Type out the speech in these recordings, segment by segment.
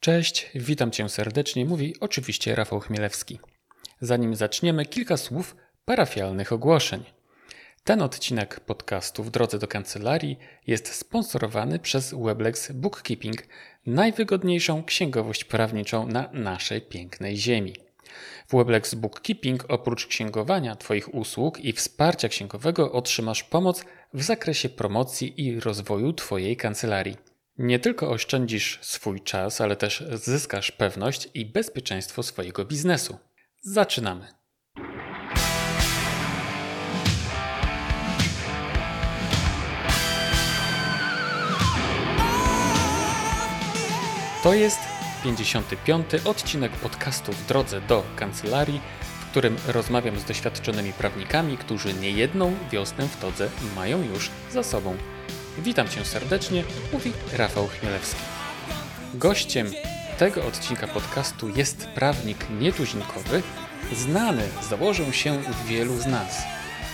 Cześć, witam Cię serdecznie, mówi oczywiście Rafał Chmielewski. Zanim zaczniemy, kilka słów parafialnych ogłoszeń. Ten odcinek podcastu w drodze do kancelarii jest sponsorowany przez Weblex Bookkeeping, najwygodniejszą księgowość prawniczą na naszej pięknej ziemi. W Weblex Bookkeeping oprócz księgowania Twoich usług i wsparcia księgowego otrzymasz pomoc w zakresie promocji i rozwoju Twojej kancelarii. Nie tylko oszczędzisz swój czas, ale też zyskasz pewność i bezpieczeństwo swojego biznesu. Zaczynamy. To jest 55. odcinek podcastu w drodze do kancelarii, w którym rozmawiam z doświadczonymi prawnikami, którzy niejedną wiosnę w todze mają już za sobą. Witam Cię serdecznie, mówi Rafał Chmielewski. Gościem tego odcinka podcastu jest prawnik nietuzinkowy, znany, założył się wielu z nas.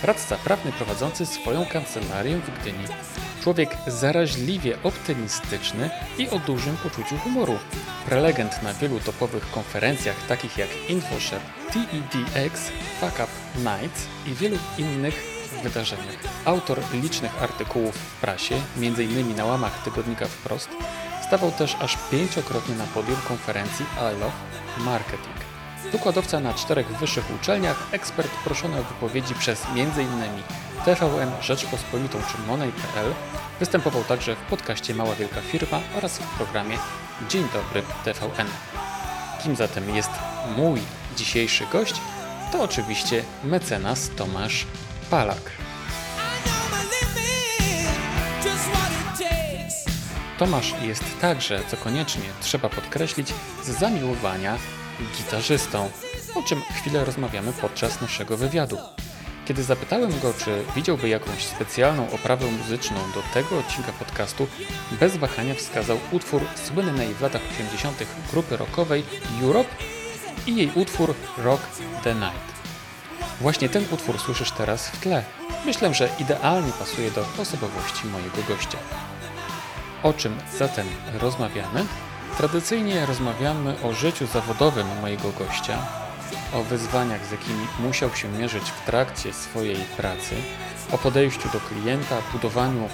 Radca prawny prowadzący swoją kancelarię w Gdyni. Człowiek zaraźliwie optymistyczny i o dużym poczuciu humoru. Prelegent na wielu topowych konferencjach takich jak InfoShare, TEDx, Fuck Up Nights i wielu innych wydarzeniach. Autor licznych artykułów w prasie, m.in. na łamach tygodnika Wprost, stawał też aż pięciokrotnie na podium konferencji I Love Marketing. Wykładowca na czterech wyższych uczelniach, ekspert proszony o wypowiedzi przez m.in. TVN, Rzeczpospolitą czy Monej.pl, występował także w podcaście Mała Wielka Firma oraz w programie Dzień Dobry TVN. Kim zatem jest mój dzisiejszy gość? To oczywiście mecenas Tomasz Palak. Tomasz jest także, co koniecznie trzeba podkreślić, z zamiłowania gitarzystą, o czym chwilę rozmawiamy podczas naszego wywiadu. Kiedy zapytałem go, czy widziałby jakąś specjalną oprawę muzyczną do tego odcinka podcastu, bez wahania wskazał utwór słynnej w latach 80. grupy rockowej Europe i jej utwór Rock the Night. Właśnie ten utwór słyszysz teraz w tle. Myślę, że idealnie pasuje do osobowości mojego gościa. O czym zatem rozmawiamy? Tradycyjnie rozmawiamy o życiu zawodowym mojego gościa, o wyzwaniach, z jakimi musiał się mierzyć w trakcie swojej pracy, o podejściu do klienta, budowaniu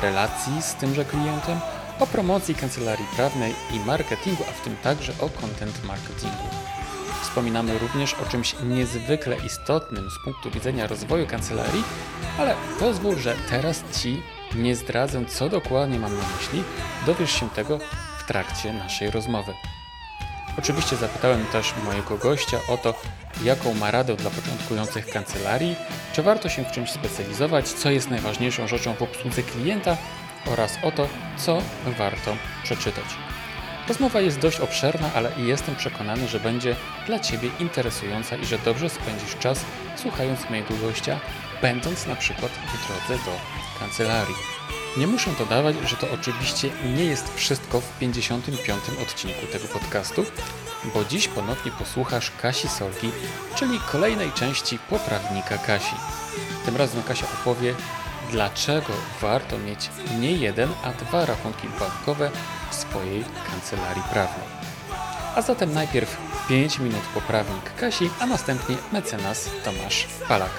relacji z tymże klientem, o promocji kancelarii prawnej i marketingu, a w tym także o content marketingu. Wspominamy również o czymś niezwykle istotnym z punktu widzenia rozwoju kancelarii, ale pozwól, że teraz Ci nie zdradzę, co dokładnie mam na myśli, dowiesz się tego w trakcie naszej rozmowy. Oczywiście zapytałem też mojego gościa o to, jaką ma radę dla początkujących kancelarii, czy warto się w czymś specjalizować, co jest najważniejszą rzeczą w obsłudze klienta oraz o to, co warto przeczytać. Rozmowa jest dość obszerna, ale jestem przekonany, że będzie dla Ciebie interesująca i że dobrze spędzisz czas słuchając mojego gościa, będąc na przykład w drodze do kancelarii. Nie muszę dodawać, że to oczywiście nie jest wszystko w 55. odcinku tego podcastu, bo dziś ponownie posłuchasz Kasi Solgi, czyli kolejnej części poprawnika Kasi. Tym razem Kasia opowie, dlaczego warto mieć nie jeden, a dwa rachunki bankowe swojej kancelarii prawnej. A zatem najpierw 5 minut poprawnik Kasi, a następnie mecenas Tomasz Palak.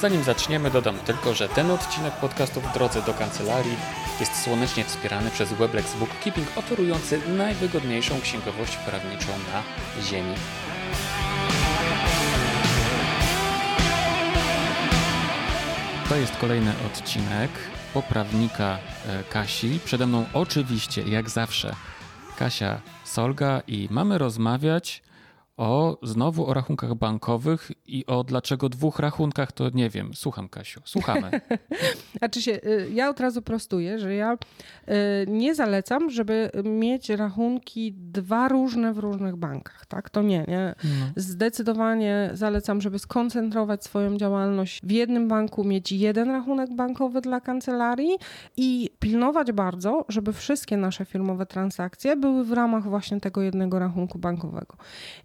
Zanim zaczniemy, dodam tylko, że ten odcinek podcastu w drodze do kancelarii jest słonecznie wspierany przez Weblex Bookkeeping, oferujący najwygodniejszą księgowość prawniczą na Ziemi. To jest kolejny odcinek poprawnika e, Kasi. Przede mną oczywiście, jak zawsze, Kasia Solga i mamy rozmawiać o znowu o rachunkach bankowych i o dlaczego dwóch rachunkach, to nie wiem. Słucham, Kasiu, słuchamy. znaczy się, y, ja od razu prostuję, że ja y, nie zalecam, żeby mieć rachunki dwa różne w różnych bankach. Tak? To nie, nie. No. Zdecydowanie zalecam, żeby skoncentrować swoją działalność w jednym banku, mieć jeden rachunek bankowy dla kancelarii i pilnować bardzo, żeby wszystkie nasze firmowe transakcje były w ramach właśnie tego jednego rachunku bankowego.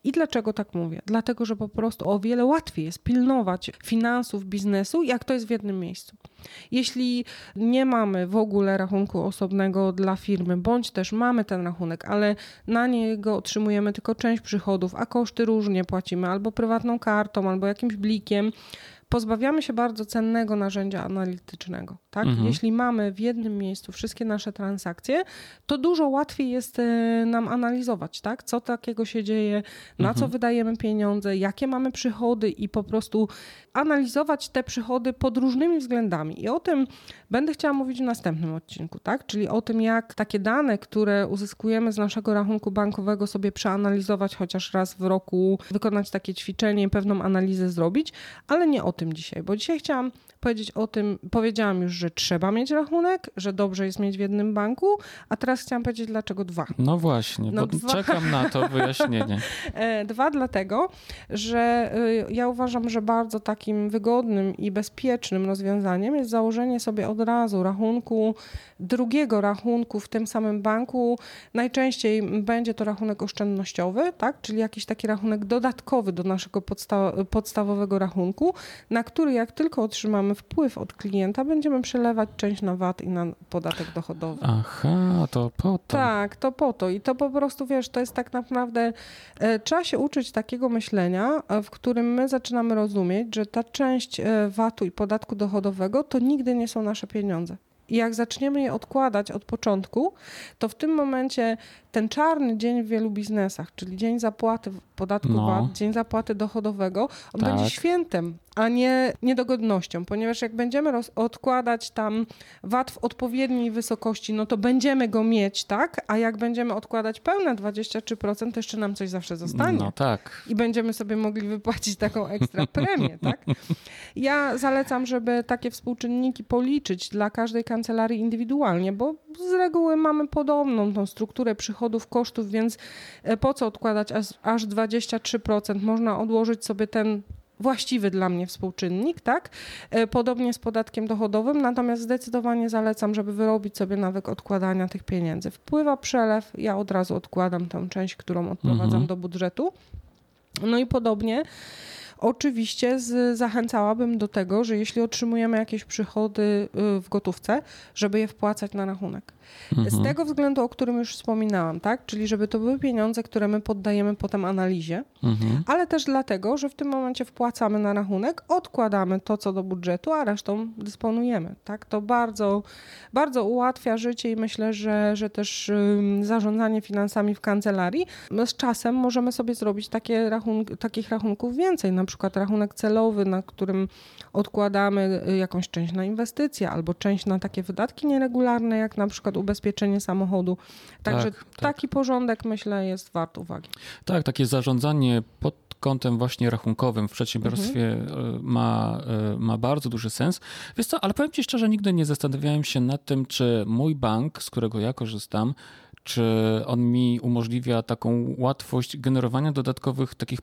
I dlaczego tak mówię? Dlatego, że po prostu o wiele łatwiej jest pilnować finansów biznesu, jak to jest w jednym miejscu. Jeśli nie mamy w ogóle rachunku osobnego dla firmy, bądź też mamy ten rachunek, ale na niego otrzymujemy tylko część przychodów, a koszty różnie płacimy albo prywatną kartą, albo jakimś blikiem, pozbawiamy się bardzo cennego narzędzia analitycznego. Tak? Mhm. Jeśli mamy w jednym miejscu wszystkie nasze transakcje, to dużo łatwiej jest e, nam analizować, tak? co takiego się dzieje, na mhm. co wydajemy pieniądze, jakie mamy przychody i po prostu analizować te przychody pod różnymi względami. I o tym będę chciała mówić w następnym odcinku, tak? czyli o tym, jak takie dane, które uzyskujemy z naszego rachunku bankowego, sobie przeanalizować chociaż raz w roku, wykonać takie ćwiczenie, pewną analizę zrobić, ale nie o tym dzisiaj, bo dzisiaj chciałam powiedzieć o tym, powiedziałam już, że trzeba mieć rachunek, że dobrze jest mieć w jednym banku, a teraz chciałam powiedzieć, dlaczego dwa. No właśnie, no dwa... czekam na to wyjaśnienie. E, dwa dlatego, że y, ja uważam, że bardzo takim wygodnym i bezpiecznym rozwiązaniem jest założenie sobie od razu rachunku, drugiego rachunku w tym samym banku. Najczęściej będzie to rachunek oszczędnościowy, tak? czyli jakiś taki rachunek dodatkowy do naszego podsta podstawowego rachunku, na który jak tylko otrzymamy wpływ od klienta, będziemy przelewać część na VAT i na podatek dochodowy. Aha, to po to. Tak, to po to. I to po prostu, wiesz, to jest tak naprawdę, e, trzeba się uczyć takiego myślenia, e, w którym my zaczynamy rozumieć, że ta część e, VAT-u i podatku dochodowego to nigdy nie są nasze pieniądze. I jak zaczniemy je odkładać od początku, to w tym momencie ten czarny dzień w wielu biznesach, czyli dzień zapłaty podatku no. VAT, dzień zapłaty dochodowego, on tak. będzie świętem, a nie niedogodnością, ponieważ jak będziemy odkładać tam VAT w odpowiedniej wysokości, no to będziemy go mieć, tak? A jak będziemy odkładać pełne 23%, to jeszcze nam coś zawsze zostanie. No tak. I będziemy sobie mogli wypłacić taką ekstra premię, tak? Ja zalecam, żeby takie współczynniki policzyć dla każdej kancelarii indywidualnie, bo z reguły mamy podobną tą strukturę przychodów, kosztów, więc e, po co odkładać aż, aż 23%? Można odłożyć sobie ten właściwy dla mnie współczynnik, tak? E, podobnie z podatkiem dochodowym, natomiast zdecydowanie zalecam, żeby wyrobić sobie nawyk odkładania tych pieniędzy. Wpływa przelew, ja od razu odkładam tę część, którą odprowadzam mhm. do budżetu. No i podobnie Oczywiście z, zachęcałabym do tego, że jeśli otrzymujemy jakieś przychody y, w gotówce, żeby je wpłacać na rachunek. Mhm. Z tego względu, o którym już wspominałam, tak? Czyli żeby to były pieniądze, które my poddajemy potem analizie, mhm. ale też dlatego, że w tym momencie wpłacamy na rachunek, odkładamy to, co do budżetu, a resztą dysponujemy, tak? To bardzo, bardzo ułatwia życie i myślę, że, że też zarządzanie finansami w kancelarii. Z czasem możemy sobie zrobić takie rachun takich rachunków więcej, na przykład rachunek celowy, na którym odkładamy y, jakąś część na inwestycje albo część na takie wydatki nieregularne, jak na przykład ubezpieczenie samochodu. Także tak, tak. taki porządek myślę jest wart uwagi. Tak, takie zarządzanie pod kątem właśnie rachunkowym w przedsiębiorstwie mhm. ma, e, ma bardzo duży sens. Wiesz co, ale powiem Ci szczerze, nigdy nie zastanawiałem się nad tym, czy mój bank, z którego ja korzystam, czy on mi umożliwia taką łatwość generowania dodatkowych takich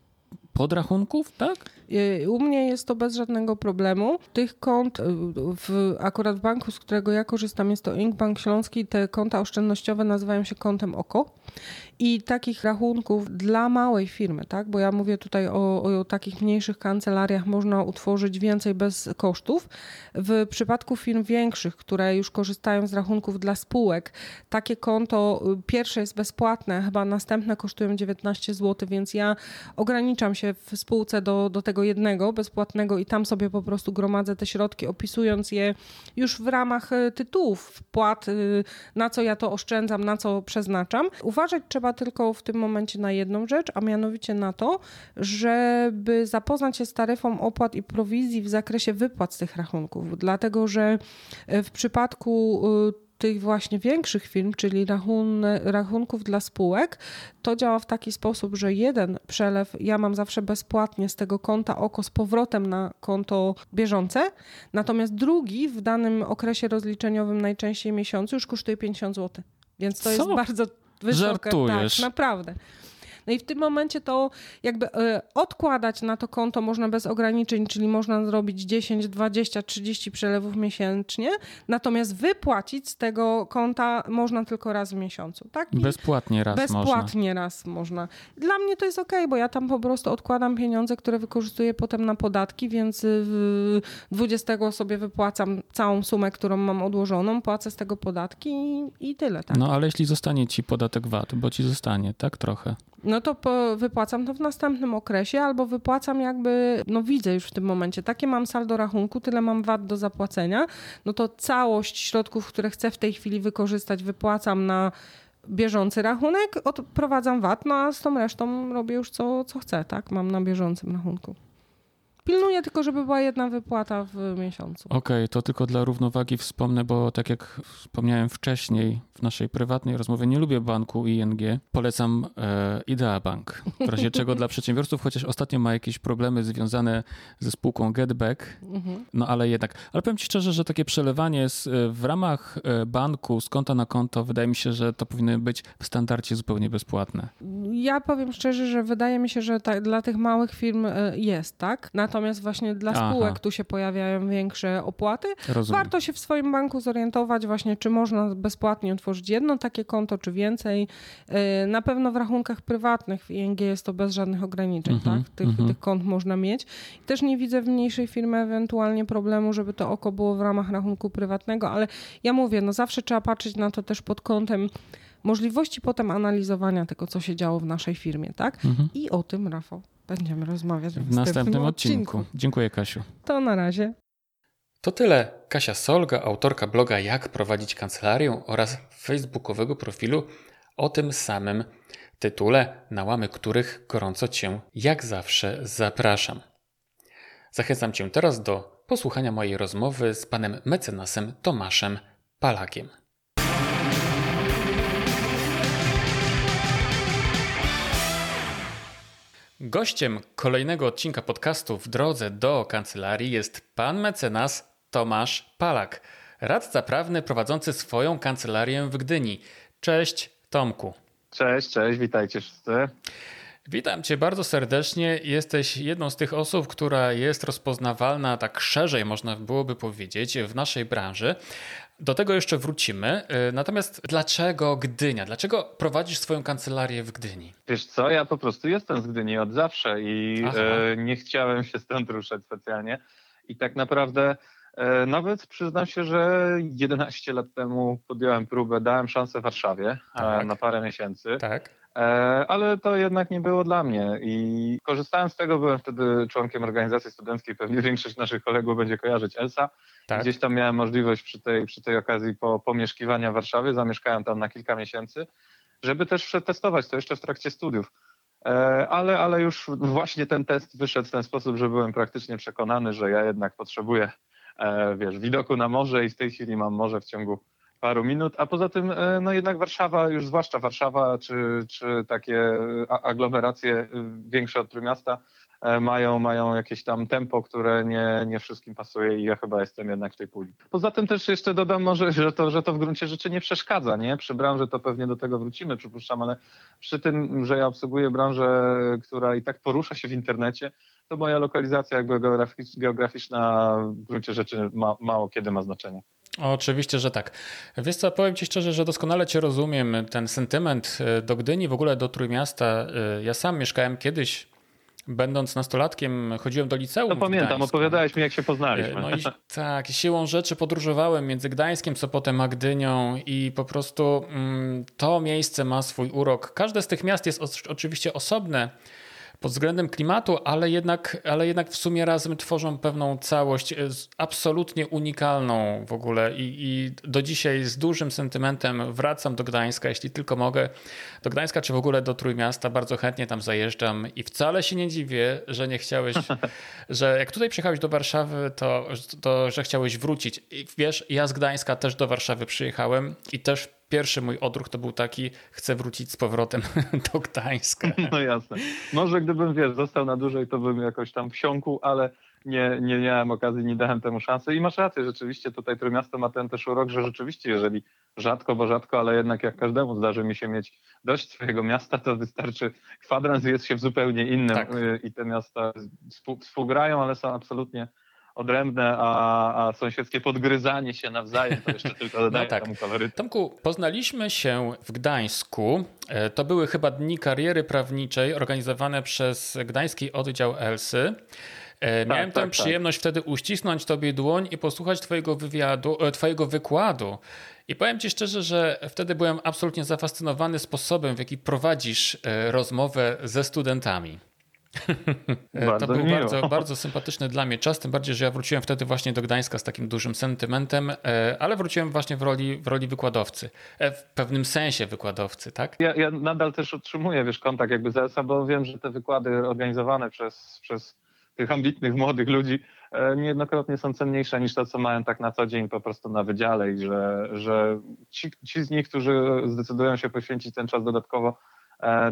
podrachunków, tak? Y, u mnie jest to bez żadnego problemu. Tych kont, y, w, akurat w banku, z którego ja korzystam, jest to Ink Bank Śląski, te konta oszczędnościowe nazywają się kontem OKO i takich rachunków dla małej firmy, tak? bo ja mówię tutaj o, o, takich mniejszych kancelariach, można utworzyć więcej bez kosztów. W przypadku firm większych, które już korzystają z rachunków dla spółek, takie konto y, pierwsze jest bezpłatne, chyba następne kosztują 19 zł, więc ja ograniczam się w spółce do, do tego jednego bezpłatnego i tam sobie po prostu gromadzę te środki, opisując je już w ramach y, tytułów wpłat, y, na co ja to oszczędzam, na co przeznaczam. Uważać trzeba tylko w tym momencie na jedną rzecz, a mianowicie na to, żeby zapoznać się z taryfą opłat i prowizji w zakresie wypłat z tych rachunków. Dlatego, że e, w przypadku e, tych właśnie większych firm, czyli rachun rachunków dla spółek, to działa w taki sposób, że jeden przelew ja mam zawsze bezpłatnie z tego konta oko z powrotem na konto bieżące, natomiast drugi w danym okresie rozliczeniowym, najczęściej miesiącu, już kosztuje 50 zł. Więc to Co? jest bardzo wysoka. Żartujesz. Tak, naprawdę. No i w tym momencie to jakby e, odkładać na to konto można bez ograniczeń, czyli można zrobić 10, 20, 30 przelewów miesięcznie, natomiast wypłacić z tego konta można tylko raz w miesiącu. Tak? I Bezpłatnie raz bezpłatnie można. raz można. Dla mnie to jest ok, bo ja tam po prostu odkładam pieniądze, które wykorzystuję potem na podatki, więc w 20 sobie wypłacam całą sumę, którą mam odłożoną, płacę z tego podatki i, i tyle. Tak? No ale jeśli zostanie ci podatek VAT, bo ci zostanie, tak trochę. No to po, wypłacam to w następnym okresie, albo wypłacam jakby, no widzę już w tym momencie, takie mam saldo rachunku, tyle mam VAT do zapłacenia, no to całość środków, które chcę w tej chwili wykorzystać, wypłacam na bieżący rachunek, odprowadzam VAT, no a z tą resztą robię już co, co chcę, tak? Mam na bieżącym rachunku. Pilnuję tylko, żeby była jedna wypłata w miesiącu. Okej, to tylko dla równowagi wspomnę, bo tak jak wspomniałem wcześniej w naszej prywatnej rozmowie, nie lubię banku ING. Polecam e, Idea Bank, w razie czego dla przedsiębiorców, chociaż ostatnio ma jakieś problemy związane ze spółką Getback, Mhm. no ale jednak. Ale powiem ci szczerze, że takie przelewanie z, e, w ramach e, banku z konta na konto, wydaje mi się, że to powinno być w standardzie zupełnie bezpłatne. Ja powiem szczerze, że wydaje mi się, że ta, dla tych małych firm e, jest, tak? Natomiast właśnie dla Aha. spółek tu się pojawiają większe opłaty. Rozumiem. Warto się w swoim banku zorientować właśnie, czy można bezpłatnie otworzyć jedno takie konto, czy więcej. E, Na pewno w rachunkach prywatnych w ING jest to bez żadnych ograniczeń, Mhm, tak? Tych, mhm. tych kont można mieć. Też nie widzę w mniejszej firmie ewentualnie problemu, żeby to oko było w ramach rachunku prywatnego, ale ja mówię, no zawsze trzeba patrzeć na to też pod kątem możliwości potem analizowania tego, co się działo w naszej firmie, tak? Mhm. I o tym, Rafał, będziemy rozmawiać w, W następnym odcinku. Dziękuję, Kasiu. To na razie. To tyle. Kasia Solga, autorka bloga Jak prowadzić kancelarię oraz facebookowego profilu o tym samym tytule, na łamy których gorąco Cię jak zawsze zapraszam. Zachęcam Cię teraz do posłuchania mojej rozmowy z panem mecenasem Tomaszem Palakiem. Gościem kolejnego odcinka podcastu w drodze do kancelarii jest pan mecenas Tomasz Palak, radca prawny prowadzący swoją kancelarię w Gdyni. Cześć Tomku. Cześć, cześć, witajcie wszyscy. Witam Cię bardzo serdecznie. Jesteś jedną z tych osób, która jest rozpoznawalna tak szerzej, można byłoby powiedzieć, w naszej branży. Do tego jeszcze wrócimy. Y, Natomiast dlaczego Gdynia? Dlaczego prowadzisz swoją kancelarię w Gdyni? Wiesz co, ja po prostu jestem z Gdyni od zawsze i Aha. e, nie chciałem się stąd ruszać specjalnie. I tak naprawdę e, nawet przyznam się, że 11 lat temu podjąłem próbę, dałem szansę Warszawie Tak. na parę miesięcy, Tak? E, ale to jednak nie było dla mnie i korzystałem z tego, byłem wtedy członkiem organizacji studenckiej, pewnie większość naszych kolegów będzie kojarzyć ELSA. Tak. Gdzieś tam miałem możliwość przy tej, przy tej okazji po, pomieszkiwania w Warszawie, zamieszkałem tam na kilka miesięcy, żeby też przetestować to jeszcze w trakcie studiów. E, Ale, ale już właśnie ten test wyszedł w ten sposób, że byłem praktycznie przekonany, że ja jednak potrzebuję, e, wiesz, widoku na morze i w tej chwili mam morze w ciągu paru minut, a poza tym, e, no jednak Warszawa, już zwłaszcza Warszawa, czy, czy takie a- aglomeracje y, większe od Trójmiasta, e, mają, mają jakieś tam tempo, które nie, nie wszystkim pasuje i ja chyba jestem jednak w tej puli. Poza tym też jeszcze dodam może, że to, że to w gruncie rzeczy nie przeszkadza, nie? Przy branży to pewnie do tego wrócimy, przypuszczam, ale przy tym, że ja obsługuję branżę, która i tak porusza się w internecie, to moja lokalizacja jakby geograficz- geograficzna w gruncie rzeczy ma, mało kiedy ma znaczenie. Oczywiście, że tak. Wiesz co, powiem Ci szczerze, że doskonale Cię rozumiem. Ten sentyment e, do Gdyni, w ogóle do Trójmiasta. e, Ja sam mieszkałem kiedyś, będąc nastolatkiem, chodziłem do liceum No pamiętam, opowiadałeś mi jak się poznaliśmy. No i tak, siłą rzeczy podróżowałem między Gdańskiem, Sopotem a Gdynią i po prostu mm, to miejsce ma swój urok. Każde z tych miast jest oczywiście osobne pod względem klimatu, ale jednak, ale jednak w sumie razem tworzą pewną całość e, absolutnie unikalną w ogóle i, i do dzisiaj z dużym sentymentem wracam do Gdańska, jeśli tylko mogę. Do Gdańska czy w ogóle do Trójmiasta bardzo chętnie tam zajeżdżam i wcale się nie dziwię, że nie chciałeś, że jak tutaj przyjechałeś do Warszawy, to, to że chciałeś wrócić. I wiesz, ja z Gdańska też do Warszawy przyjechałem i też pierwszy mój odruch to był taki, chcę wrócić z powrotem do Gdańska. No jasne. Może gdybym, wiesz, został na dłużej, to bym jakoś tam wsiąkł, ale nie, nie miałem okazji, nie dałem temu szansy. I masz rację, rzeczywiście tutaj Trójmiasto ma ten też urok, że rzeczywiście, jeżeli rzadko, bo rzadko, ale jednak jak każdemu zdarzy mi się mieć dość swojego miasta, to wystarczy kwadrans jest się w zupełnie innym Tak. y, i te miasta współ- współgrają, ale są absolutnie odrębne, a, a sąsiedzkie podgryzanie się nawzajem to jeszcze tylko dodaje tak. temu kolorytu. Tomku, poznaliśmy się w Gdańsku. E, To były chyba dni kariery prawniczej organizowane przez Gdański Oddział Elsy. E, Miałem tak, tę tak. przyjemność wtedy uścisnąć tobie dłoń i posłuchać twojego wywiadu, e, twojego wykładu. I powiem ci szczerze, że wtedy byłem absolutnie zafascynowany sposobem, w jaki prowadzisz rozmowę ze studentami. E, to był miło. bardzo, bardzo sympatyczny dla mnie czas, tym bardziej, że ja wróciłem wtedy właśnie do Gdańska z takim dużym sentymentem, e, ale wróciłem właśnie w roli, w roli wykładowcy. E, W pewnym sensie wykładowcy, tak? Ja, ja nadal też utrzymuję, wiesz, kontakt jakby z ELSA, bo wiem, że te wykłady organizowane przez, przez tych ambitnych młodych ludzi niejednokrotnie są cenniejsze niż to, co mają tak na co dzień po prostu na wydziale i że, że ci, ci z nich, którzy zdecydują się poświęcić ten czas dodatkowo,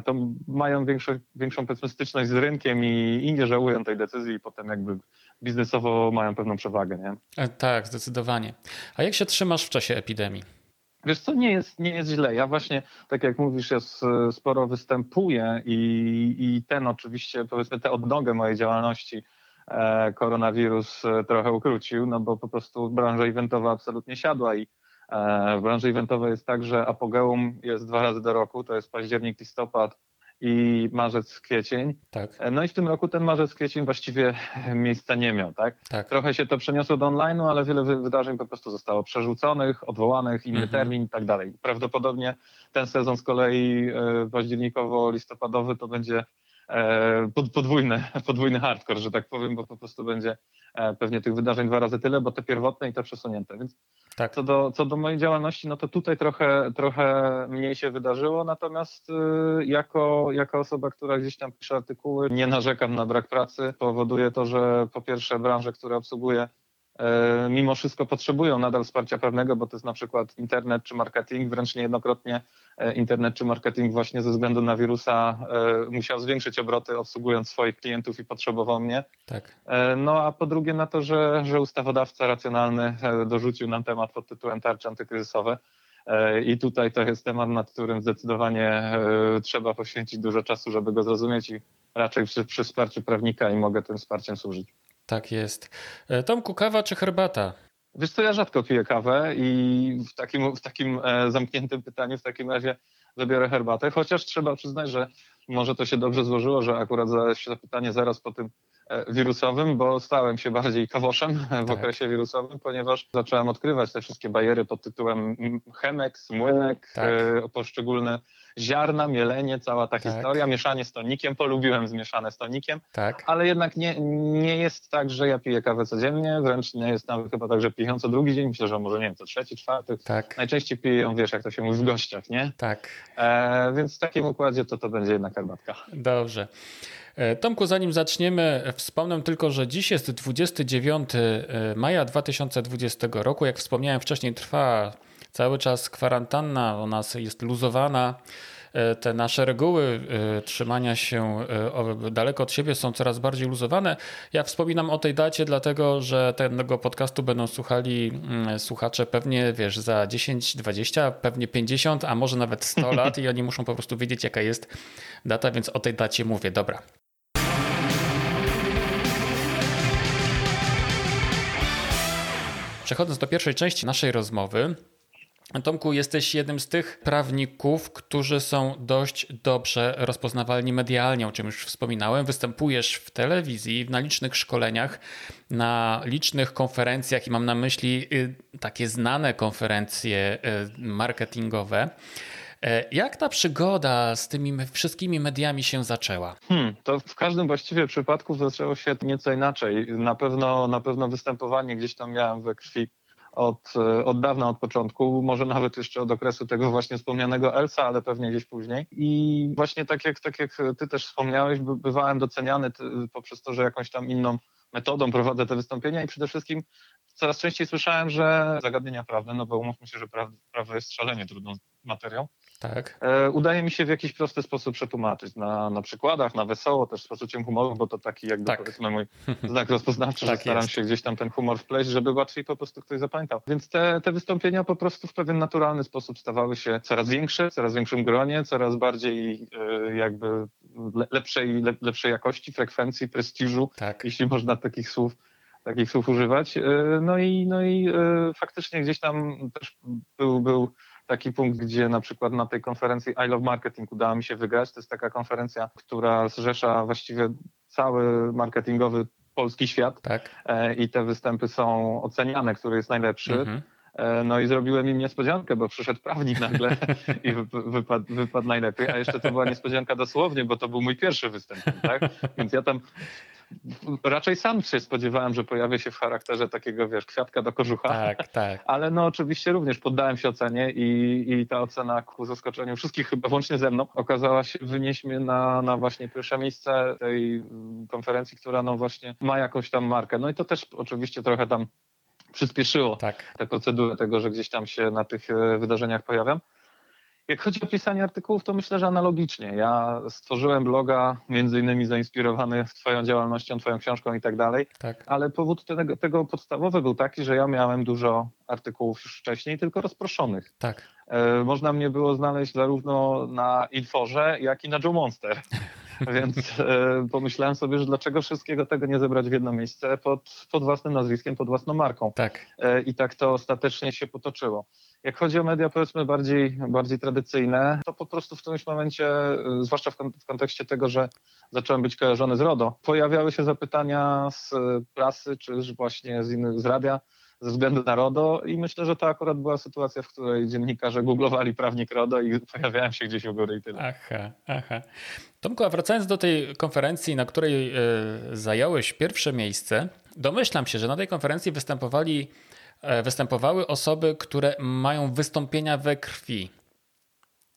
to mają większą, większą powiedzmy styczność z rynkiem i, i nie żałują tej decyzji i potem jakby biznesowo mają pewną przewagę, nie? E, Tak, zdecydowanie. A jak się trzymasz w czasie epidemii? Wiesz co, nie jest, nie jest źle. Ja właśnie, tak jak mówisz, ja sporo występuję i, i ten oczywiście, powiedzmy, tę odnogę mojej działalności e, koronawirus e, trochę ukrócił, no bo po prostu branża eventowa absolutnie siadła i e, w branży eventowej jest tak, że apogeum jest dwa razy do roku, to jest październik, listopad i marzec, kwiecień. Tak, E, No i w tym roku ten marzec, kwiecień właściwie miejsca nie miał, tak? tak. Trochę się to przeniosło do online'u, ale wiele wy- wydarzeń po prostu zostało przerzuconych, odwołanych, inny Mhm. termin i tak dalej. Prawdopodobnie ten sezon z kolei e, październikowo-listopadowy to będzie e, podwójny, podwójny hardcore, że tak powiem, bo po prostu będzie e, pewnie tych wydarzeń dwa razy tyle, bo te pierwotne i te przesunięte. Więc tak. co do, co do mojej działalności, no to tutaj trochę, trochę mniej się wydarzyło, natomiast y, jako, jako osoba, która gdzieś tam pisze artykuły, nie narzekam na brak pracy. Powoduje to, że po pierwsze branże, które obsługuję, e, mimo wszystko potrzebują nadal wsparcia prawnego, bo to jest na przykład internet czy marketing, wręcz niejednokrotnie e, internet czy marketing właśnie ze względu na wirusa e, musiał zwiększyć obroty obsługując swoich klientów i potrzebował mnie. tak. E, No a po drugie na to, że, że ustawodawca racjonalny e, dorzucił nam temat pod tytułem tarcze antykryzysowe. E, I tutaj to jest temat, nad którym zdecydowanie e, trzeba poświęcić dużo czasu, żeby go zrozumieć i raczej przy, przy wsparciu prawnika i mogę tym wsparciem służyć. Tak jest. E, Tomku, kawa czy herbata? Wiesz co, ja rzadko piję kawę i w takim, w takim e, zamkniętym pytaniu w takim razie wybiorę herbatę, chociaż trzeba przyznać, że może to się dobrze złożyło, że akurat zadałeś to pytanie zaraz po tym e, wirusowym, bo stałem się bardziej kawoszem w Tak. okresie wirusowym, ponieważ zacząłem odkrywać te wszystkie bariery pod tytułem mm, chemek, młynek, Tak. poszczególne ziarna, mielenie, cała ta Tak. historia, mieszanie z tonikiem, polubiłem zmieszane z tonikiem, Tak. ale jednak nie, nie jest tak, że ja piję kawę codziennie, wręcz nie jest nawet chyba tak, że piję ją co drugi dzień, myślę, że może nie wiem, co trzeci, czwarty. Tak. Najczęściej piję ją, wiesz, jak to się mówi, w gościach, nie? Tak. E, więc w takim układzie to to będzie jednak herbatka. Dobrze. E, Tomku, zanim zaczniemy, wspomnę tylko, że dziś jest 29 maja 2020 roku. Jak wspomniałem wcześniej, trwa cały czas kwarantanna, u nas jest luzowana. E, Te nasze reguły e, trzymania się e, daleko od siebie są coraz bardziej luzowane. Ja wspominam o tej dacie, dlatego że tego podcastu będą słuchali mm, słuchacze pewnie, wiesz, za 10, 20, pewnie 50, a może nawet 100 lat i oni muszą po prostu wiedzieć, jaka jest data, więc o tej dacie mówię. Dobra. Przechodząc do pierwszej części naszej rozmowy, Tomku, jesteś jednym z tych prawników, którzy są dość dobrze rozpoznawalni medialnie, o czym już wspominałem. Występujesz w telewizji, na licznych szkoleniach, na licznych konferencjach i mam na myśli y, takie znane konferencje y, marketingowe. E, Jak ta przygoda z tymi wszystkimi mediami się zaczęła? Hmm, to w każdym właściwie przypadku zaczęło się nieco inaczej. Na pewno, na pewno występowanie gdzieś tam miałem we krwi od, e, od dawna, od początku, może nawet jeszcze od okresu tego właśnie wspomnianego Elsa, ale pewnie gdzieś później. I właśnie tak jak, tak jak ty też wspomniałeś, by, bywałem doceniany poprzez to, że jakąś tam inną metodą prowadzę te wystąpienia i przede wszystkim coraz częściej słyszałem, że zagadnienia prawne, no bo umówmy się, że prawo jest szalenie trudną materią, Tak. e, udaje mi się w jakiś prosty sposób przetłumaczyć. Na, na przykładach, na wesoło, też z poczuciem humoru, bo to taki jakby Tak. powiedzmy mój znak rozpoznawczy, Tak że staram jest. się gdzieś tam ten humor wpleść, żeby łatwiej po prostu ktoś zapamiętał. Więc te, te wystąpienia po prostu w pewien naturalny sposób stawały się coraz większe, w coraz większym gronie, coraz bardziej e, jakby le, lepszej, le, lepszej jakości, frekwencji, prestiżu, Tak. jeśli można takich słów takich słów używać. E, No i, no i faktycznie gdzieś tam też był, był taki punkt, gdzie na przykład na tej konferencji I Love Marketing udało mi się wygrać. To jest taka konferencja, która zrzesza właściwie cały marketingowy polski świat Tak. e, i te występy są oceniane, który jest najlepszy. Mhm. E, No i zrobiłem im niespodziankę, bo przyszedł prawnik nagle i wy- wypadł, wypadł najlepiej, a jeszcze to była niespodzianka dosłownie, bo to był mój pierwszy występ, tak? Więc ja tam raczej sam się spodziewałem, że pojawię się w charakterze takiego, wiesz, kwiatka do kożucha. Tak, tak. Ale no oczywiście również poddałem się ocenie i, i ta ocena ku zaskoczeniu wszystkich chyba włącznie ze mną okazała się wynieść mnie na, na właśnie pierwsze miejsce tej konferencji, która no właśnie ma jakąś tam markę. No i to też oczywiście trochę tam przyspieszyło Tak. tę procedurę tego, że gdzieś tam się na tych e, wydarzeniach pojawiam. Jak chodzi o pisanie artykułów, to myślę, że analogicznie. Ja stworzyłem bloga, między innymi zainspirowany Twoją działalnością, Twoją książką i tak dalej, Tak. ale powód tego, tego podstawowy był taki, że ja miałem dużo artykułów już wcześniej, tylko rozproszonych. Tak. E, Można mnie było znaleźć zarówno na Inforze, jak i na Joe Monster. Więc e, pomyślałem sobie, że dlaczego wszystkiego tego nie zebrać w jedno miejsce pod, pod własnym nazwiskiem, pod własną marką. Tak. E, I tak to ostatecznie się potoczyło. Jak chodzi o media, powiedzmy, bardziej, bardziej tradycyjne, to po prostu w którymś momencie, e, zwłaszcza w, w kontekście tego, że zacząłem być kojarzony z RODO, pojawiały się zapytania z e, prasy, czy właśnie z innych, z radia, ze względu na RODO i myślę, że to akurat była sytuacja, w której dziennikarze googlowali prawnik RODO i pojawiałem się gdzieś u góry i tyle. Aha, aha. Tomku, a wracając do tej konferencji, na której e, zająłeś pierwsze miejsce, domyślam się, że na tej konferencji występowali, e, występowały osoby, które mają wystąpienia we krwi.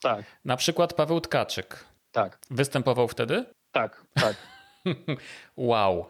Tak, Na przykład Paweł Tkaczyk. tak, Występował wtedy? tak, tak. Wow.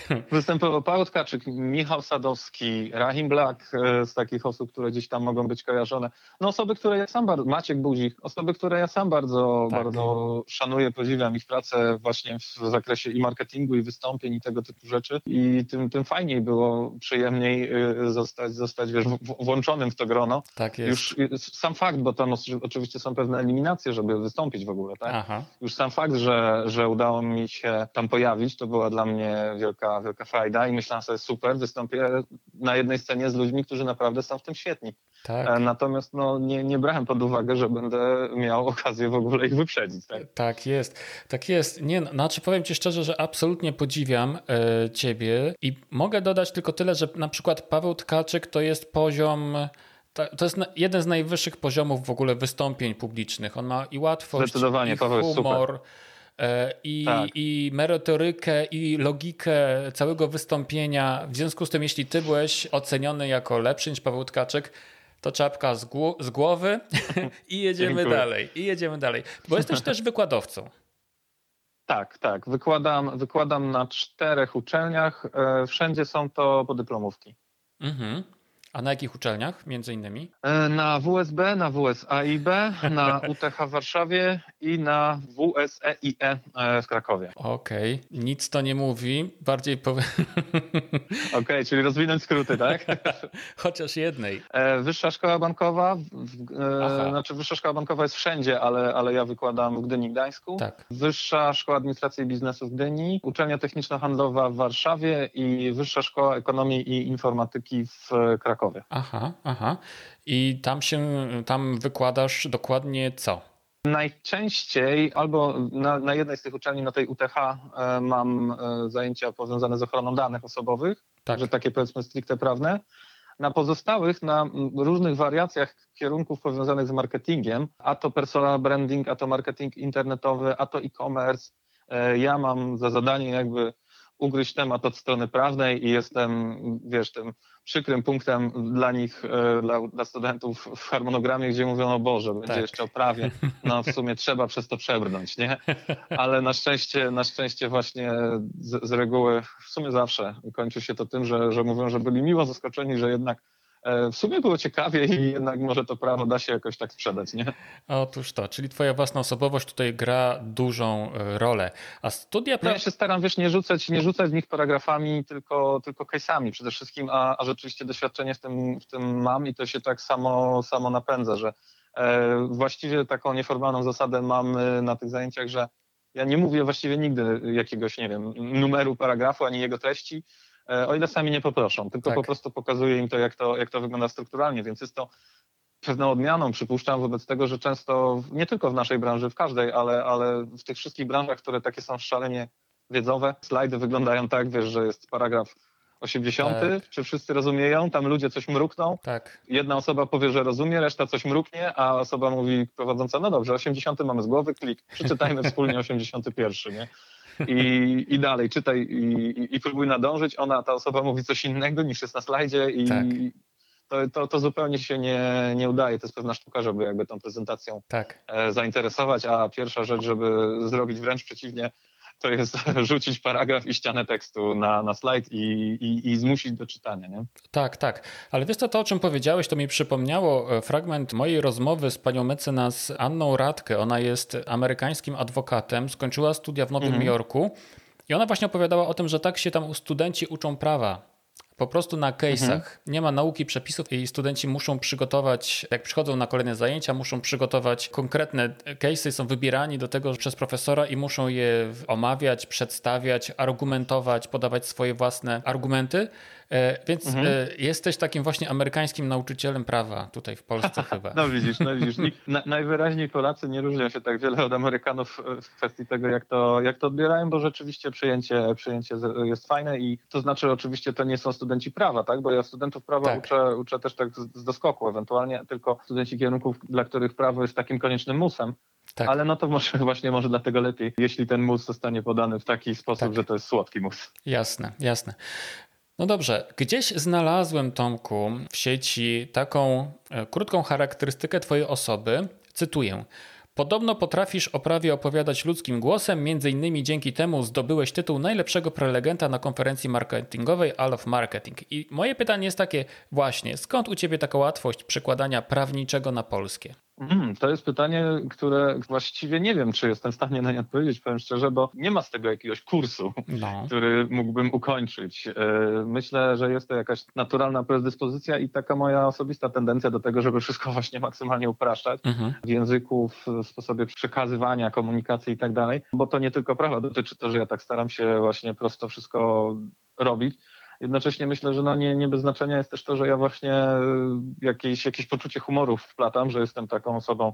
Występował Paweł Tkaczyk, Michał Sadowski, Rahim Black e, z takich osób, które gdzieś tam mogą być kojarzone. No osoby, które ja sam bardzo, Maciek Buzik, osoby, które ja sam bardzo, Tak. bardzo szanuję, podziwiam ich pracę właśnie w zakresie i marketingu, i wystąpień, i tego typu rzeczy. I tym, tym fajniej było, przyjemniej e, zostać, zostać wiesz, włączonym w to grono. Tak jest. Już sam fakt, bo tam oczy- oczywiście są pewne eliminacje, żeby wystąpić w ogóle, tak? Aha. Już sam fakt, że, że udało mi się tam pojawić, to była dla mnie wielka, wielka frajda i myślałem sobie, super, wystąpię na jednej scenie z ludźmi, którzy naprawdę są w tym świetni. Tak. E, Natomiast no, nie, nie brałem pod uwagę, że będę miał okazję w ogóle ich wyprzedzić. Tak? Tak jest, tak jest. Nie, no, znaczy powiem Ci szczerze, że absolutnie podziwiam e, Ciebie i mogę dodać tylko tyle, że na przykład Paweł Tkaczyk to jest poziom, to jest jeden z najwyższych poziomów w ogóle wystąpień publicznych. On ma i łatwość, i Paweł jest humor, e, i, Tak. i merytorykę, i logikę całego wystąpienia. W związku z tym, jeśli Ty byłeś oceniony jako lepszy niż Paweł Tkaczyk, to czapka z, gło- z głowy i jedziemy Dziękuję. dalej. I jedziemy dalej. Bo jesteś też wykładowcą. tak, tak. Wykładam, wykładam na czterech uczelniach. E, Wszędzie są to podyplomówki. Mhm. A na jakich uczelniach między innymi? E, Na WSB, na WSAIB, na UTH w Warszawie i na WSEIE e, w Krakowie. Okej, nic to nie mówi, bardziej powie... Okej, czyli rozwinąć skróty, tak? chociaż jednej. E, Wyższa Szkoła Bankowa, Aha. e, znaczy Wyższa Szkoła Bankowa jest wszędzie, ale, ale ja wykładam w Gdyni Gdańsku. Tak. Wyższa Szkoła Administracji i Biznesu w Gdyni, Uczelnia Techniczno-Handlowa w Warszawie i Wyższa Szkoła Ekonomii i Informatyki w Krakowie. Aha, aha. I tam się, tam wykładasz dokładnie co? Najczęściej albo na, na jednej z tych uczelni, na tej UTH, e, mam e, zajęcia powiązane z ochroną danych osobowych, Tak. że takie powiedzmy stricte prawne. Na pozostałych, na różnych wariacjach kierunków powiązanych z marketingiem, a to personal branding, a to marketing internetowy, a to e-commerce, e, ja mam za zadanie jakby ugryźć temat od strony prawnej i jestem, wiesz, tym przykrym punktem dla nich, e, dla, dla studentów w harmonogramie, gdzie mówią, o Boże, będzie Tak. jeszcze o prawie, no w sumie trzeba przez to przebrnąć, nie? Ale na szczęście, na szczęście właśnie z, z reguły, w sumie zawsze kończy się to tym, że, że mówią, że byli miło zaskoczeni, że jednak w sumie było ciekawie i jednak może to prawo da się jakoś tak sprzedać, nie? Otóż to, czyli twoja własna osobowość tutaj gra dużą e, rolę. A studia... No ja się staram, wiesz, nie rzucać, nie rzucać w nich paragrafami, tylko, tylko case'ami przede wszystkim, a, a rzeczywiście doświadczenie w tym, w tym mam i to się tak samo, samo napędza, że e, właściwie taką nieformalną zasadę mam e, na tych zajęciach, że ja nie mówię właściwie nigdy jakiegoś, nie wiem, numeru paragrafu, ani jego treści, e, o ile sami nie poproszą, tylko Tak. po prostu pokazuję im to jak, to, jak to wygląda strukturalnie, więc jest to pewną odmianą, przypuszczam, wobec tego, że często, nie tylko w naszej branży, w każdej, ale, ale w tych wszystkich branżach, które takie są szalenie wiedzowe, slajdy wyglądają tak, wiesz, że jest paragraf 80, Tak. czy wszyscy rozumieją, tam ludzie coś mrukną, Tak, jedna osoba powie, że rozumie, reszta coś mruknie, a osoba mówi prowadząca, no dobrze, 80 mamy z głowy, klik, przeczytajmy wspólnie 81, nie? I, I dalej czytaj i, i, i próbuj nadążyć. Ona, ta osoba mówi coś innego niż jest na slajdzie i Tak. to, to, to zupełnie się nie, nie udaje. To jest pewna sztuka, żeby jakby tą prezentacją tak. e, zainteresować, a pierwsza rzecz, żeby zrobić wręcz przeciwnie, to jest rzucić paragraf i ścianę tekstu na, na slajd i, i, i zmusić do czytania, nie? Tak, tak. Ale wiesz co, to o czym powiedziałeś, to mi przypomniało e, fragment mojej rozmowy z panią mecenas Anną Radkę. Ona jest amerykańskim adwokatem, skończyła studia w Nowym Mhm. Jorku i ona właśnie opowiadała o tym, że tak się tam studenci uczą prawa. Po prostu na case'ach. Mhm. Nie ma nauki przepisów i studenci muszą przygotować, jak przychodzą na kolejne zajęcia, muszą przygotować konkretne case'y, są wybierani do tego przez profesora i muszą je omawiać, przedstawiać, argumentować, podawać swoje własne argumenty. E, Więc Mhm. e, jesteś takim właśnie amerykańskim nauczycielem prawa tutaj w Polsce chyba. No widzisz, no widzisz. Na, najwyraźniej Polacy nie różnią się tak wiele od Amerykanów w kwestii tego, jak to, jak to odbierają, bo rzeczywiście przyjęcie, przyjęcie jest fajne i to znaczy oczywiście to nie są studenci prawa, tak? Bo ja studentów prawa Tak. uczę, uczę też tak z, z doskoku ewentualnie, tylko studenci kierunków, dla których prawo jest takim koniecznym musem. Tak. Ale no to może właśnie może dlatego lepiej, jeśli ten mus zostanie podany w taki sposób, Tak. że to jest słodki mus. Jasne, jasne. No dobrze, gdzieś znalazłem, Tomku, w sieci taką e, krótką charakterystykę Twojej osoby. Cytuję. Podobno potrafisz o prawie opowiadać ludzkim głosem, między innymi dzięki temu zdobyłeś tytuł najlepszego prelegenta na konferencji marketingowej All of Marketing. I moje pytanie jest takie właśnie, skąd u Ciebie taka łatwość przekładania prawniczego na polskie? Mm, to jest pytanie, które właściwie nie wiem, czy jestem w stanie na nie odpowiedzieć, powiem szczerze, bo nie ma z tego jakiegoś kursu. No, który mógłbym ukończyć. E, Myślę, że jest to jakaś naturalna predyspozycja i taka moja osobista tendencja do tego, żeby wszystko właśnie maksymalnie upraszczać mhm. w języku, w w sposobie przekazywania, komunikacji i tak dalej, bo to nie tylko prawa dotyczy to, że ja tak staram się właśnie prosto wszystko robić. Jednocześnie myślę, że no nie, nie bez znaczenia jest też to, że ja właśnie e, jakieś, jakieś poczucie humoru wplatam, że jestem taką osobą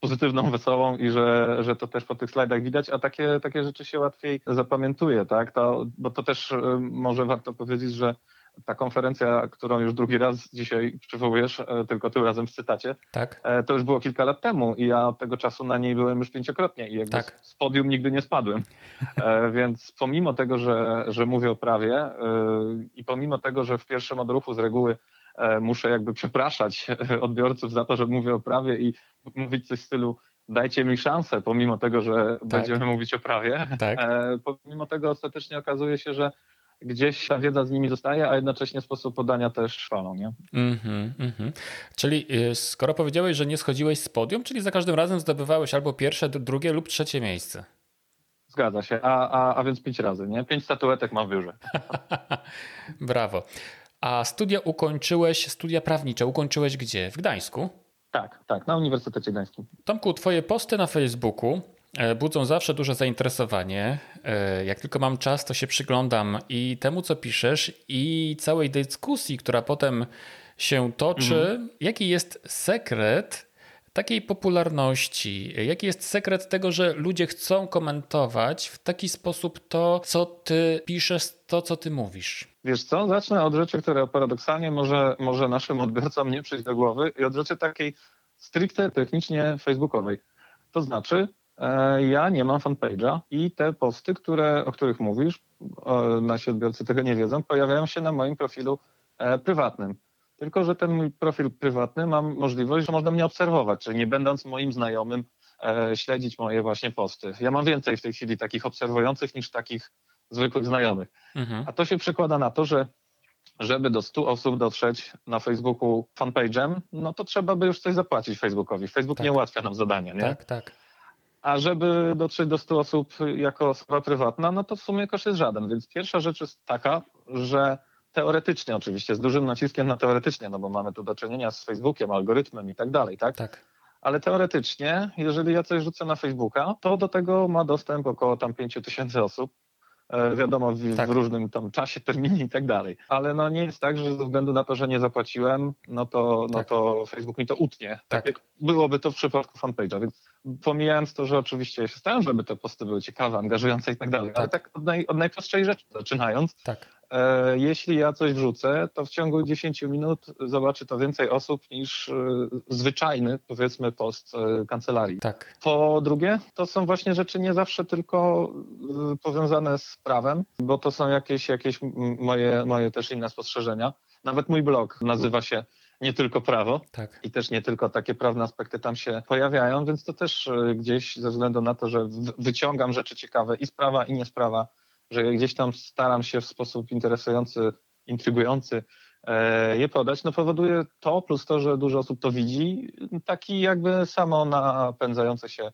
pozytywną, wesołą i że, że to też po tych slajdach widać, a takie, takie rzeczy się łatwiej zapamiętuje, tak? To, bo to też e, może warto powiedzieć, że ta konferencja, którą już drugi raz dzisiaj przywołujesz, e, tylko tym razem w cytacie, tak, e, to już było kilka lat temu i ja od tego czasu na niej byłem już pięciokrotnie i jakby Tak. z podium nigdy nie spadłem. E, Więc pomimo tego, że, że mówię o prawie i pomimo tego, że w pierwszym odruchu z reguły muszę jakby przepraszać odbiorców za to, że mówię o prawie i mówić coś w stylu dajcie mi szansę, pomimo tego, że będziemy mówić o prawie, tak. pomimo tego ostatecznie okazuje się, że gdzieś ta wiedza z nimi zostaje, a jednocześnie sposób podania też chwalą, nie? Mhm, mhm. Czyli y, skoro powiedziałeś, że nie schodziłeś z podium, czyli za każdym razem zdobywałeś albo pierwsze, drugie lub trzecie miejsce. Zgadza się, a, a, a więc pięć razy, nie? Pięć statuetek mam w biurze. Brawo. A studia ukończyłeś, studia prawnicze ukończyłeś gdzie? W Gdańsku? Tak, tak, na Uniwersytecie Gdańskim. Tomku, twoje posty na Facebooku budzą zawsze duże zainteresowanie. E, Jak tylko mam czas, to się przyglądam i temu, co piszesz, i całej dyskusji, która potem się toczy. Jaki jest sekret takiej popularności? Jaki jest sekret tego, że ludzie chcą komentować w taki sposób to, co ty piszesz, to, co ty mówisz? Wiesz co, zacznę od rzeczy, która paradoksalnie może, może naszym odbiorcom nie przyjść do głowy i od rzeczy takiej stricte technicznie facebookowej. To znaczy, e, ja nie mam fanpage'a i te posty, które, o których mówisz, e, nasi odbiorcy tego nie wiedzą, pojawiają się na moim profilu e, prywatnym. Tylko, że ten mój profil prywatny mam możliwość, że można mnie obserwować, czyli nie będąc moim znajomym, e, śledzić moje właśnie posty. Ja mam więcej w tej chwili takich obserwujących niż takich zwykłych znajomych. Mhm. A to się przekłada na to, że żeby do 100 osób dotrzeć na Facebooku fanpage'em, no to trzeba by już coś zapłacić Facebookowi. Facebook Tak. nie ułatwia nam zadania, nie? Tak, tak. A żeby dotrzeć do 100 osób jako osoba prywatna, no to w sumie koszt jest żaden. Więc pierwsza rzecz jest taka, że teoretycznie oczywiście, z dużym naciskiem na teoretycznie, no bo mamy tu do czynienia z Facebookiem, algorytmem i tak dalej, tak? Tak. Ale teoretycznie, jeżeli ja coś rzucę na Facebooka, to do tego ma dostęp około tam 5 tysięcy osób. E, wiadomo, w, Tak. w różnym tam czasie, terminie i tak dalej. Ale no nie jest tak, że ze względu na to, że nie zapłaciłem, no to, no Tak. to Facebook mi to utnie. Tak, Tak. jak byłoby to w przypadku fanpage'a. Więc pomijając to, że oczywiście się starałem, żeby te posty były ciekawe, angażujące i tak dalej, ale tak od, naj, od najprostszej rzeczy zaczynając, Tak. E, jeśli ja coś wrzucę, to w ciągu 10 minut zobaczy to więcej osób niż e, zwyczajny, powiedzmy, post e, kancelarii. Tak. Po drugie, to są właśnie rzeczy nie zawsze tylko powiązane z prawem, bo to są jakieś, jakieś moje, moje też inne spostrzeżenia. Nawet mój blog nazywa się nie tylko prawo Tak. i też nie tylko takie prawne aspekty tam się pojawiają, więc to też gdzieś ze względu na to, że wyciągam rzeczy ciekawe i sprawa i niesprawa, że gdzieś tam staram się w sposób interesujący, intrygujący e, je podać, no powoduje to, plus to, że dużo osób to widzi, taki jakby samo napędzający się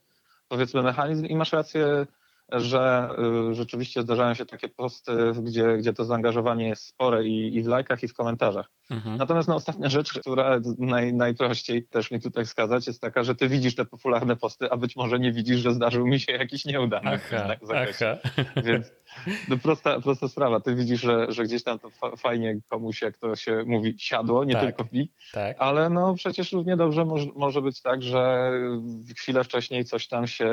powiedzmy mechanizm i masz rację, że y, rzeczywiście zdarzają się takie posty, gdzie, gdzie to zaangażowanie jest spore i, i w lajkach, i w komentarzach. Mhm. Natomiast no, ostatnia rzecz, która naj, najprościej też mi tutaj wskazać, jest taka, że ty widzisz te popularne posty, a być może nie widzisz, że zdarzył mi się jakiś nieudany Aha, znak- zakresie. aha. Więc no, prosta, prosta sprawa. Ty widzisz, że, że gdzieś tam to fa- fajnie komuś, jak to się mówi, siadło, nie Tak. tylko mi, Tak. ale no przecież równie dobrze może, może być tak, że chwilę wcześniej coś tam się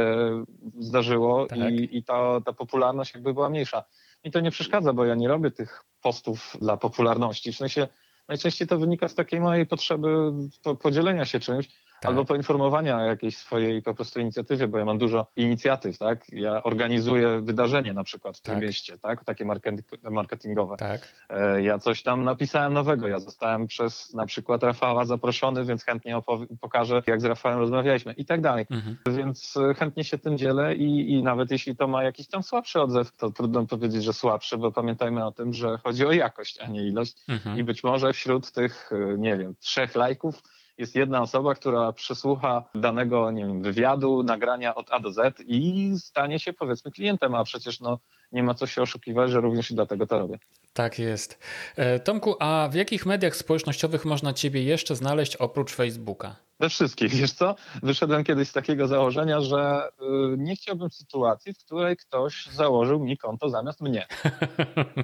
zdarzyło Tak. i, i ta, ta popularność jakby była mniejsza. I to nie przeszkadza, bo ja nie robię tych postów dla popularności. W sensie najczęściej to wynika z takiej mojej potrzeby po, podzielenia się czymś, Tak. albo poinformowania o jakiejś swojej po prostu inicjatywie, bo ja mam dużo inicjatyw, tak? Ja organizuję wydarzenie na przykład w tym Tak. mieście, tak? Takie market- marketingowe. Tak. E, Ja coś tam napisałem nowego. Ja zostałem przez na przykład Rafała zaproszony, więc chętnie pokażę, jak z Rafałem rozmawialiśmy i tak dalej. Mhm. Więc e, chętnie się tym dzielę i, i nawet jeśli to ma jakiś tam słabszy odzew, to trudno powiedzieć, że słabszy, bo pamiętajmy o tym, że chodzi o jakość, a nie ilość. Mhm. I być może wśród tych, e, nie wiem, trzech lajków jest jedna osoba, która przesłucha danego, nie wiem, wywiadu, nagrania od A do Z i stanie się powiedzmy klientem, a przecież no, nie ma co się oszukiwać, że również i dlatego to robię. Tak jest. E, Tomku, a w jakich mediach społecznościowych można Ciebie jeszcze znaleźć oprócz Facebooka? We wszystkich, wiesz co? Wyszedłem kiedyś z takiego założenia, że y, nie chciałbym sytuacji, w której ktoś założył mi konto zamiast mnie.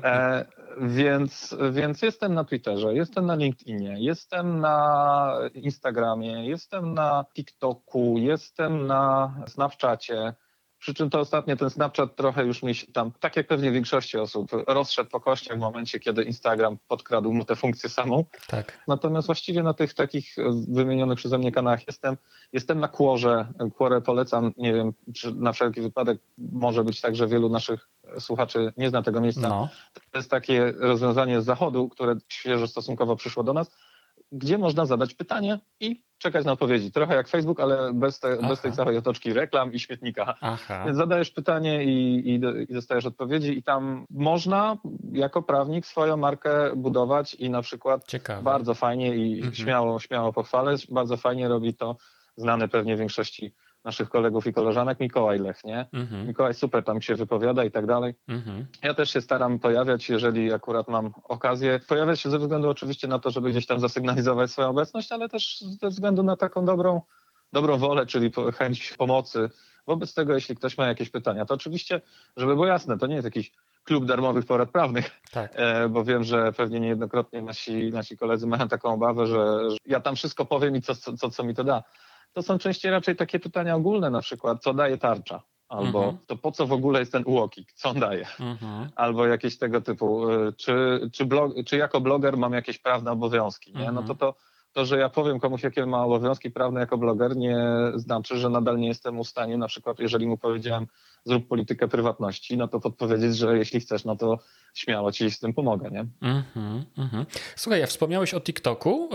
E, więc, więc jestem na Twitterze, jestem na LinkedInie, jestem na Instagramie, jestem na TikToku, jestem na Snapchacie. Przy czym to ostatnie, ten Snapchat trochę już mi się tam, tak jak pewnie większości osób, rozszedł po kościach w momencie, kiedy Instagram podkradł mu tę funkcję samą. Tak. Natomiast właściwie na tych takich e, wymienionych przeze mnie kanałach jestem. Jestem na Quorze. Quorę polecam. Nie wiem, czy na wszelki wypadek może być tak, że wielu naszych słuchaczy nie zna tego miejsca. No. To jest takie rozwiązanie z zachodu, które świeżo stosunkowo przyszło do nas, gdzie można zadać pytanie i czekać na odpowiedzi. Trochę jak Facebook, ale bez, te, bez tej całej otoczki reklam i śmietnika. Aha. Więc zadajesz pytanie i, i, i dostajesz odpowiedzi i tam można jako prawnik swoją markę budować i na przykład Ciekawe. bardzo fajnie i Mhm. śmiało, śmiało pochwalę. Bardzo fajnie robi to znany pewnie większości naszych kolegów i koleżanek Mikołaj Lech, nie? Mhm. Mikołaj super tam się wypowiada i tak dalej. Mhm. Ja też się staram pojawiać, jeżeli akurat mam okazję. Pojawiać się ze względu oczywiście na to, żeby gdzieś tam zasygnalizować swoją obecność, ale też ze względu na taką dobrą, dobrą wolę, czyli chęć pomocy. Wobec tego, jeśli ktoś ma jakieś pytania, to oczywiście, żeby było jasne, to nie jest jakiś klub darmowych porad prawnych, Tak. e, bo wiem, że pewnie niejednokrotnie nasi, nasi koledzy mają taką obawę, że, że ja tam wszystko powiem i co, co, co mi to da. To są częściej raczej takie pytania ogólne, na przykład, co daje tarcza? Albo Mhm. to po co w ogóle jest ten UOKiK? Co on daje? Mhm. albo jakieś tego typu, y, czy, czy, blog, czy jako bloger mam jakieś prawne obowiązki, nie? No Mhm. to, to to, że ja powiem komuś, jakie ma obowiązki prawne jako bloger, nie znaczy, że nadal nie jestem mu w stanie, na przykład jeżeli mu powiedziałem, zrób politykę prywatności, no to podpowiedzieć, że jeśli chcesz, no to śmiało ci z tym pomogę, nie? Mhm. Mhm. Słuchaj, a wspomniałeś o TikToku.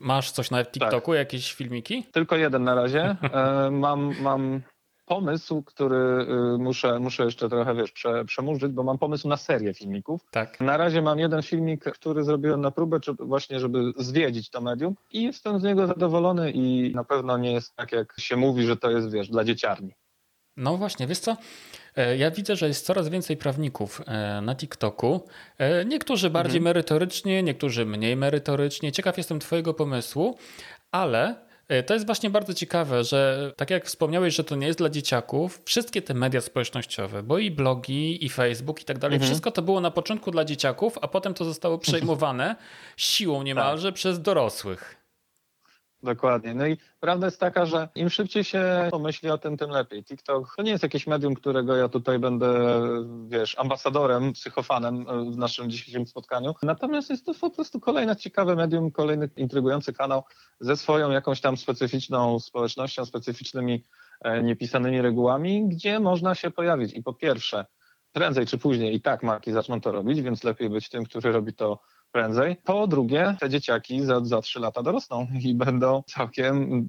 Masz coś na TikToku, jakieś filmiki? Tylko jeden na razie. E, mam, mam pomysł, który y, muszę, muszę jeszcze trochę, wiesz, prze, przemurzyć, bo mam pomysł na serię filmików. Tak. Na razie mam jeden filmik, który zrobiłem na próbę, czy właśnie, żeby zwiedzić to medium i jestem z niego zadowolony i na pewno nie jest tak, jak się mówi, że to jest, wiesz, dla dzieciarni. No właśnie, wiesz co? E, ja widzę, że jest coraz więcej prawników e, na TikToku. E, niektórzy bardziej Mhm. merytorycznie, niektórzy mniej merytorycznie. Ciekaw jestem Twojego pomysłu, ale to jest właśnie bardzo ciekawe, że tak jak wspomniałeś, że to nie jest dla dzieciaków, wszystkie te media społecznościowe, bo i blogi, i Facebook i tak dalej, Mhm. wszystko to było na początku dla dzieciaków, a potem to zostało przejmowane siłą niemalże przez dorosłych. Dokładnie. No i prawda jest taka, że im szybciej się pomyśli o tym, tym lepiej. TikTok to nie jest jakieś medium, którego ja tutaj będę, wiesz, ambasadorem, psychofanem w naszym dzisiejszym spotkaniu. Natomiast jest to po prostu kolejne ciekawe medium, kolejny intrygujący kanał ze swoją jakąś tam specyficzną społecznością, specyficznymi e, niepisanymi regułami, gdzie można się pojawić. I po pierwsze, prędzej czy później i tak marki zaczną to robić, więc lepiej być tym, który robi to prędzej. Po drugie, te dzieciaki za, za 3 lata dorosną i będą całkiem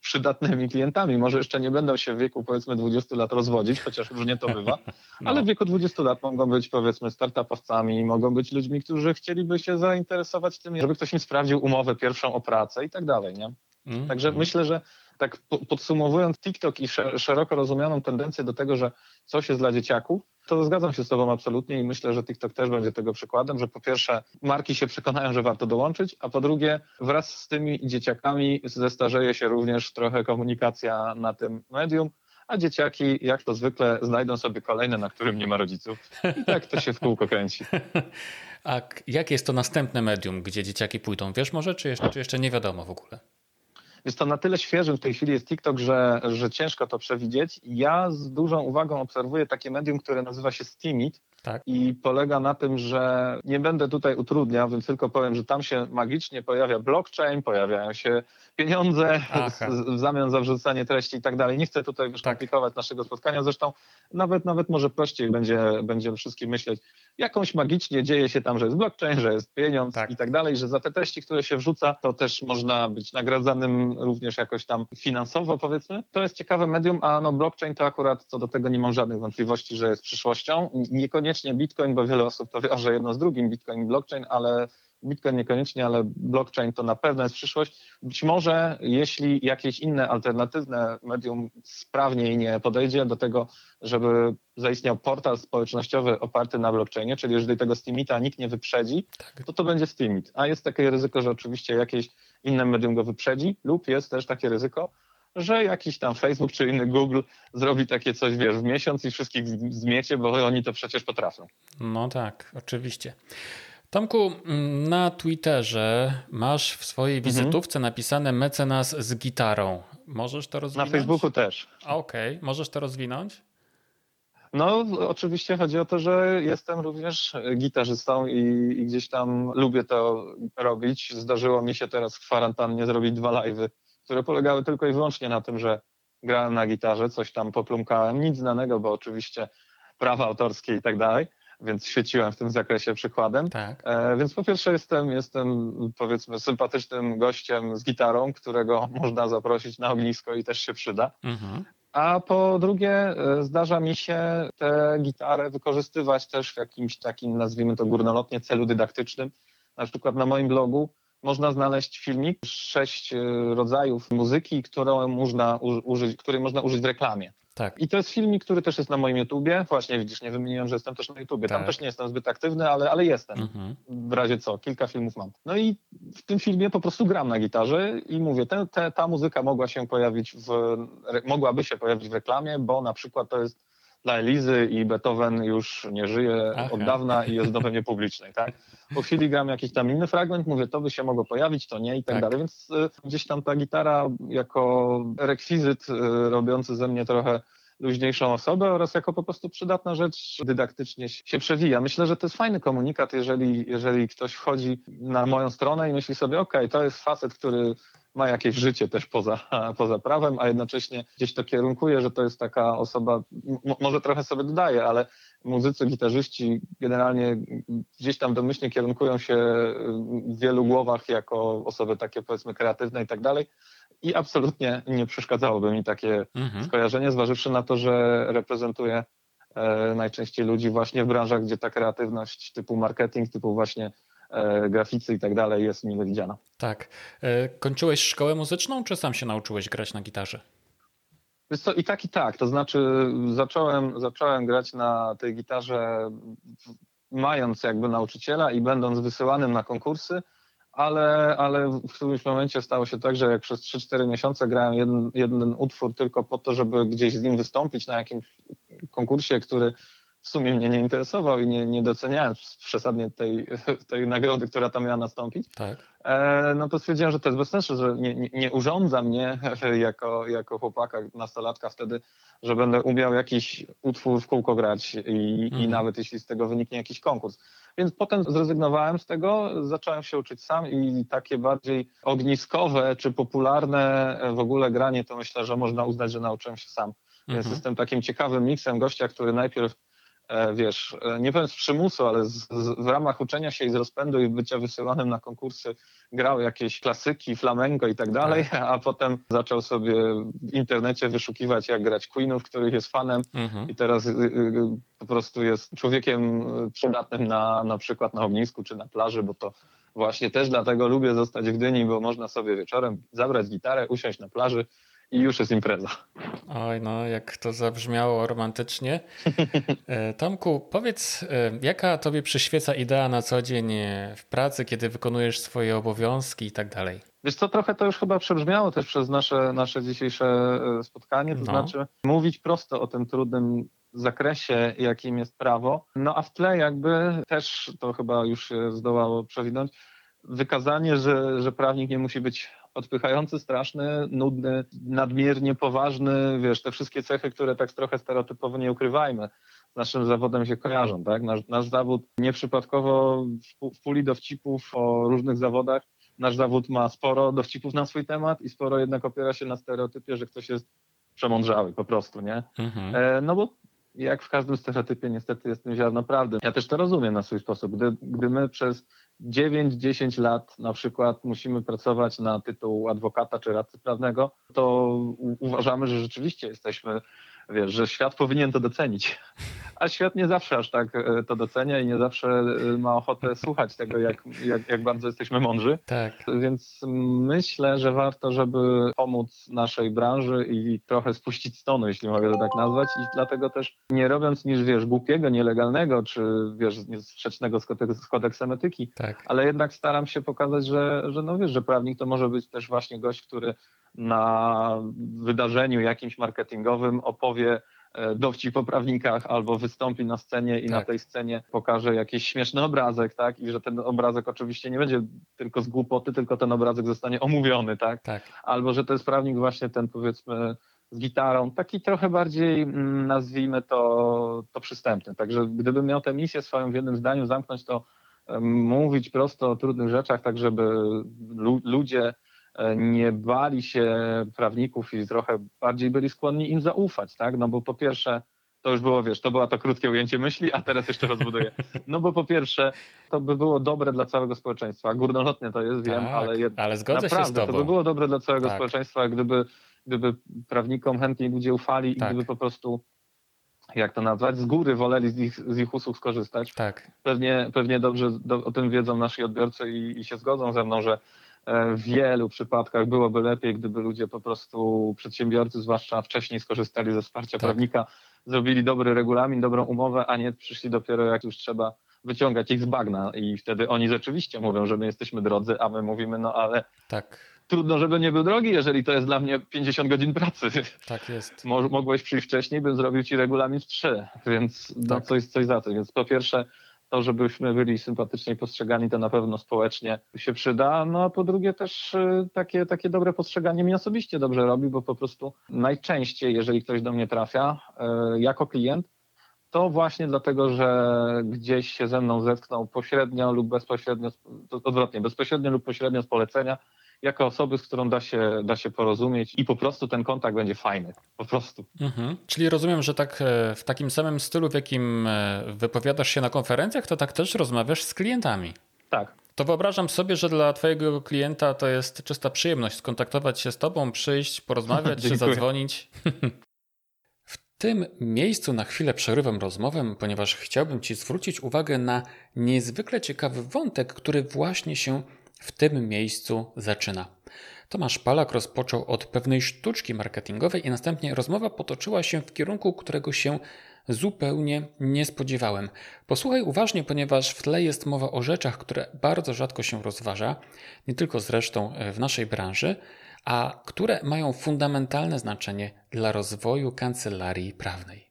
przydatnymi klientami. Może jeszcze nie będą się w wieku powiedzmy 20 lat rozwodzić, chociaż różnie to bywa, No. ale w wieku 20 lat mogą być powiedzmy startupowcami, mogą być ludźmi, którzy chcieliby się zainteresować tym, żeby ktoś im sprawdził umowę pierwszą o pracę i tak dalej, nie? Mm. Także myślę, że tak po- podsumowując TikTok i sze- szeroko rozumianą tendencję do tego, że coś jest dla dzieciaków, to zgadzam się z Tobą absolutnie i myślę, że TikTok też będzie tego przykładem, że po pierwsze marki się przekonają, że warto dołączyć, a po drugie wraz z tymi dzieciakami zestarzeje się również trochę komunikacja na tym medium, a dzieciaki jak to zwykle znajdą sobie kolejne, na którym nie ma rodziców i tak to się w kółko kręci. A jakie jest to następne medium, gdzie dzieciaki pójdą? Wiesz może, czy jeszcze, czy jeszcze nie wiadomo w ogóle? Jest to na tyle świeżym w tej chwili jest TikTok, że, że ciężko to przewidzieć. Ja z dużą uwagą obserwuję takie medium, które nazywa się Steamit Tak. i polega na tym, że nie będę tutaj utrudniał, więc tylko powiem, że tam się magicznie pojawia blockchain, pojawiają się pieniądze z, w zamian za wrzucanie treści i tak dalej. Nie chcę tutaj już Tak. komplikować naszego spotkania, zresztą nawet, nawet może prościej będzie, będzie wszystkim myśleć, jakąś magicznie dzieje się tam, że jest blockchain, że jest pieniądz Tak. i tak dalej, że za te treści, które się wrzuca, to też można być nagradzanym również jakoś tam finansowo, powiedzmy. To jest ciekawe medium, a no blockchain to akurat co do tego nie mam żadnych wątpliwości, że jest przyszłością. Niekoniecznie Bitcoin, bo wiele osób to wiąże jedno z drugim, Bitcoin i blockchain, ale Bitcoin niekoniecznie, ale blockchain to na pewno jest przyszłość. Być może jeśli jakieś inne alternatywne medium sprawniej nie podejdzie do tego, żeby zaistniał portal społecznościowy oparty na blockchainie, czyli jeżeli tego Steamita nikt nie wyprzedzi, Tak. to to będzie Steamit. A jest takie ryzyko, że oczywiście jakieś inne medium go wyprzedzi lub jest też takie ryzyko, że jakiś tam Facebook czy inny Google zrobi takie coś, wiesz, w miesiąc i wszystkich zmiecie, bo oni to przecież potrafią. No tak, oczywiście. Tomku, mm, na Twitterze masz w swojej wizytówce napisane mecenas z gitarą. Możesz to Na rozwinąć? Facebooku też. Okej, możesz to rozwinąć? No, oczywiście chodzi o to, że jestem również gitarzystą i, i gdzieś tam lubię to robić. Zdarzyło mi się teraz w kwarantannie zrobić dwa live'y, które polegały tylko i wyłącznie na tym, że grałem na gitarze, coś tam poplumkałem, nic znanego, bo oczywiście prawa autorskie i tak dalej, więc świeciłem w tym zakresie przykładem. Tak. E, więc po pierwsze jestem, jestem powiedzmy sympatycznym gościem z gitarą, którego można zaprosić na ognisko i też się przyda. Mhm. A po drugie, e, zdarza mi się tę gitarę wykorzystywać też w jakimś takim, nazwijmy to górnolotnie, celu dydaktycznym. Na przykład na moim blogu można znaleźć filmik, sześć e, rodzajów muzyki, którą można użyć, której można użyć w reklamie. Tak. I to jest filmik, który też jest na moim YouTubie. Właśnie widzisz, nie wymieniłem, że jestem też na YouTubie. Tam Tak. też nie jestem zbyt aktywny, ale, ale jestem Mhm. w razie co, kilka filmów mam. No i w tym filmie po prostu gram na gitarze i mówię, te, te, ta muzyka mogła się pojawić w, re, mogłaby się pojawić w reklamie, bo na przykład to jest dla Elizy i Beethoven już nie żyje Aha. od dawna i jest w domu publicznej, tak? Po chwili gram jakiś tam inny fragment, mówię, to by się mogło pojawić, to nie i tak, Tak. dalej, więc y, gdzieś tam ta gitara jako rekwizyt y, robiący ze mnie trochę luźniejszą osobę oraz jako po prostu przydatna rzecz dydaktycznie się przewija. Myślę, że to jest fajny komunikat, jeżeli, jeżeli ktoś wchodzi na moją stronę i myśli sobie, ok, to jest facet, który ma jakieś życie też poza, poza prawem, a jednocześnie gdzieś to kierunkuje, że to jest taka osoba, może trochę sobie dodaje, ale muzycy, gitarzyści generalnie gdzieś tam domyślnie kierunkują się w wielu głowach jako osoby takie powiedzmy kreatywne i tak dalej. i absolutnie nie przeszkadzałoby mi takie Mhm. skojarzenie, zważywszy na to, że reprezentuję e, najczęściej ludzi właśnie w branżach, gdzie ta kreatywność typu marketing, typu właśnie graficy i tak dalej jest mile widziana. Tak. E, Kończyłeś szkołę muzyczną, czy sam się nauczyłeś grać na gitarze? Wiesz co, i tak, i tak. To znaczy zacząłem, zacząłem grać na tej gitarze mając jakby nauczyciela i będąc wysyłanym na konkursy, ale, ale w którymś momencie stało się tak, że jak przez 3-4 miesiące grałem jeden, jeden utwór tylko po to, żeby gdzieś z nim wystąpić na jakimś konkursie, który w sumie mnie nie interesował i nie, nie doceniałem przesadnie tej, tej nagrody, która tam miała nastąpić, Tak. E, no to stwierdziłem, że to jest bez sensu, że nie, nie, nie urządza mnie jako, jako chłopaka, nastolatka wtedy, że będę umiał jakiś utwór w kółko grać i, i Mhm. nawet jeśli z tego wyniknie jakiś konkurs. Więc potem zrezygnowałem z tego, zacząłem się uczyć sam i takie bardziej ogniskowe czy popularne w ogóle granie, to myślę, że można uznać, że nauczyłem się sam. Więc Mhm. jestem takim ciekawym miksem gościa, który najpierw, wiesz, e, nie powiem z przymusu, ale z, z, w ramach uczenia się i z rozpędu i bycia wysyłanym na konkursy grał jakieś klasyki, flamenco i tak dalej, a potem zaczął sobie w internecie wyszukiwać, jak grać Queenów, których jest fanem Mhm. i teraz y, y, po prostu jest człowiekiem y, przydatnym na, na przykład na ognisku czy na plaży, bo to właśnie też dlatego lubię zostać w Gdyni, bo można sobie wieczorem zabrać gitarę, usiąść na plaży i już jest impreza. Oj, no jak to zabrzmiało romantycznie. E, Tomku, powiedz, e, jaka tobie przyświeca idea na co dzień e, w pracy, kiedy wykonujesz swoje obowiązki i tak dalej? Wiesz co, trochę to już chyba przebrzmiało też przez nasze, nasze dzisiejsze spotkanie, to No. znaczy mówić prosto o tym trudnym zakresie, jakim jest prawo, no a w tle jakby też to chyba już się zdołało przewidnąć, wykazanie, że, że prawnik nie musi być odpychający, straszny, nudny, nadmiernie poważny, wiesz, te wszystkie cechy, które tak trochę stereotypowo nie ukrywajmy, z naszym zawodem się kojarzą, tak? Nasz, nasz zawód nieprzypadkowo w, pu- w puli dowcipów o różnych zawodach nasz zawód ma sporo dowcipów na swój temat i sporo jednak opiera się na stereotypie, że ktoś jest przemądrzały po prostu, nie? Mhm. E, no bo jak w każdym stereotypie niestety jest tym ziarno prawdy. Ja też to rozumiem na swój sposób. Gdy, gdy my przez 9-10 lat na przykład musimy pracować na tytuł adwokata czy radcy prawnego, to uważamy, że rzeczywiście jesteśmy, wiesz, że świat powinien to docenić. A świat nie zawsze aż tak e, to docenia i nie zawsze e, ma ochotę słuchać tego, jak, jak, jak bardzo jesteśmy mądrzy. Tak. Więc myślę, że warto, żeby pomóc naszej branży i trochę spuścić stonu, jeśli mogę to tak nazwać. I dlatego też nie robiąc niż, wiesz, głupiego, nielegalnego, czy wiesz, sprzecznego z, kodek- z kodeksem etyki, Tak. ale jednak staram się pokazać, że, że no wiesz, że prawnik to może być też właśnie gość, który na wydarzeniu jakimś marketingowym opowie e, dowcip o prawnikach albo wystąpi na scenie i na Tak. tej scenie pokaże jakiś śmieszny obrazek, tak? I że ten obrazek oczywiście nie będzie tylko z głupoty, tylko ten obrazek zostanie omówiony, tak? Tak. Albo że to jest prawnik właśnie ten powiedzmy z gitarą, taki trochę bardziej mm, nazwijmy to, to przystępny. Także gdybym miał tę misję swoją w jednym zdaniu zamknąć, to em, mówić prosto o trudnych rzeczach, tak żeby lu- ludzie e, nie bali się prawników i trochę bardziej byli skłonni im zaufać, tak? No bo po pierwsze, to już było, wiesz, to było to krótkie ujęcie myśli, a teraz jeszcze rozbuduję. No bo po pierwsze, to by było dobre dla całego społeczeństwa. Górnolotnie to jest, wiem, tak. ale jednak ale zgodzę Naprawdę, się z tobą. to by było dobre dla całego Tak. społeczeństwa, gdyby, gdyby prawnikom chętniej ludzie ufali Tak. i gdyby po prostu, jak to nazwać, z góry woleli z ich, z ich usług skorzystać. Tak. Pewnie, pewnie dobrze do, o tym wiedzą nasi odbiorcy i, i się zgodzą ze mną, że e, w wielu przypadkach byłoby lepiej, gdyby ludzie po prostu, przedsiębiorcy zwłaszcza wcześniej skorzystali ze wsparcia Tak. prawnika, zrobili dobry regulamin, dobrą umowę, a nie przyszli dopiero jak już trzeba wyciągać ich z bagna i wtedy oni rzeczywiście mówią, że my jesteśmy drodzy, a my mówimy, no ale Tak. trudno, żeby nie był drogi, jeżeli to jest dla mnie 50 godzin pracy. Tak jest. Mo- Mogłeś przyjść wcześniej, bym zrobił ci regulamin w 3, więc no Tak. coś, coś za to. Więc po pierwsze, to, żebyśmy byli sympatycznie postrzegani, to na pewno społecznie się przyda. No a po drugie też y, takie, takie dobre postrzeganie mi osobiście dobrze robi, bo po prostu najczęściej, jeżeli ktoś do mnie trafia y, jako klient, to właśnie dlatego, że gdzieś się ze mną zetknął pośrednio lub bezpośrednio, odwrotnie, bezpośrednio lub pośrednio z polecenia, jako osoby, z którą da się, da się porozumieć i po prostu ten kontakt będzie fajny. Po prostu. Mhm. Czyli rozumiem, że tak e, w takim samym stylu, w jakim e, wypowiadasz się na konferencjach, to tak też rozmawiasz z klientami. Tak. To wyobrażam sobie, że dla Twojego klienta to jest czysta przyjemność skontaktować się z Tobą, przyjść, porozmawiać czy zadzwonić. W tym miejscu na chwilę przerywam rozmowę, ponieważ chciałbym Ci zwrócić uwagę na niezwykle ciekawy wątek, który właśnie się w tym miejscu zaczyna. Tomasz Palak rozpoczął od pewnej sztuczki marketingowej i następnie rozmowa potoczyła się w kierunku, którego się zupełnie nie spodziewałem. Posłuchaj uważnie, ponieważ w tle jest mowa o rzeczach, które bardzo rzadko się rozważa, nie tylko zresztą w naszej branży, a które mają fundamentalne znaczenie dla rozwoju kancelarii prawnej.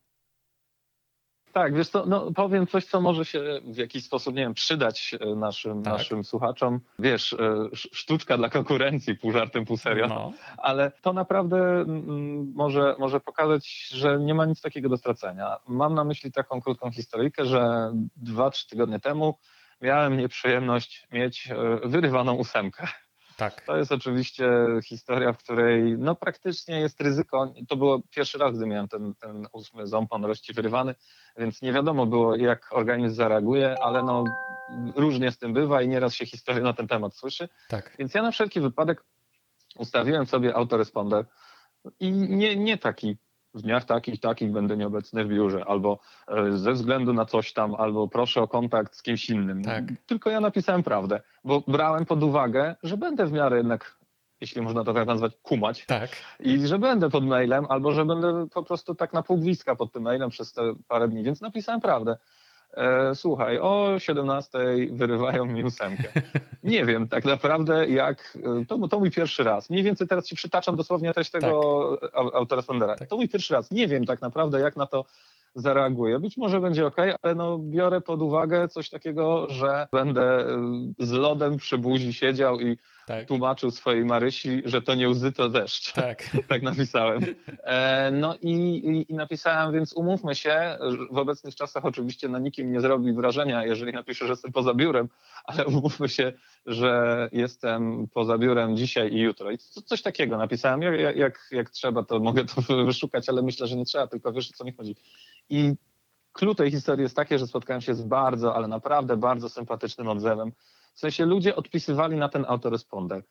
Tak, wiesz co, no powiem coś, co może się w jakiś sposób, nie wiem, przydać e, naszym, tak. naszym słuchaczom. Wiesz, e, sztuczka dla konkurencji, pół żartem, pół serio. No. Ale to naprawdę mm, może, może pokazać, że nie ma nic takiego do stracenia. Mam na myśli taką krótką historyjkę, że dwa, trzy tygodnie temu miałem nieprzyjemność mieć e, wyrywaną ósemkę. Tak. To jest oczywiście historia, w której no praktycznie jest ryzyko. To było pierwszy raz, gdy miałem ten, ten ósmy ząb rości wyrywany, więc nie wiadomo było, jak organizm zareaguje, ale no różnie z tym bywa i nieraz się historia na ten temat słyszy. Tak. Więc ja na wszelki wypadek ustawiłem sobie autoresponder i nie, nie taki w dniach takich, takich będę nieobecny w biurze, albo e, ze względu na coś tam, albo proszę o kontakt z kimś innym. Tak. Tylko ja napisałem prawdę, bo brałem pod uwagę, że będę w miarę jednak, jeśli można to tak nazwać, kumać. Tak. I że będę pod mailem, albo że będę po prostu tak na pół pod tym mailem przez te parę dni, więc napisałem prawdę. E, słuchaj, o 17 wyrywają mi ósemkę. Nie wiem tak naprawdę jak, e, to, to mój pierwszy raz. Mniej więcej teraz ci przytaczam dosłownie treść tego tak. autorespondera. Tak. To mój pierwszy raz. Nie wiem tak naprawdę jak na to zareaguję. Być może będzie ok, ale no biorę pod uwagę coś takiego, że będę e, z lodem przy buzi siedział i tak. tłumaczył swojej Marysi, że to nie łzy, to deszcz. Tak, tak napisałem. E, no i, i, i, napisałem, więc umówmy się, w obecnych czasach oczywiście na nikim nie zrobi wrażenia, jeżeli napiszę, że jestem poza biurem, ale umówmy się, że jestem poza biurem dzisiaj i jutro. I coś takiego napisałem. Jak, jak, jak trzeba, to mogę to wyszukać, ale myślę, że nie trzeba, tylko wiesz, o co mi chodzi. I clue tej historii jest takie, że spotkałem się z bardzo, ale naprawdę bardzo sympatycznym odzewem w sensie ludzie odpisywali na ten autoresponder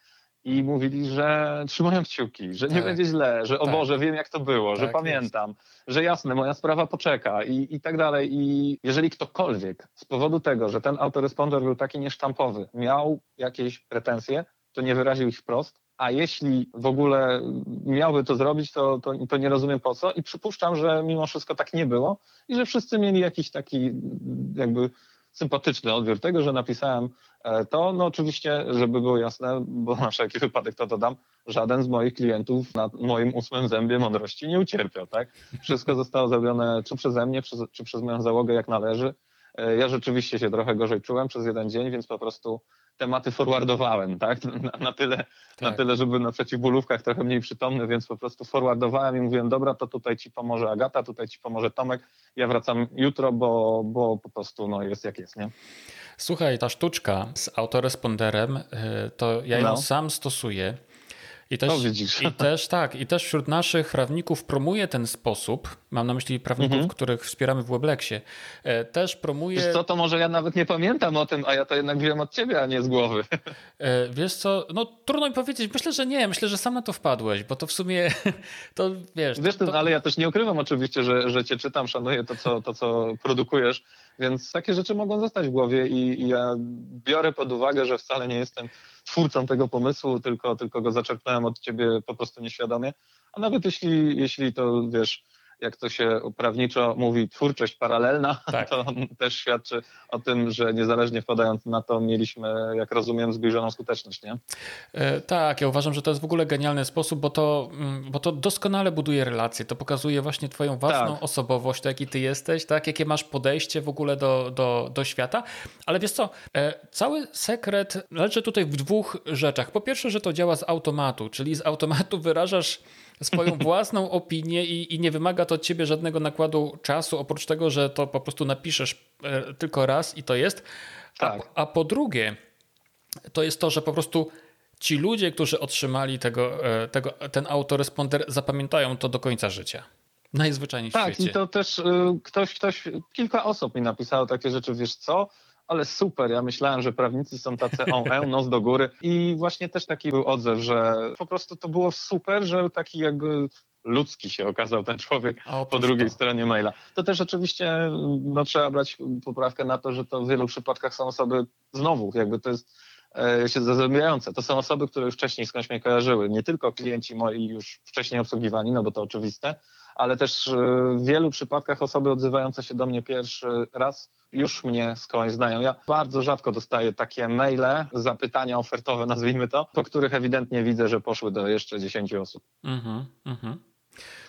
i mówili, że trzymają kciuki, że nie tak. będzie źle, że o tak. Boże, wiem jak to było, tak, że pamiętam, jest. że jasne, moja sprawa poczeka i, i tak dalej. I jeżeli ktokolwiek z powodu tego, że ten autoresponder był taki niesztampowy, miał jakieś pretensje, to nie wyraził ich wprost, a jeśli w ogóle miałby to zrobić, to, to, to, nie rozumiem po co i przypuszczam, że mimo wszystko tak nie było i że wszyscy mieli jakiś taki jakby sympatyczny odbiór tego, że napisałem e, to. No oczywiście, żeby było jasne, bo na wszelki wypadek to dodam, żaden z moich klientów na moim ósmym zębie mądrości nie ucierpiał. Tak? Wszystko zostało zrobione czy przeze mnie, czy przez moją załogę jak należy. E, ja rzeczywiście się trochę gorzej czułem przez jeden dzień, więc po prostu tematy forwardowałem, tak? Na, na tyle, tak. na tyle, żeby na przeciwbólówkach trochę mniej przytomny, więc po prostu forwardowałem i mówiłem, dobra, to tutaj ci pomoże Agata, tutaj ci pomoże Tomek, ja wracam jutro, bo, bo po prostu no, jest jak jest, nie? Słuchaj, ta sztuczka z autoresponderem, y, to ja ją no. sam stosuję i też, I też tak, i też wśród naszych prawników promuje ten sposób. Mam na myśli prawników, mhm. których wspieramy w Webleksie. E, też promuje. Wiesz co, to może ja nawet nie pamiętam o tym, a ja to jednak wiem od ciebie, a nie z głowy. E, wiesz co, no trudno mi powiedzieć. Myślę, że nie. Myślę, że sam na to wpadłeś, bo to w sumie to wiesz. Wiesz, to, to... ale ja też nie ukrywam oczywiście, że, że cię czytam, szanuję to co, to, co produkujesz. Więc takie rzeczy mogą zostać w głowie i, i ja biorę pod uwagę, że wcale nie jestem twórcą tego pomysłu, tylko, tylko go zaczerpnąłem od ciebie po prostu nieświadomie. A nawet jeśli, jeśli to wiesz, jak to się prawniczo mówi, twórczość paralelna, tak. to też świadczy o tym, że niezależnie wpadając na to, mieliśmy, jak rozumiem, zbliżoną skuteczność, nie? E, tak, ja uważam, że to jest w ogóle genialny sposób, bo to, mm, bo to doskonale buduje relacje, to pokazuje właśnie twoją własną tak. osobowość, to jaki ty jesteś, tak, jakie masz podejście w ogóle do, do, do świata, ale wiesz co, e, cały sekret leży tutaj w dwóch rzeczach. Po pierwsze, że to działa z automatu, czyli z automatu wyrażasz swoją własną opinię i, i, nie wymaga to od ciebie żadnego nakładu czasu, oprócz tego, że to po prostu napiszesz e, tylko raz i to jest. Tak. A, a po drugie, to jest to, że po prostu ci ludzie, którzy otrzymali tego, e, tego, ten autoresponder, zapamiętają to do końca życia. Najzwyczajniej w tak, świecie. Tak, i to też y, ktoś, ktoś, kilka osób mi napisało takie rzeczy, wiesz co, ale super, ja myślałem, że prawnicy są tacy on, e, nos do góry i właśnie też taki był odzew, że po prostu to było super, że taki jakby ludzki się okazał ten człowiek po drugiej to. stronie maila. To też oczywiście no, trzeba brać poprawkę na to, że to w wielu przypadkach są osoby znowu, jakby to jest e, się zazębiające. To są osoby, które już wcześniej skądś mnie kojarzyły. Nie tylko klienci moi już wcześniej obsługiwani, no bo to oczywiste, ale też e, w wielu przypadkach osoby odzywające się do mnie pierwszy raz już mnie skądś znają. Ja bardzo rzadko dostaję takie maile, zapytania ofertowe, nazwijmy to, po których ewidentnie widzę, że poszły do jeszcze 10 osób. Mm-hmm, mm-hmm.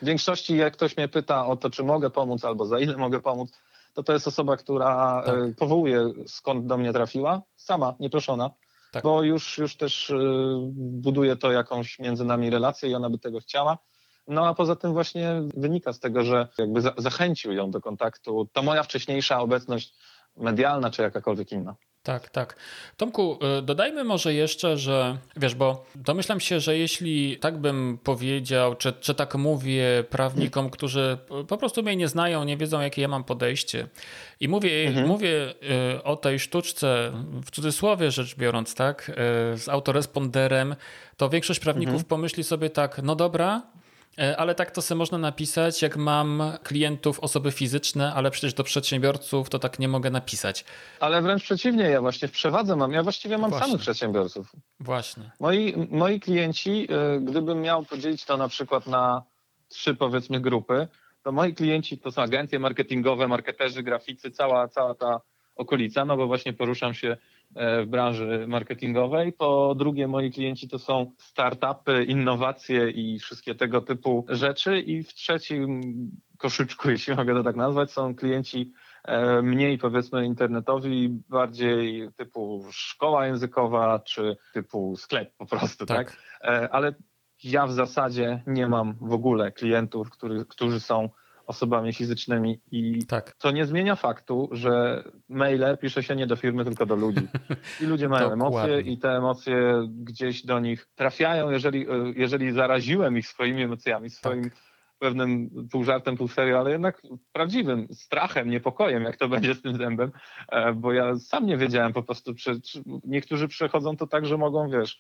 W większości, jak ktoś mnie pyta o to, czy mogę pomóc albo za ile mogę pomóc, to to jest osoba, która tak. E, powołuje skąd do mnie trafiła, sama, nieproszona, tak. bo już, już też e, buduje to jakąś między nami relację i ona by tego chciała. No a poza tym właśnie wynika z tego, że jakby za zachęcił ją do kontaktu. To moja wcześniejsza obecność medialna czy jakakolwiek inna. Tak, tak. Tomku, y, dodajmy może jeszcze, że wiesz, bo domyślam się, że jeśli tak bym powiedział, czy, czy tak mówię prawnikom, którzy po prostu mnie nie znają, nie wiedzą, jakie ja mam podejście, i mówię, mhm. mówię y, o tej sztuczce, w cudzysłowie rzecz biorąc, tak, y, z autoresponderem, to większość prawników mhm. pomyśli sobie tak, no dobra, ale tak to sobie można napisać, jak mam klientów, osoby fizyczne, ale przecież do przedsiębiorców to tak nie mogę napisać. Ale wręcz przeciwnie, ja właśnie w przewadze mam, ja właściwie mam właśnie. samych przedsiębiorców. Właśnie. Moi, moi klienci, e, gdybym miał podzielić to na przykład na trzy powiedzmy grupy, to moi klienci to są agencje marketingowe, marketerzy, graficy, cała, cała ta okolica, no bo właśnie poruszam się E, w branży marketingowej. Po drugie, moi klienci to są startupy, innowacje i wszystkie tego typu rzeczy. I w trzecim koszyczku, jeśli mogę to tak nazwać, są klienci e, mniej powiedzmy internetowi, bardziej typu szkoła językowa czy typu sklep po prostu, tak? tak? E, ale ja w zasadzie nie mam w ogóle klientów, który, którzy są osobami fizycznymi i tak. to nie zmienia faktu, że maile pisze się nie do firmy, tylko do ludzi. I ludzie mają emocje i te emocje gdzieś do nich trafiają, jeżeli, jeżeli zaraziłem ich swoimi emocjami, swoim tak. pewnym pół żartem, pół serio, ale jednak prawdziwym strachem, niepokojem, jak to będzie z tym zębem, e, bo ja sam nie wiedziałem po prostu, czy, czy niektórzy przechodzą to tak, że mogą, wiesz,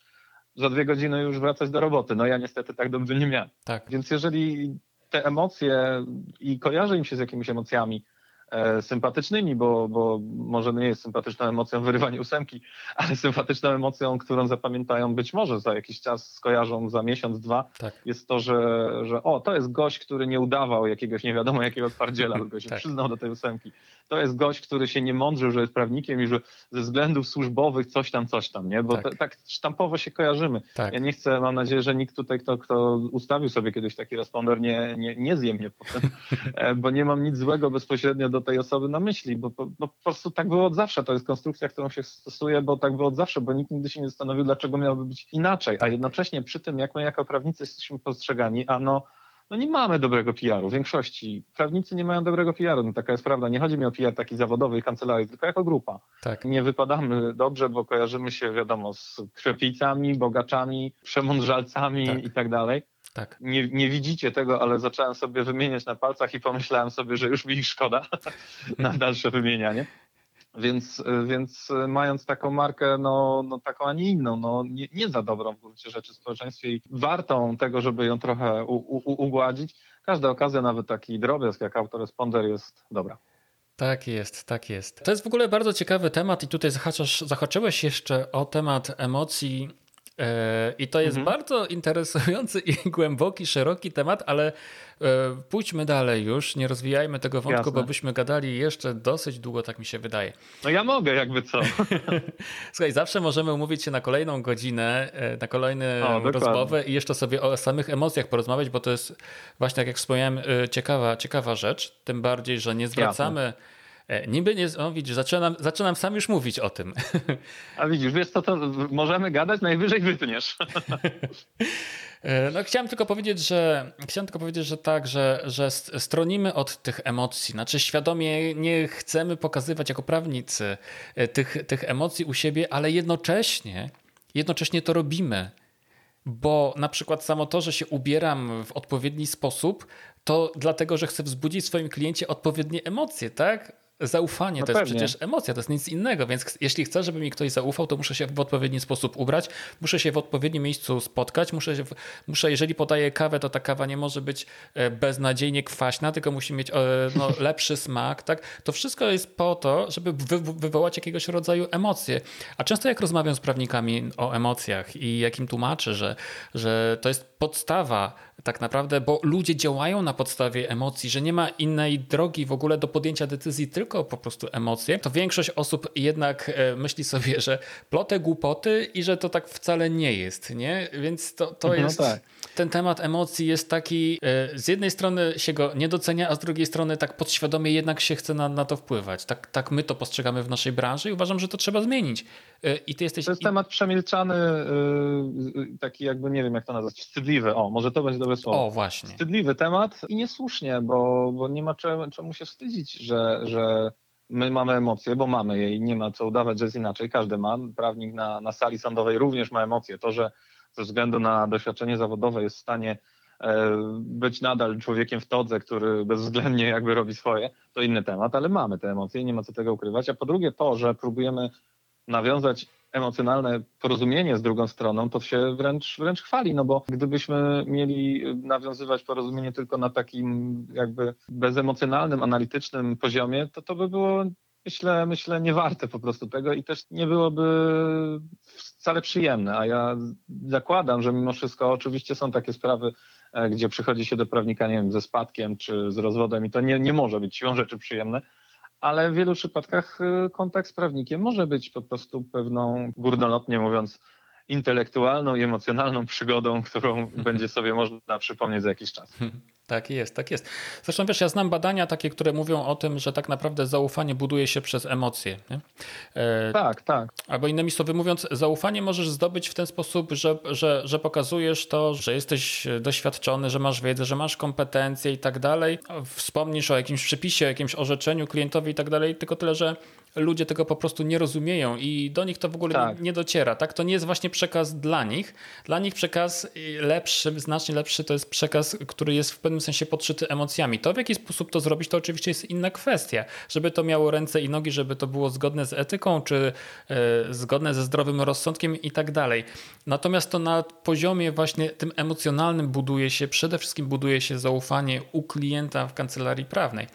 za dwie godziny już wracać do roboty. No ja niestety tak dobrze nie miałem. Tak. Więc jeżeli te emocje i kojarzy im się z jakimiś emocjami e, sympatycznymi, bo, bo może nie jest sympatyczną emocją wyrywanie ósemki, ale sympatyczną emocją, którą zapamiętają być może za jakiś czas, skojarzą za miesiąc, dwa, tak. jest to, że, że o, to jest gość, który nie udawał jakiegoś nie wiadomo jakiego twardziela, tylko się tak. przyznał do tej ósemki. To jest gość, który się nie mądrzył, że jest prawnikiem i że ze względów służbowych coś tam, coś tam, nie? Bo tak, te, tak sztampowo się kojarzymy. Tak. Ja nie chcę, mam nadzieję, że nikt tutaj, kto, kto ustawił sobie kiedyś taki responder, nie, nie, nie zje mnie potem, e, bo nie mam nic złego bezpośrednio do tej osoby na myśli, bo, bo, bo po prostu tak było od zawsze. To jest konstrukcja, którą się stosuje, bo tak było od zawsze, bo nikt nigdy się nie zastanowił, dlaczego miałoby być inaczej, a jednocześnie przy tym, jak my jako prawnicy jesteśmy postrzegani, a no no nie mamy dobrego PR-u. W większości prawnicy nie mają dobrego PR-u. No taka jest prawda. Nie chodzi mi o PR taki zawodowy i kancelarii, tylko jako grupa. Tak. Nie wypadamy dobrze, bo kojarzymy się, wiadomo, z krwiopijcami, bogaczami, przemądrzalcami tak. i tak dalej. Tak. Nie, nie widzicie tego, ale zacząłem sobie wymieniać na palcach i pomyślałem sobie, że już mi ich szkoda na dalsze wymienianie. Więc, więc mając taką markę, no, no taką, a nie inną, no nie, nie za dobrą w gruncie rzeczy społeczeństwie i wartą tego, żeby ją trochę u, u, ugładzić, każda okazja, nawet taki drobiazg jak autoresponder jest dobra. Tak jest, tak jest. To jest w ogóle bardzo ciekawy temat i tutaj zahaczasz, zahaczyłeś jeszcze o temat emocji E, I to jest mhm. bardzo interesujący i głęboki, szeroki temat, ale e, pójdźmy dalej już, nie rozwijajmy tego wątku, Jasne. bo byśmy gadali jeszcze dosyć długo, tak mi się wydaje. No ja mogę, jakby co. Słuchaj, zawsze możemy umówić się na kolejną godzinę, e, na kolejną rozmowę i jeszcze sobie o samych emocjach porozmawiać, bo to jest właśnie, tak jak wspomniałem, ciekawa, ciekawa rzecz, tym bardziej, że nie zwracamy Jasne E, niby nie, o widzisz, zaczynam, zaczynam sam już mówić o tym. A widzisz, wiesz co, to możemy gadać, najwyżej wytniesz. E, no, chciałem tylko powiedzieć, że chciałem tylko powiedzieć, że tak, że, że stronimy od tych emocji. Znaczy świadomie nie chcemy pokazywać jako prawnicy e, tych, tych emocji u siebie, ale jednocześnie, jednocześnie to robimy. Bo na przykład samo to, że się ubieram w odpowiedni sposób, to dlatego, że chcę wzbudzić w swoim kliencie odpowiednie emocje, tak? Zaufanie No to jest pewnie. przecież emocja, to jest nic innego, więc jeśli chcę, żeby mi ktoś zaufał, to muszę się w odpowiedni sposób ubrać, muszę się w odpowiednim miejscu spotkać, muszę, się, w- muszę jeżeli podaję kawę, to ta kawa nie może być e, beznadziejnie kwaśna, tylko musi mieć e, no, lepszy smak, tak? To wszystko jest po to, żeby wy, wywołać jakiegoś rodzaju emocje. A często jak rozmawiam z prawnikami o emocjach i jak im tłumaczę, że, że to jest podstawa tak naprawdę, bo ludzie działają na podstawie emocji, że nie ma innej drogi w ogóle do podjęcia decyzji, tylko po prostu emocje, to większość osób jednak e, myśli sobie, że plotę głupoty i że to tak wcale nie jest, nie? Więc to, to No jest... tak. Ten temat emocji jest taki, e, z jednej strony się go nie docenia, a z drugiej strony tak podświadomie jednak się chce na, na to wpływać. Tak, tak my to postrzegamy w naszej branży i uważam, że to trzeba zmienić. E, I ty jesteś... To jest temat przemilczany, yy, taki jakby, nie wiem jak to nazwać, wstydliwy. O, może to będzie dobre słowo. O, właśnie. Wstydliwy temat i niesłusznie, bo, bo nie ma czemu, czemu się wstydzić, że, że my mamy emocje, bo mamy je i nie ma co udawać, że jest inaczej. Każdy ma. Prawnik na, na sali sądowej również ma emocje. To, że ze względu na doświadczenie zawodowe jest w stanie e, być nadal człowiekiem w todze, który bezwzględnie jakby robi swoje, to inny temat, ale mamy te emocje nie ma co tego ukrywać. A po drugie to, że próbujemy nawiązać emocjonalne porozumienie z drugą stroną, to się wręcz, wręcz chwali, no bo gdybyśmy mieli nawiązywać porozumienie tylko na takim jakby bezemocjonalnym, analitycznym poziomie, to to by było myślę, myślę niewarte po prostu tego i też nie byłoby wcale przyjemne, a ja zakładam, że mimo wszystko oczywiście są takie sprawy, e, gdzie przychodzi się do prawnika, nie wiem, ze spadkiem czy z rozwodem i to nie, nie może być siłą rzeczy przyjemne, ale w wielu przypadkach y, kontakt z prawnikiem może być po prostu pewną, górnolotnie mówiąc, intelektualną i emocjonalną przygodą, którą będzie sobie można przypomnieć za jakiś czas. Tak jest, tak jest. Zresztą wiesz, ja znam badania takie, które mówią o tym, że tak naprawdę zaufanie buduje się przez emocje. Nie? E, Tak, tak. Albo innymi słowy mówiąc, zaufanie możesz zdobyć w ten sposób, że, że, że pokazujesz to, że jesteś doświadczony, że masz wiedzę, że masz kompetencje i tak dalej. Wspomnisz o jakimś przepisie, o jakimś orzeczeniu klientowi i tak dalej, tylko tyle, że ludzie tego po prostu nie rozumieją i do nich to w ogóle Tak. nie, nie dociera. Tak? To nie jest właśnie przekaz dla nich. Dla nich przekaz lepszy, znacznie lepszy to jest przekaz, który jest w pewnym sensie podszyty emocjami. To w jaki sposób to zrobić, to oczywiście jest inna kwestia. Żeby to miało ręce i nogi, żeby to było zgodne z etyką, czy e, zgodne ze zdrowym rozsądkiem i tak dalej. Natomiast to na poziomie właśnie tym emocjonalnym buduje się, przede wszystkim buduje się zaufanie u klienta w kancelarii prawnej.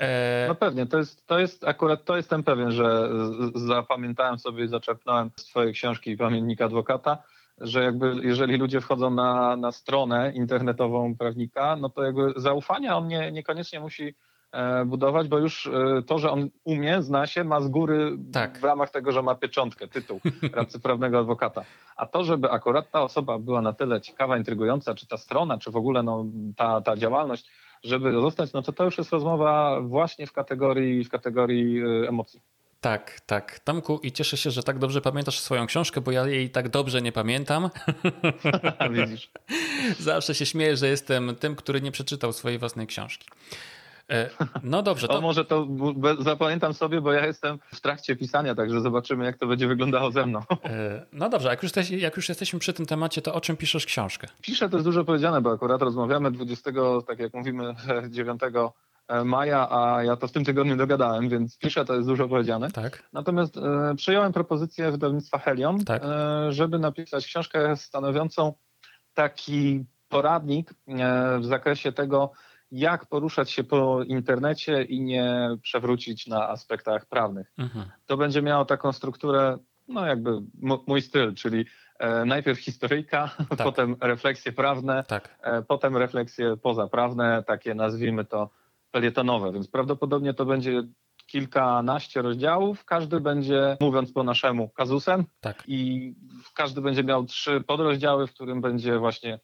E, No pewnie, to jest, to jest akurat, to jestem pewien, że zapamiętałem sobie i zaczerpnąłem z twojej książki Pamiętnik Adwokata, że jakby jeżeli ludzie wchodzą na, na stronę internetową prawnika, no to jakby zaufania on nie, niekoniecznie musi e, budować, bo już e, to, że on umie, zna się, ma z góry Tak. w ramach tego, że ma pieczątkę, tytuł radcy prawnego adwokata. A to, żeby akurat ta osoba była na tyle ciekawa, intrygująca, czy ta strona, czy w ogóle no, ta, ta działalność, żeby zostać, no to to już jest rozmowa właśnie w kategorii, w kategorii y, emocji. Tak, tak. Tomku, i cieszę się, że tak dobrze pamiętasz swoją książkę, bo ja jej tak dobrze nie pamiętam. Widzisz. Zawsze się śmieję, że jestem tym, który nie przeczytał swojej własnej książki. E, No dobrze, O, to może to zapamiętam sobie, bo ja jestem w trakcie pisania, także zobaczymy, jak to będzie wyglądało ze mną. e, no dobrze, jak już, jesteś- jak już jesteśmy przy tym temacie, to o czym piszesz książkę? Piszę, to jest dużo powiedziane, bo akurat rozmawiamy 20, tak jak mówimy, 9 maja, a ja to w tym tygodniu dogadałem, więc piszę, to jest dużo powiedziane. Tak? Natomiast e, przyjąłem propozycję wydawnictwa Helion, Tak. e, żeby napisać książkę stanowiącą taki poradnik e, w zakresie tego, jak poruszać się po internecie i nie przewrócić na aspektach prawnych. Mhm. To będzie miało taką strukturę, no jakby mój styl, czyli e, najpierw historyjka, potem refleksje prawne, Tak. e, potem refleksje pozaprawne, takie nazwijmy to felietonowe, więc prawdopodobnie to będzie kilkanaście rozdziałów, każdy będzie, mówiąc po naszemu, kazusem. Tak. i każdy będzie miał trzy podrozdziały, w którym będzie właśnie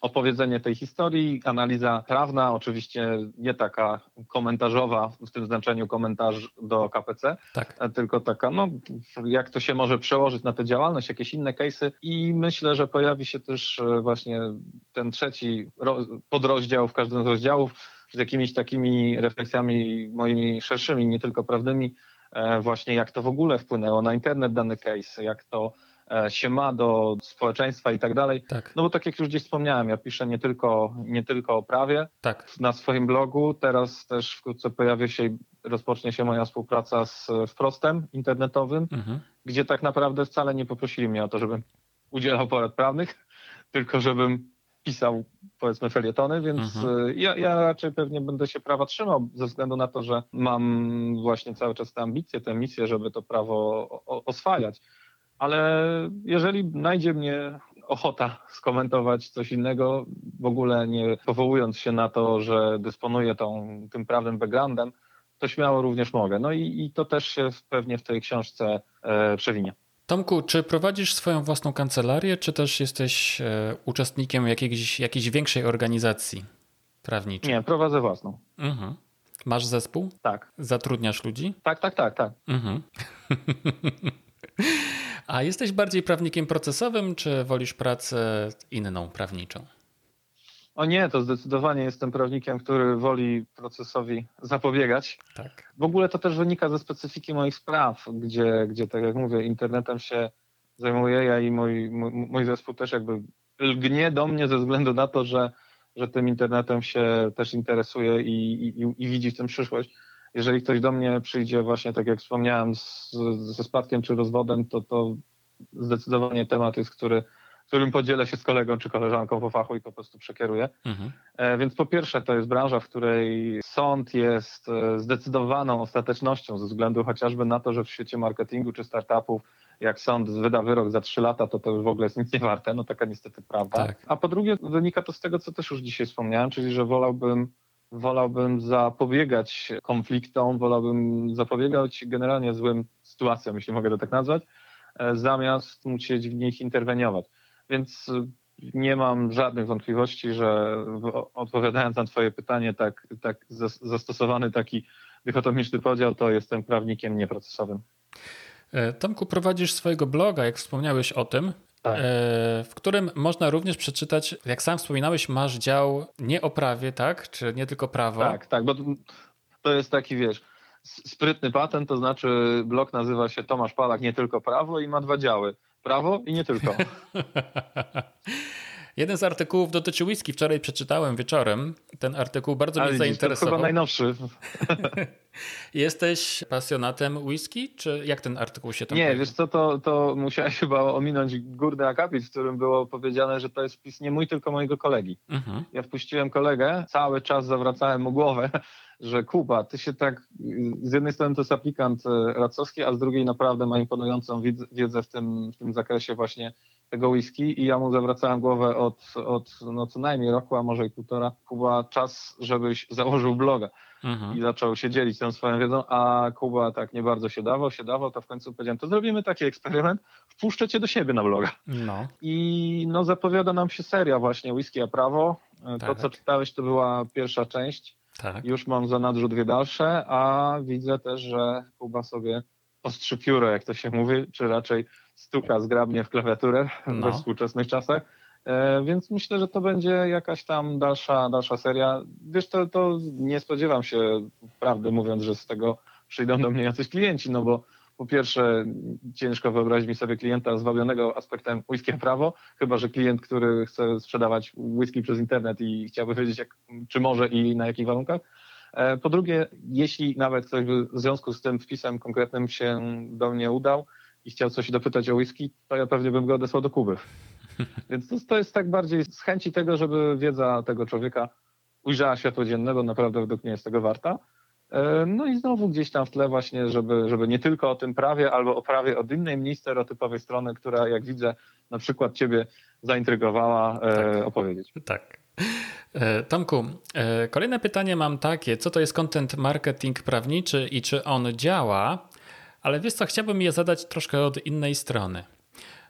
opowiedzenie tej historii, analiza prawna, oczywiście nie taka komentarzowa, w tym znaczeniu komentarz do KPC, Tak. a tylko taka, no, jak to się może przełożyć na tę działalność, jakieś inne case'y. I myślę, że pojawi się też e, właśnie ten trzeci ro- podrozdział w każdym z rozdziałów z jakimiś takimi refleksjami moimi szerszymi, nie tylko prawnymi, e, właśnie jak to w ogóle wpłynęło na internet dany case, jak to e, się ma do społeczeństwa i tak dalej. Tak, No bo tak jak już gdzieś wspomniałem, ja piszę nie tylko, nie tylko o prawie tak. na swoim blogu, teraz też wkrótce pojawi się i rozpocznie się moja współpraca z Wprostem internetowym, Mhm. gdzie tak naprawdę wcale nie poprosili mnie o to, żebym udzielał porad prawnych, tylko żebym pisał powiedzmy felietony, więc Mhm. y, ja, ja raczej pewnie będę się prawa trzymał ze względu na to, że mam właśnie cały czas te ambicje, tę misję, żeby to prawo oswajać. Ale jeżeli najdzie mnie ochota skomentować coś innego, w ogóle nie powołując się na to, że dysponuję tą, tym prawnym backgroundem, to śmiało również mogę. No i, i to też się pewnie w tej książce e, przewinie. Tomku, czy prowadzisz swoją własną kancelarię, czy też jesteś e, uczestnikiem jakiejś, jakiejś większej organizacji prawniczej? Nie, prowadzę własną. Mhm. Masz zespół? Tak, Zatrudniasz ludzi? tak, tak, tak, tak. Mhm. A jesteś bardziej prawnikiem procesowym, czy wolisz pracę inną, prawniczą? O nie, to zdecydowanie jestem prawnikiem, który woli procesowi zapobiegać. Tak. W ogóle to też wynika ze specyfiki moich spraw, gdzie, gdzie tak jak mówię, internetem się zajmuję ja i mój, mój, zespół też jakby lgnie do mnie ze względu na to, że, że tym internetem się też interesuje i, i, i widzi w tym przyszłość. Jeżeli ktoś do mnie przyjdzie właśnie, tak jak wspomniałem, z, ze spadkiem czy rozwodem, to to zdecydowanie temat jest, który, którym podzielę się z kolegą czy koleżanką po fachu i po prostu przekieruję. Mhm. E, Więc po pierwsze to jest branża, w której sąd jest e, zdecydowaną ostatecznością ze względu chociażby na to, że w świecie marketingu czy startupów jak sąd wyda wyrok za trzy lata, to to już w ogóle jest nic nie warte, no taka niestety prawda. Tak. A po drugie wynika to z tego, co też już dzisiaj wspomniałem, czyli że wolałbym wolałbym zapobiegać konfliktom, wolałbym zapobiegać generalnie złym sytuacjom, jeśli mogę to tak nazwać, e, zamiast musieć w nich interweniować. Więc e, nie mam żadnych wątpliwości, że odpowiadając na Twoje pytanie, tak, tak zas- zastosowany taki dychotomiczny podział, to jestem prawnikiem nieprocesowym. E, Tomku, prowadzisz swojego bloga, jak wspomniałeś o tym, Tak. e, w którym można również przeczytać, jak sam wspominałeś, masz dział nie o prawie, tak? Czy nie tylko prawo? Tak, tak, bo to- jest taki, wiesz, sprytny patent, to znaczy blog nazywa się Tomasz Palak, nie tylko prawo i ma dwa działy. Prawo i nie tylko. Jeden z artykułów dotyczy whisky. Wczoraj przeczytałem wieczorem. Ten artykuł bardzo Ale mnie widzisz, to chyba zainteresował. najnowszy. Jesteś pasjonatem whisky, czy jak ten artykuł się tam Nie, wiesz co, to, to musiałeś chyba ominąć górny akapit, w którym było powiedziane, że to jest wpis nie mój, tylko mojego kolegi. Mhm. Ja wpuściłem kolegę, cały czas zawracałem mu głowę, że Kuba, ty się tak, z jednej strony to jest aplikant e, racowski, a z drugiej naprawdę ma imponującą wiedzę w tym, w tym zakresie właśnie tego whisky i ja mu zawracałem głowę od, od no co najmniej roku, a może i półtora. Kuba, czas, żebyś założył bloga i Mhm. zaczął się dzielić tą swoją wiedzą, a Kuba tak nie bardzo się dawał, się dawał, to w końcu powiedziałem, to zrobimy taki eksperyment, wpuszczę cię do siebie na bloga. No, I no zapowiada nam się seria właśnie Whisky a Prawo. E, To, Tak. co czytałeś, to była pierwsza część. Tak. Już mam za nadrzu dwie dalsze, a widzę też, że Kuba sobie ostrzy pióro, jak to się mówi, czy raczej stuka zgrabnie w klawiaturę No. we współczesnych czasach. E, więc myślę, że to będzie jakaś tam dalsza, dalsza seria. Wiesz, to, to nie spodziewam się, prawdę mówiąc, że z tego przyjdą do mnie jacyś klienci, no bo po pierwsze ciężko wyobrazić mi sobie klienta zwabionego aspektem whisky prawo, chyba że klient, który chce sprzedawać whisky przez internet i chciałby wiedzieć, jak, czy może i na jakich warunkach. E, Po drugie, jeśli nawet ktoś by w związku z tym wpisem konkretnym się do mnie udał i chciał coś dopytać o whisky, to ja pewnie bym go odesłał do Kuby. Więc to, to jest tak bardziej z chęci tego, żeby wiedza tego człowieka ujrzała światło dzienne, bo naprawdę według mnie jest tego warta. E, No i znowu gdzieś tam w tle właśnie, żeby, żeby nie tylko o tym prawie, albo o prawie od innej, mniej stereotypowej strony, która jak widzę na przykład ciebie zaintrygowała, e, Tak. opowiedzieć. Tak. E, Tomku, kolejne pytanie mam takie. Co to jest content marketing prawniczy i czy on działa? Ale wiesz co, chciałbym je zadać troszkę od innej strony.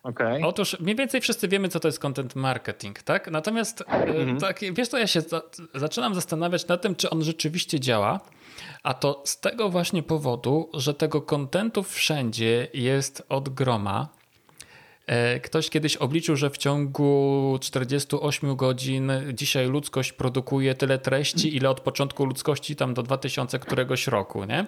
Okej. Otóż mniej więcej wszyscy wiemy, co to jest content marketing, tak? Natomiast e, Mhm. tak, wiesz co, ja się za, zaczynam zastanawiać nad tym, czy on rzeczywiście działa, a to z tego właśnie powodu, że tego kontentu wszędzie jest od groma. E, Ktoś kiedyś obliczył, że w ciągu 48 godzin dzisiaj ludzkość produkuje tyle treści, ile od początku ludzkości tam do 2000 któregoś roku, nie?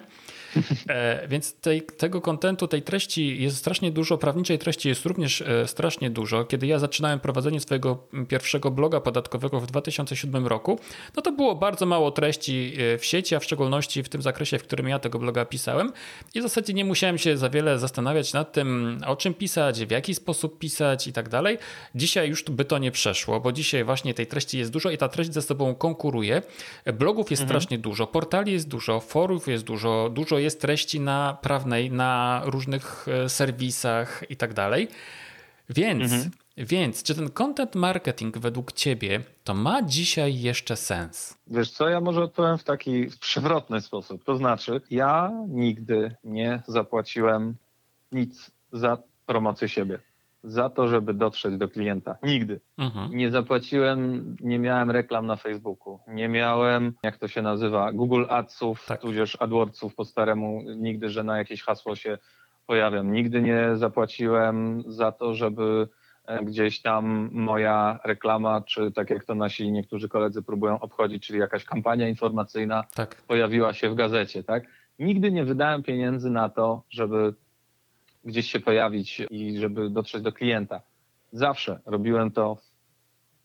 E, więc tej, tego kontentu, tej treści jest strasznie dużo, prawniczej treści jest również e, strasznie dużo. Kiedy ja zaczynałem prowadzenie swojego pierwszego bloga podatkowego w 2007 roku, no to było bardzo mało treści e, w sieci, a w szczególności w tym zakresie, w którym ja tego bloga pisałem. I w zasadzie nie musiałem się za wiele zastanawiać nad tym, o czym pisać, w jaki sposób pisać i tak dalej. Dzisiaj już by to nie przeszło, bo dzisiaj właśnie tej treści jest dużo i ta treść ze sobą konkuruje. Blogów jest mhm. strasznie dużo, portali jest dużo, forów jest dużo, dużo jest treści na prawnej, na różnych e, serwisach i tak dalej. Więc, mhm. więc czy ten content marketing według ciebie to ma dzisiaj jeszcze sens? Wiesz co, ja może odpowiem w taki przewrotny sposób. To znaczy, ja nigdy nie zapłaciłem nic za promocję siebie za to, żeby dotrzeć do klienta. Nigdy. Mhm. Nie zapłaciłem, nie miałem reklam na Facebooku, nie miałem, jak to się nazywa, Google Adsów, tak. tudzież AdWordsów po staremu, nigdy, że na jakieś hasło się pojawiam. Nigdy nie zapłaciłem za to, żeby e, gdzieś tam moja reklama, czy tak jak to nasi niektórzy koledzy próbują obchodzić, czyli jakaś kampania informacyjna tak. pojawiła się w gazecie, tak? Nigdy nie wydałem pieniędzy na to, żeby gdzieś się pojawić i żeby dotrzeć do klienta. Zawsze robiłem to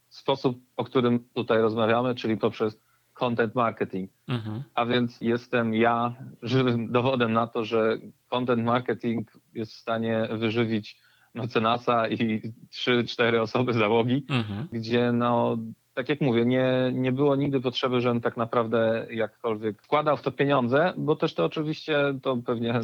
w sposób, o którym tutaj rozmawiamy, czyli poprzez content marketing. Mhm. A więc jestem ja żywym dowodem na to, że content marketing jest w stanie wyżywić mecenasa i trzy, cztery osoby załogi, mhm. gdzie no tak jak mówię, nie, nie było nigdy potrzeby, żebym tak naprawdę jakkolwiek wkładał w to pieniądze, bo też to oczywiście, to pewnie,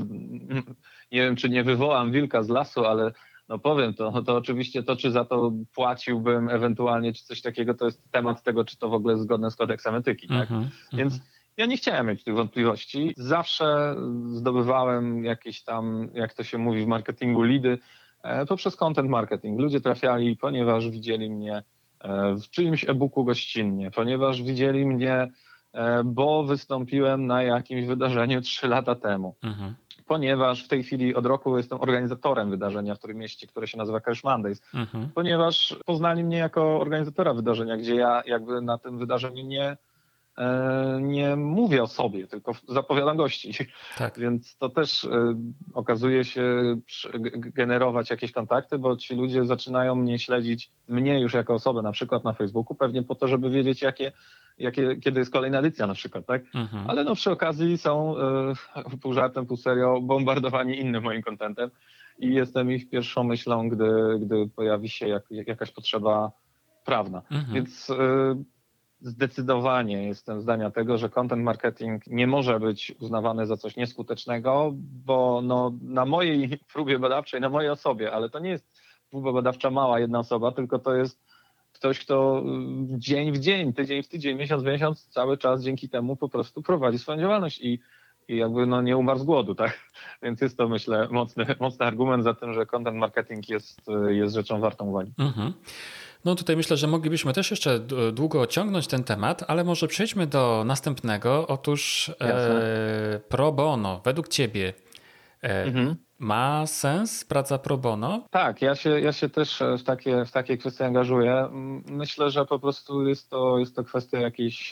nie wiem czy nie wywołam wilka z lasu, ale no powiem to, to oczywiście to, czy za to płaciłbym ewentualnie, czy coś takiego, to jest temat tego, czy to w ogóle jest zgodne z kodeksem etyki, tak? Mm -hmm, Więc ja nie chciałem mieć tych wątpliwości. Zawsze zdobywałem jakieś tam, jak to się mówi w marketingu, lidy e, poprzez content marketing. Ludzie trafiali, ponieważ widzieli mnie w czyimś e-booku gościnnie, ponieważ widzieli mnie, e, bo wystąpiłem na jakimś wydarzeniu trzy lata temu. Mhm. Ponieważ w tej chwili od roku jestem organizatorem wydarzenia w którym mieście, które się nazywa Cash Mondays. Mhm. Ponieważ poznali mnie jako organizatora wydarzenia, gdzie ja jakby na tym wydarzeniu nie, E, nie mówię o sobie, tylko zapowiadam gości. Tak. Więc to też e, okazuje się generować jakieś kontakty, bo ci ludzie zaczynają mnie śledzić, mnie już jako osobę, na przykład na Facebooku, pewnie po to, żeby wiedzieć, jakie, jakie, kiedy jest kolejna edycja na przykład, tak? Mhm. Ale no przy okazji są e, pół żartem, pół serio bombardowani innym moim kontentem i jestem ich pierwszą myślą, gdy, gdy pojawi się jak, jakaś potrzeba prawna. Mhm. Więc Zdecydowanie jestem zdania tego, że content marketing nie może być uznawany za coś nieskutecznego, bo no, na mojej próbie badawczej, na mojej osobie, ale to nie jest próba badawcza mała jedna osoba, tylko to jest ktoś, kto y, dzień w dzień, tydzień w tydzień, miesiąc w miesiąc, cały czas dzięki temu po prostu prowadzi swoją działalność i, i jakby no, nie umarł z głodu, tak? Więc jest to myślę mocny, mocny argument za tym, że content marketing jest, jest rzeczą wartą uwagi. Mhm. No tutaj myślę, że moglibyśmy też jeszcze długo ciągnąć ten temat, ale może przejdźmy do następnego. Otóż e, pro bono, według ciebie e, mhm. Ma sens praca pro bono? Tak, ja się, ja się też w takie, w takie kwestie angażuję. Myślę, że po prostu jest to, jest to kwestia jakiejś,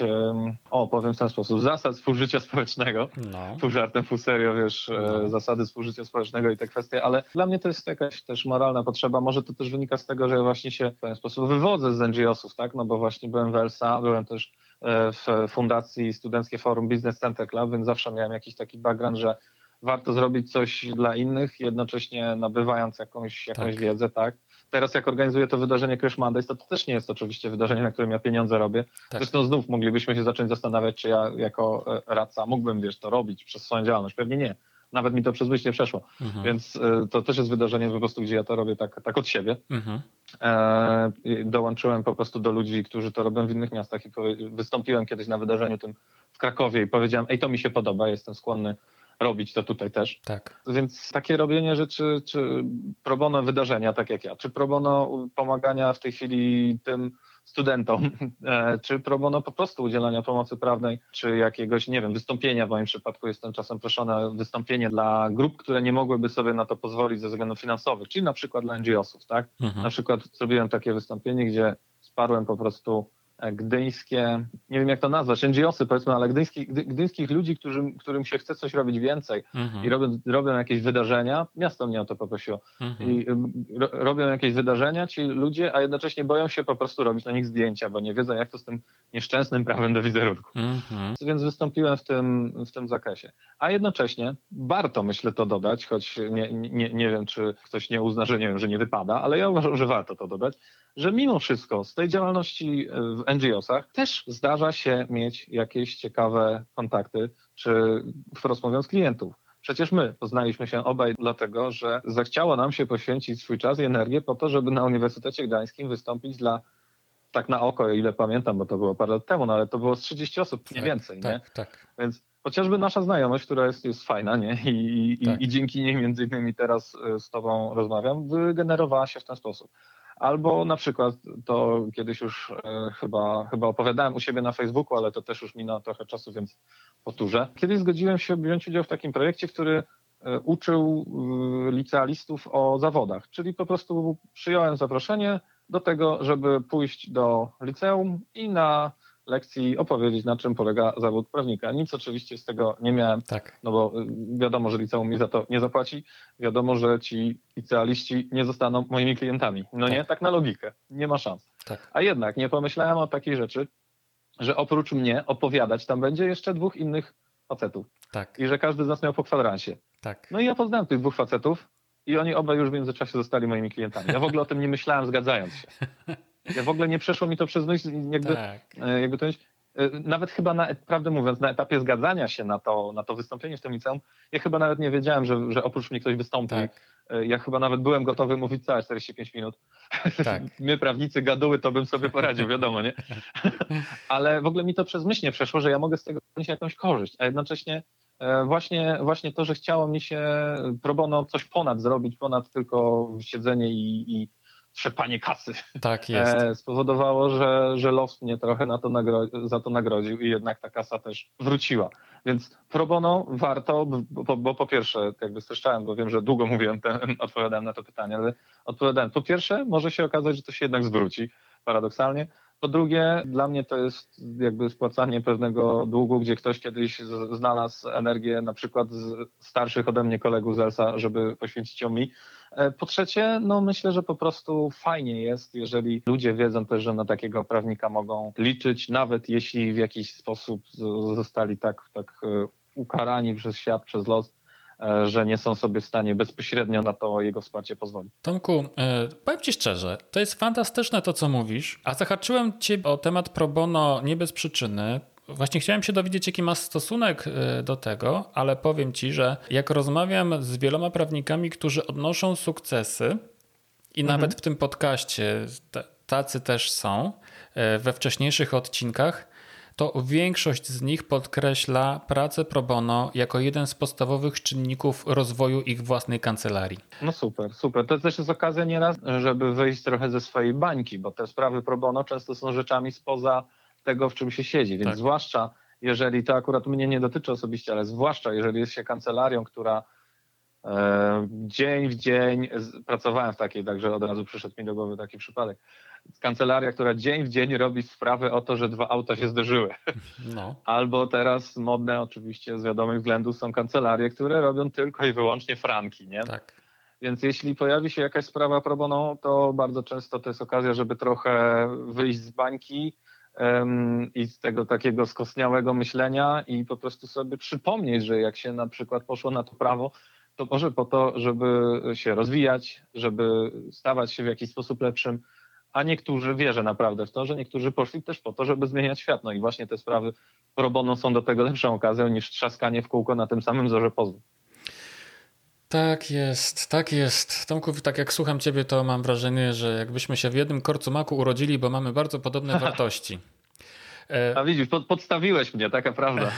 o powiem w ten sposób, zasad współżycia społecznego. No. Pół żartem, pół serio, wiesz, e, no. zasady współżycia społecznego i te kwestie, ale dla mnie to jest jakaś też moralna potrzeba. Może to też wynika z tego, że ja właśnie się w pewien sposób wywodzę z NGO-sów, tak? No bo właśnie byłem w ELSA, byłem też e, w Fundacji Studenckie Forum Business Center Club, więc zawsze miałem jakiś taki background, że warto zrobić coś dla innych, jednocześnie nabywając jakąś, jakąś tak. wiedzę, tak? Teraz jak organizuję to wydarzenie Crash Mondays, to, to też nie jest oczywiście wydarzenie, na którym ja pieniądze robię. Tak. Zresztą znów moglibyśmy się zacząć zastanawiać, czy ja jako e, radca mógłbym, wiesz, to robić przez swoją działalność. Pewnie nie. Nawet mi to przez myśl nie przeszło. Mhm. Więc y, to też jest wydarzenie po prostu, gdzie ja to robię tak, tak od siebie. Mhm. E, dołączyłem po prostu do ludzi, którzy to robią w innych miastach i wystąpiłem kiedyś na wydarzeniu tym w Krakowie i powiedziałem, ej, to mi się podoba, jestem skłonny robić to tutaj też. Tak. Więc takie robienie rzeczy, czy pro bono wydarzenia, tak jak ja, czy pro bono pomagania w tej chwili tym studentom, e, czy pro bono po prostu udzielania pomocy prawnej, czy jakiegoś, nie wiem, wystąpienia, w moim przypadku jestem czasem proszony o wystąpienie dla grup, które nie mogłyby sobie na to pozwolić ze względów finansowych, czyli na przykład dla NGO-sów, tak? Mhm. Na przykład zrobiłem takie wystąpienie, gdzie wsparłem po prostu gdyńskie, nie wiem jak to nazwać, NGOsy powiedzmy, ale gdyńskich, gdy, gdyńskich ludzi, którym, którym się chce coś robić więcej Mhm. i robią, robią jakieś wydarzenia, miasto mnie o to poprosiło, Mhm. i ym, ro, robią jakieś wydarzenia ci ludzie, a jednocześnie boją się po prostu robić na nich zdjęcia, bo nie wiedzą jak to z tym nieszczęsnym prawem do wizerunku. Mhm. Więc wystąpiłem w tym, w tym zakresie. A jednocześnie warto, myślę, to dodać, choć nie, nie, nie wiem, czy ktoś nie uzna, że nie wiem, że nie wypada, ale ja uważam, że warto to dodać, że mimo wszystko z tej działalności w NGO-sach też zdarza się mieć jakieś ciekawe kontakty, czy wprost mówiąc klientów. Przecież my poznaliśmy się obaj dlatego, że zachciało nam się poświęcić swój czas i energię po to, żeby na Uniwersytecie Gdańskim wystąpić dla tak na oko, ile pamiętam, bo to było parę lat temu, no ale to było z 30 osób, nie Tak, więcej, nie? Tak, tak. Więc chociażby nasza znajomość, która jest, jest fajna, nie? I, i, Tak. i dzięki niej między innymi teraz y, z tobą rozmawiam, wygenerowała się w ten sposób. Albo na przykład to kiedyś już e, chyba, chyba opowiadałem u siebie na Facebooku, ale to też już minęło trochę czasu, więc powtórzę. Kiedyś zgodziłem się wziąć udział w takim projekcie, który e, uczył y, licealistów o zawodach, czyli po prostu przyjąłem zaproszenie do tego, żeby pójść do liceum i na lekcji opowiedzieć, na czym polega zawód prawnika. Nic oczywiście z tego nie miałem, Tak. no bo y, wiadomo, że liceum mi za to nie zapłaci, wiadomo, że ci licealiści nie zostaną moimi klientami. No nie, Tak. tak na logikę, nie ma szans. Tak. A jednak nie pomyślałem o takiej rzeczy, że oprócz mnie opowiadać tam będzie jeszcze dwóch innych facetów Tak. i że każdy z nas miał po kwadransie. Tak. No i ja poznałem tych dwóch facetów i oni obaj już w międzyczasie zostali moimi klientami. Ja w ogóle o tym nie myślałem, zgadzając się. Ja w ogóle nie przeszło mi to przez myśl, jakby, Tak. e, jakby to e, nawet chyba, na, prawdę mówiąc, na etapie zgadzania się na to, na to wystąpienie w tym liceum, ja chyba nawet nie wiedziałem, że, że oprócz mnie ktoś wystąpi. Tak. E, Ja chyba nawet byłem gotowy mówić całe 45 minut. Tak. My, prawnicy, gaduły, to bym sobie poradził, wiadomo, nie? Ale w ogóle mi to przez myśl nie przeszło, że ja mogę z tego mieć jakąś korzyść, a jednocześnie właśnie, właśnie to, że chciało mi się pro bono coś ponad zrobić, ponad tylko siedzenie i, i trzepanie kasy, Tak jest. e, spowodowało, że, że los mnie trochę na to za to nagrodził i jednak ta kasa też wróciła. Więc pro bono warto, bo, bo po pierwsze, jakby streszczałem, bo wiem, że długo mówiłem, ten, odpowiadałem na to pytanie, ale odpowiadałem. Po pierwsze, może się okazać, że to się jednak zwróci, paradoksalnie. Po drugie, dla mnie to jest jakby spłacanie pewnego długu, gdzie ktoś kiedyś znalazł energię na przykład z starszych ode mnie kolegów z ELSA, żeby poświęcić ją mi. E, Po trzecie, no myślę, że po prostu fajnie jest, jeżeli ludzie wiedzą też, że na takiego prawnika mogą liczyć, nawet jeśli w jakiś sposób zostali tak, tak e, ukarani przez świat, przez los, że nie są sobie w stanie bezpośrednio na to jego wsparcie pozwolić. Tomku, e, powiem Ci szczerze, to jest fantastyczne to, co mówisz, a zahaczyłem Cię o temat pro bono nie bez przyczyny. Właśnie chciałem się dowiedzieć, jaki masz stosunek e, do tego, ale powiem Ci, że jak rozmawiam z wieloma prawnikami, którzy odnoszą sukcesy i nawet w tym podcaście tacy też są e, we wcześniejszych odcinkach, to większość z nich podkreśla pracę pro bono jako jeden z podstawowych czynników rozwoju ich własnej kancelarii. No super, super. To też jest okazja nieraz, żeby wyjść trochę ze swojej bańki, bo te sprawy pro bono często są rzeczami spoza tego, w czym się siedzi. Więc Tak. zwłaszcza jeżeli to akurat mnie nie dotyczy osobiście, ale zwłaszcza jeżeli jest się kancelarią, która dzień w dzień, pracowałem w takiej, także od razu przyszedł mi do głowy taki przypadek. Kancelaria, która dzień w dzień robi sprawy o to, że dwa auta się zderzyły. No. Albo teraz modne oczywiście z wiadomych względów są kancelarie, które robią tylko i wyłącznie franki, nie? Tak. Więc jeśli pojawi się jakaś sprawa pro bono, to bardzo często to jest okazja, żeby trochę wyjść z bańki i z tego takiego skostniałego myślenia i po prostu sobie przypomnieć, że jak się na przykład poszło na to prawo, to może po to, żeby się rozwijać, żeby stawać się w jakiś sposób lepszym, a niektórzy wierzę naprawdę w to, że niektórzy poszli też po to, żeby zmieniać świat. No i właśnie te sprawy pro są do tego lepszą okazją niż trzaskanie w kółko na tym samym wzorze pozwu. Tak jest, tak jest. Tomku, tak jak słucham ciebie, to mam wrażenie, że jakbyśmy się w jednym korcu maku urodzili, bo mamy bardzo podobne wartości. E, A widzisz, pod, podstawiłeś mnie, taka prawda.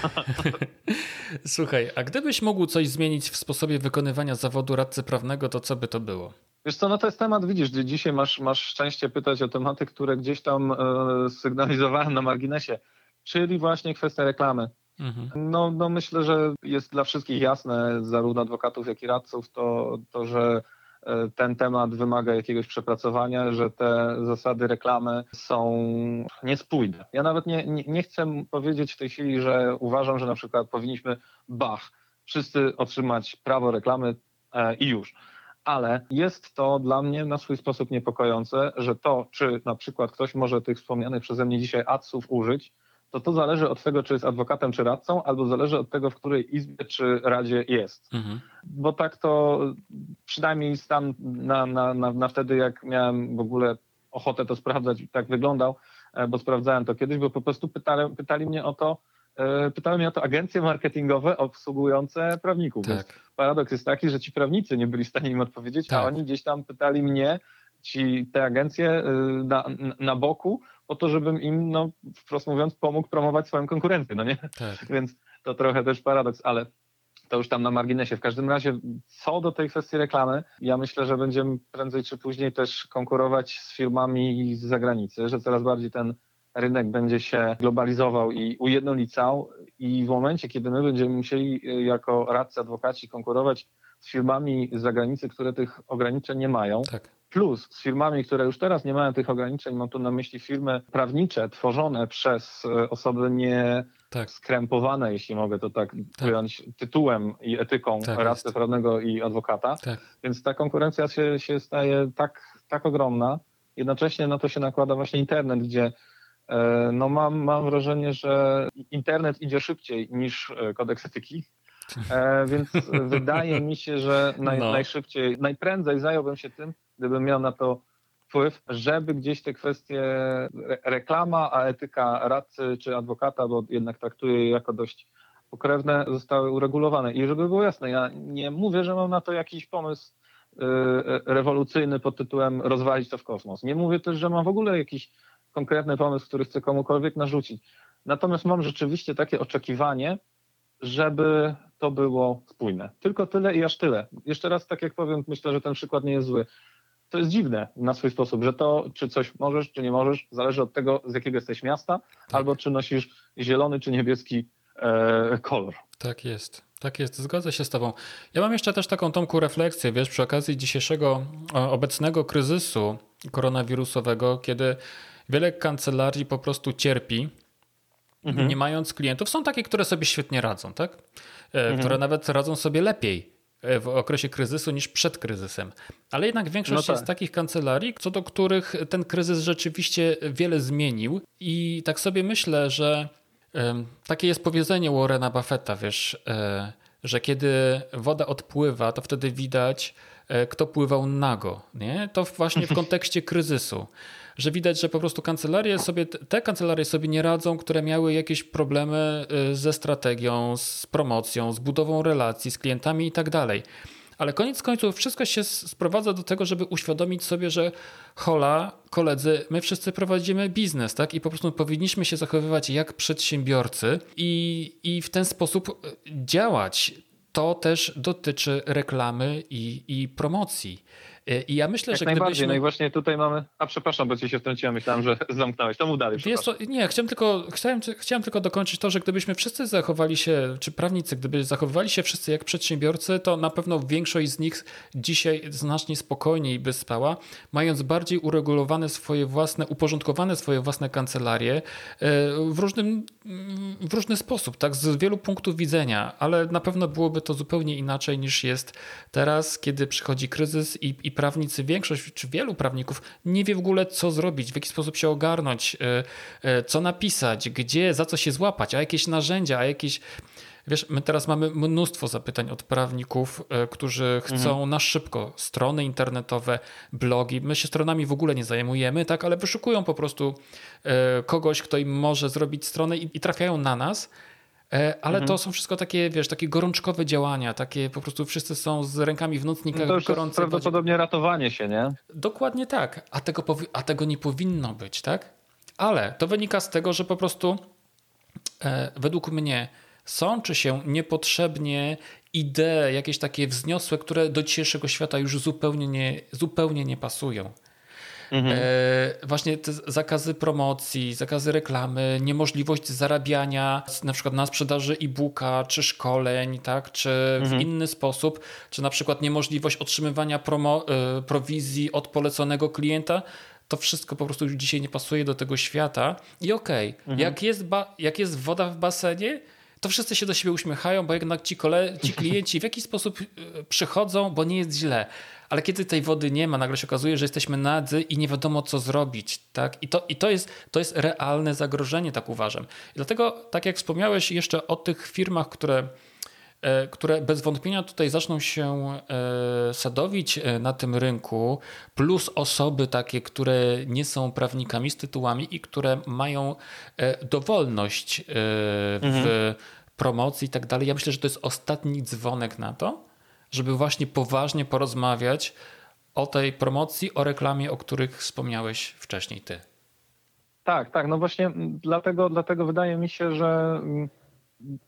Słuchaj, a gdybyś mógł coś zmienić w sposobie wykonywania zawodu radcy prawnego, to co by to było? Wiesz co, no to jest temat, widzisz, gdzie dzisiaj masz, masz szczęście pytać o tematy, które gdzieś tam e, sygnalizowałem na marginesie, czyli właśnie kwestia reklamy. Mhm. No, no myślę, że jest dla wszystkich jasne, zarówno adwokatów, jak i radców, to, to że ten temat wymaga jakiegoś przepracowania, że te zasady reklamy są niespójne. Ja nawet nie, nie, nie chcę powiedzieć w tej chwili, że uważam, że na przykład powinniśmy, bach, wszyscy otrzymać prawo reklamy e, i już. Ale jest to dla mnie na swój sposób niepokojące, że to, czy na przykład ktoś może tych wspomnianych przeze mnie dzisiaj adsów użyć, to to zależy od tego, czy jest adwokatem, czy radcą, albo zależy od tego, w której izbie czy radzie jest. Mhm. Bo tak to przynajmniej stan na, na, na, na wtedy, jak miałem w ogóle ochotę to sprawdzać, tak wyglądał, e, bo sprawdzałem to kiedyś, bo po prostu pytali, pytali mnie o to, e, pytały mnie o to agencje marketingowe obsługujące prawników. Tak. Więc paradoks jest taki, że ci prawnicy nie byli w stanie im odpowiedzieć, tak. a oni gdzieś tam pytali mnie, ci te agencje y, na, na boku, po to, żebym im, no wprost mówiąc, pomógł promować swoją konkurencję, no nie? Tak. Więc to trochę też paradoks, ale to już tam na marginesie. W każdym razie, co do tej kwestii reklamy, ja myślę, że będziemy prędzej czy później też konkurować z firmami z zagranicy, że coraz bardziej ten rynek będzie się globalizował i ujednolicał i w momencie, kiedy my będziemy musieli y, jako radcy, adwokaci konkurować z firmami z zagranicy, które tych ograniczeń nie mają, tak plus z firmami, które już teraz nie mają tych ograniczeń, mam tu na myśli firmy prawnicze tworzone przez e, osoby nie tak. skrępowane, jeśli mogę to tak, tak. tytułem i etyką tak radcy prawnego i adwokata. Tak. Więc ta konkurencja się, się staje tak, tak ogromna. Jednocześnie na to się nakłada właśnie internet, gdzie e, no mam, mam wrażenie, że internet idzie szybciej niż e, kodeks etyki. E, więc wydaje mi się, że naj, no. najszybciej, najprędzej zająłbym się tym, gdybym miał na to wpływ, żeby gdzieś te kwestie reklama, a etyka radcy czy adwokata, bo jednak traktuję je jako dość pokrewne, zostały uregulowane. I żeby było jasne, ja nie mówię, że mam na to jakiś pomysł y, rewolucyjny pod tytułem rozwalić to w kosmos. Nie mówię też, że mam w ogóle jakiś konkretny pomysł, który chcę komukolwiek narzucić. Natomiast mam rzeczywiście takie oczekiwanie, żeby to było spójne. Tylko tyle i aż tyle. Jeszcze raz, tak jak powiem, myślę, że ten przykład nie jest zły to jest dziwne na swój sposób, że to, czy coś możesz, czy nie możesz, zależy od tego, z jakiego jesteś miasta, tak. albo czy nosisz zielony, czy niebieski e, kolor. Tak jest. Tak jest, zgodzę się z Tobą. Ja mam jeszcze też taką Tomku refleksję, wiesz, przy okazji dzisiejszego obecnego kryzysu koronawirusowego, kiedy wiele kancelarii po prostu cierpi, mhm. nie mając klientów. Są takie, które sobie świetnie radzą, tak? E, mhm. Które nawet radzą sobie lepiej E, w okresie kryzysu niż przed kryzysem. Ale jednak większość no tak. jest takich kancelarii, co do których ten kryzys rzeczywiście wiele zmienił. I tak sobie myślę, że takie jest powiedzenie Warrena Buffetta, wiesz, e, że kiedy woda odpływa, to wtedy widać, e, kto pływał nago. Nie? To właśnie w kontekście kryzysu że widać, że po prostu kancelarie sobie, te kancelarie sobie nie radzą, które miały jakieś problemy y, ze strategią, z promocją, z budową relacji z klientami i tak dalej. Ale koniec końców wszystko się sprowadza do tego, żeby uświadomić sobie, że hola, koledzy, my wszyscy prowadzimy biznes, tak? I po prostu powinniśmy się zachowywać jak przedsiębiorcy i, i w ten sposób y, działać. To też dotyczy reklamy i, i promocji. I ja myślę, Jak że najbardziej. gdybyśmy... No i właśnie tutaj mamy... A przepraszam, bo ci się wtrąciłem, myślałem, że zamknąłeś. To mów dalej, Wiesz co, Nie, chciałem tylko, chciałem, chciałem tylko dokończyć to, że gdybyśmy wszyscy zachowali się, czy prawnicy, gdyby zachowywali się wszyscy jak przedsiębiorcy, to na pewno większość z nich dzisiaj znacznie spokojniej by spała, mając bardziej uregulowane swoje własne, uporządkowane swoje własne kancelarie e, w, różnym, w różny sposób, tak, z wielu punktów widzenia, ale na pewno byłoby to zupełnie inaczej niż jest teraz, kiedy przychodzi kryzys i, i prawnicy, większość czy wielu prawników nie wie w ogóle, co zrobić, w jaki sposób się ogarnąć, e, e, co napisać, gdzie, za co się złapać, a jakieś narzędzia, a jakieś. Wiesz, my teraz mamy mnóstwo zapytań od prawników, e, którzy chcą mhm. na szybko strony internetowe, blogi. My się stronami w ogóle nie zajmujemy, tak, ale wyszukują po prostu kogoś, kto im może zrobić stronę i, i trafiają na nas. E, ale mhm. to są wszystko takie, wiesz, takie gorączkowe działania, takie po prostu wszyscy są z rękami w nocnikach no to już gorące. Prawdopodobnie ratowanie się, nie? Dokładnie tak, a tego, a tego nie powinno być, tak? Ale to wynika z tego, że po prostu e, według mnie sączy się niepotrzebnie idee jakieś takie wzniosłe, które do dzisiejszego świata już zupełnie nie, zupełnie nie pasują. Mhm. E, właśnie te zakazy promocji, zakazy reklamy, niemożliwość zarabiania na przykład na sprzedaży e-booka, czy szkoleń, tak, czy mhm. w inny sposób, czy na przykład niemożliwość otrzymywania promo, e, prowizji od poleconego klienta, to wszystko po prostu już dzisiaj nie pasuje do tego świata. I okej, okay, mhm. jak, jest jak jest woda w basenie, to wszyscy się do siebie uśmiechają, bo jednak ci, kole, ci klienci w jakiś sposób e, przychodzą, bo nie jest źle. Ale kiedy tej wody nie ma, nagle się okazuje, że jesteśmy nadzy i nie wiadomo, co zrobić. Tak? I, to, i to, jest, to jest realne zagrożenie, tak uważam. I dlatego, tak jak wspomniałeś jeszcze o tych firmach, które które bez wątpienia tutaj zaczną się e, sadowić na tym rynku, plus osoby takie, które nie są prawnikami z tytułami i które mają dowolność w mhm promocji i tak dalej. Ja myślę, że to jest ostatni dzwonek na to, żeby właśnie poważnie porozmawiać o tej promocji, o reklamie, o których wspomniałeś wcześniej ty. Tak, tak. No właśnie dlatego, dlatego wydaje mi się, że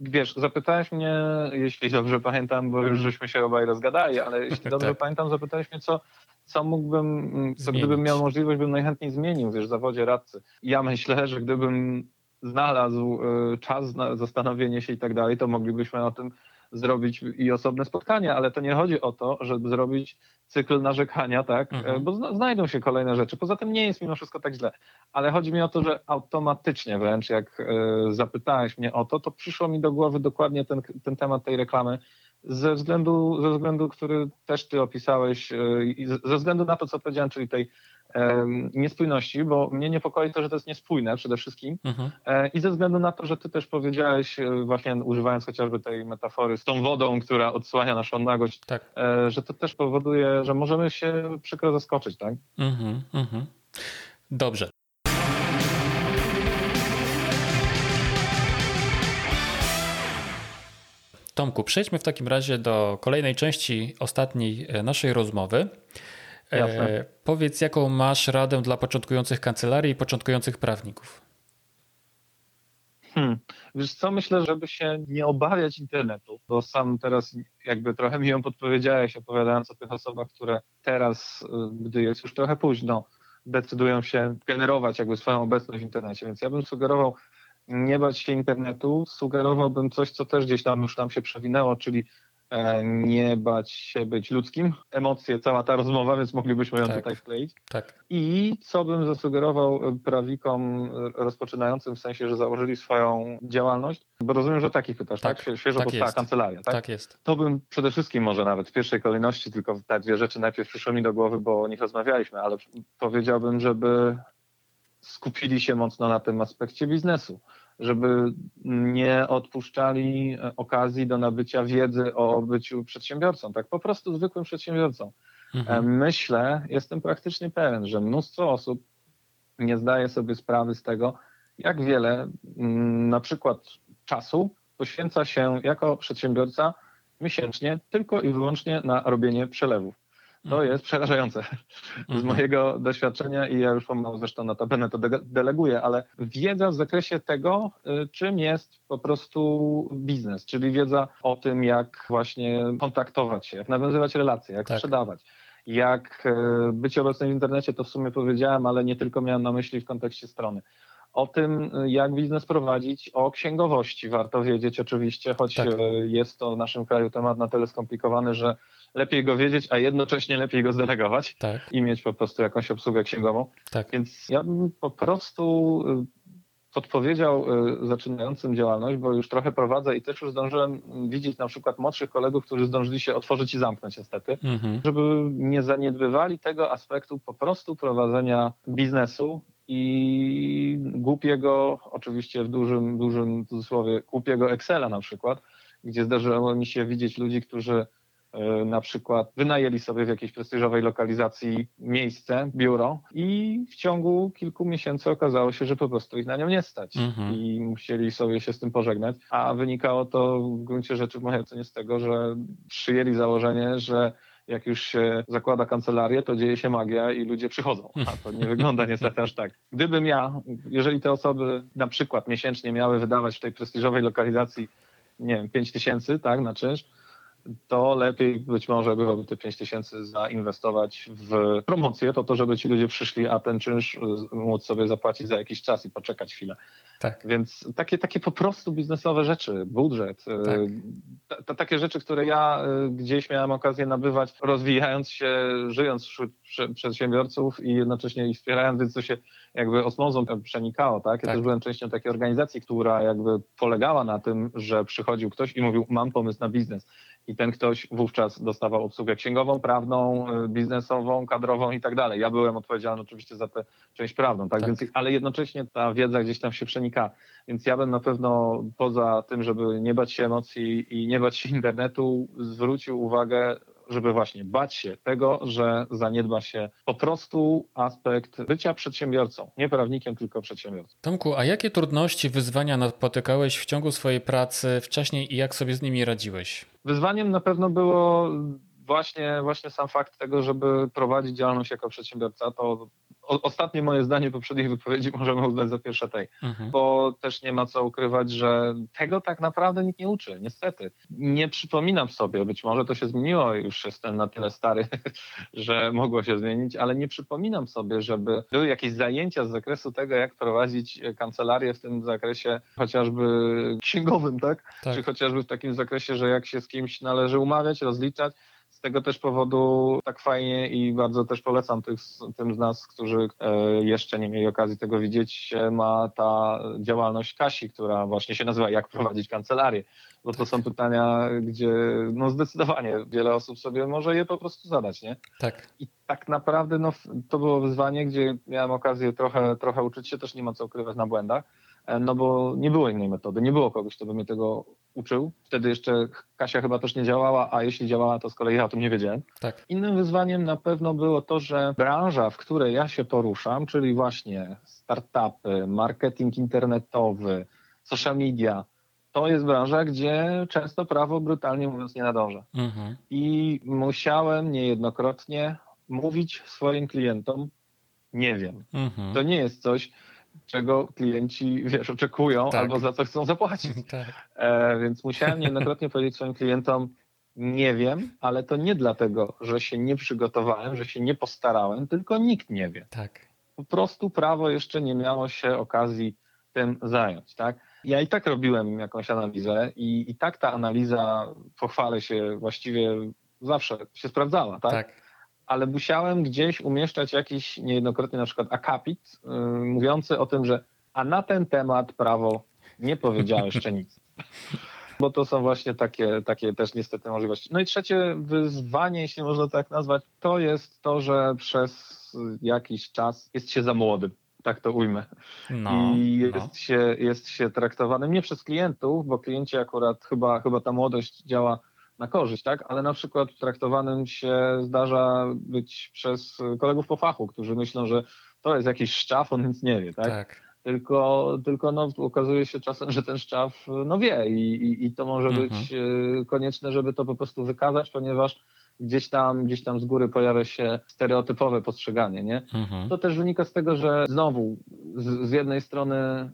wiesz, zapytałeś mnie, jeśli dobrze pamiętam, bo już żeśmy się obaj rozgadali, ale jeśli dobrze tak. pamiętam, zapytałeś mnie, co, co mógłbym, co gdybym miał możliwość, bym najchętniej zmienił, wiesz, w zawodzie radcy. Ja myślę, że gdybym znalazł y, czas na zastanowienie się i tak dalej, to moglibyśmy o tym zrobić i osobne spotkania, ale to nie chodzi o to, żeby zrobić cykl narzekania, tak, mhm. bo znajdą się kolejne rzeczy. Poza tym nie jest mimo wszystko tak źle, ale chodzi mi o to, że automatycznie wręcz jak y, zapytałeś mnie o to, to przyszło mi do głowy dokładnie ten, ten temat tej reklamy, ze względu, ze względu, który też ty opisałeś, i ze względu na to, co powiedziałem, czyli tej niespójności, bo mnie niepokoi to, że to jest niespójne przede wszystkim mhm. E, i ze względu na to, że ty też powiedziałeś, e, właśnie używając chociażby tej metafory z tą wodą, która odsłania naszą nagość, tak. E, że to też powoduje, że możemy się przykro zaskoczyć, tak? Mhm, mhm. Dobrze. Tomku, przejdźmy w takim razie do kolejnej części ostatniej naszej rozmowy. E, powiedz, jaką masz radę dla początkujących kancelarii i początkujących prawników? Hmm. Wiesz co, myślę, żeby się nie obawiać internetu, bo sam teraz jakby trochę mi ją podpowiedziałeś, opowiadając o tych osobach, które teraz, y, gdy jest już trochę późno, decydują się generować jakby swoją obecność w internecie. Więc ja bym sugerował nie bać się internetu, sugerowałbym coś, co też gdzieś tam już nam się przewinęło, czyli nie bać się być ludzkim. Emocje, cała ta rozmowa, więc moglibyśmy ją tak, tutaj wkleić. Tak. I co bym zasugerował prawikom rozpoczynającym, w sensie, że założyli swoją działalność, bo rozumiem, że takich pytasz, tak? tak? Świeżo tak powstała jest. kancelaria, tak? Tak jest. To bym przede wszystkim może nawet w pierwszej kolejności, tylko te dwie rzeczy najpierw przyszły mi do głowy, bo o nich rozmawialiśmy, ale powiedziałbym, żeby skupili się mocno na tym aspekcie biznesu żeby nie odpuszczali okazji do nabycia wiedzy o byciu przedsiębiorcą, tak po prostu zwykłym przedsiębiorcą. Mhm. Myślę, jestem praktycznie pewien, że mnóstwo osób nie zdaje sobie sprawy z tego, jak wiele mm, na przykład czasu poświęca się jako przedsiębiorca miesięcznie tylko i wyłącznie na robienie przelewów. To mhm. jest przerażające z mhm. mojego doświadczenia i ja już pomału zresztą notabene to deleguję, ale wiedza w zakresie tego, y, czym jest po prostu biznes, czyli wiedza o tym, jak właśnie kontaktować się, jak nawiązywać relacje, jak tak. sprzedawać jak y, być obecnym w internecie, to w sumie powiedziałem, ale nie tylko miałem na myśli w kontekście strony. O tym, jak biznes prowadzić, o księgowości warto wiedzieć oczywiście, choć tak. jest to w naszym kraju temat na tyle skomplikowany, że lepiej go wiedzieć, a jednocześnie lepiej go zdelegować tak. i mieć po prostu jakąś obsługę księgową. Tak. Więc ja bym po prostu y, podpowiedział y, zaczynającym działalność, bo już trochę prowadzę i też już zdążyłem widzieć na przykład młodszych kolegów, którzy zdążyli się otworzyć i zamknąć niestety, mhm. żeby nie zaniedbywali tego aspektu po prostu prowadzenia biznesu i głupiego, oczywiście w dużym, dużym cudzysłowie, głupiego Excela na przykład, gdzie zdarzyło mi się widzieć ludzi, którzy E, na przykład wynajęli sobie w jakiejś prestiżowej lokalizacji miejsce, biuro i w ciągu kilku miesięcy okazało się, że po prostu ich na nią nie stać mhm. i musieli sobie się z tym pożegnać, a wynikało to w gruncie rzeczy w mojej ocenie z tego, że przyjęli założenie, że jak już się zakłada kancelarię, to dzieje się magia i ludzie przychodzą. A to nie wygląda niestety aż tak. Gdybym ja, jeżeli te osoby na przykład miesięcznie miały wydawać w tej prestiżowej lokalizacji, nie wiem, 5 tysięcy, tak, na czynsz, to lepiej być może byłoby te 5 tysięcy zainwestować w promocję, to to, żeby ci ludzie przyszli, a ten czynsz y, móc sobie zapłacić za jakiś czas i poczekać chwilę. Tak. Więc takie, takie po prostu biznesowe rzeczy, budżet, y, Tak. ta- ta- takie rzeczy, które ja y, gdzieś miałem okazję nabywać, rozwijając się, żyjąc wśród prze- przedsiębiorców i jednocześnie ich wspierając, więc to się jakby osmozą przenikało, tak? Ja Tak. też byłem częścią takiej organizacji, która jakby polegała na tym, że przychodził ktoś i mówił, mam pomysł na biznes. I ten ktoś wówczas dostawał obsługę księgową, prawną, y, biznesową, kadrową i tak dalej. Ja byłem odpowiedzialny oczywiście za tę część prawną, tak? Tak. Więc, ale jednocześnie ta wiedza gdzieś tam się przenika. Więc ja bym na pewno poza tym, żeby nie bać się emocji i nie bać się internetu, zwrócił uwagę, żeby właśnie bać się tego, że zaniedba się po prostu aspekt bycia przedsiębiorcą. Nie prawnikiem, tylko przedsiębiorcą. Tomku, a jakie trudności, wyzwania napotykałeś w ciągu swojej pracy wcześniej i jak sobie z nimi radziłeś? Wyzwaniem na pewno było właśnie, właśnie sam fakt tego, żeby prowadzić działalność jako przedsiębiorca. To o, ostatnie moje zdanie poprzedniej wypowiedzi możemy uznać za pierwsze tej. Mhm. bo też nie ma co ukrywać, że tego tak naprawdę nikt nie uczy, niestety. Nie przypominam sobie, być może to się zmieniło, już jestem na tyle stary, że mogło się zmienić, ale nie przypominam sobie, żeby były jakieś zajęcia z zakresu tego, jak prowadzić kancelarię w tym zakresie chociażby księgowym, tak? Tak. Czy chociażby w takim zakresie, że jak się z kimś należy umawiać, rozliczać. Z tego też powodu tak fajnie i bardzo też polecam tych, tym z nas, którzy e, jeszcze nie mieli okazji tego widzieć, e, ma ta działalność Kasi, która właśnie się nazywa Jak prowadzić kancelarię. Bo to są pytania, gdzie no zdecydowanie wiele osób sobie może je po prostu zadać, nie? Tak. I tak naprawdę no, to było wyzwanie, gdzie miałem okazję trochę, trochę uczyć się, też nie ma co ukrywać na błędach, e, no bo nie było innej metody, nie było kogoś, kto by mnie tego uczył. Wtedy jeszcze Kasia chyba też nie działała, a jeśli działała, to z kolei ja o tym nie wiedziałem. Tak. Innym wyzwaniem na pewno było to, że branża, w której ja się poruszam, czyli właśnie startupy, marketing internetowy, social media, to jest branża, gdzie często prawo brutalnie mówiąc nie nadąża. Mhm. I musiałem niejednokrotnie mówić swoim klientom, nie wiem. Mhm. To nie jest coś, czego klienci, wiesz, oczekują Tak. albo za co chcą zapłacić. Tak. E, więc musiałem niejednokrotnie powiedzieć swoim klientom, nie wiem, ale to nie dlatego, że się nie przygotowałem, że się nie postarałem, tylko nikt nie wie. Tak. Po prostu prawo jeszcze nie miało się okazji tym zająć, tak? Ja i tak robiłem jakąś analizę i, i tak ta analiza, pochwalę się, właściwie zawsze się sprawdzała, tak? Tak. Ale musiałem gdzieś umieszczać jakiś niejednokrotnie na przykład akapit yy, mówiący o tym, że a na ten temat prawo nie powiedział jeszcze nic. Bo to są właśnie takie, takie też niestety możliwości. No i trzecie wyzwanie, jeśli można tak nazwać, to jest to, że przez jakiś czas jest się za młodym. Tak to ujmę. No. I jest, no. się, jest się traktowanym nie przez klientów, bo klienci akurat chyba, chyba ta młodość działa na korzyść, tak? Ale na przykład traktowanym się zdarza być przez kolegów po fachu, którzy myślą, że to jest jakiś szczaf, on nic nie wie, tak? Tak. Tylko, tylko no, okazuje się czasem, że ten szczaf no wie i, i, i to może Mhm. być y, konieczne, żeby to po prostu wykazać, ponieważ gdzieś tam, gdzieś tam z góry pojawia się stereotypowe postrzeganie, nie? Mhm. To też wynika z tego, że znowu z, z jednej strony,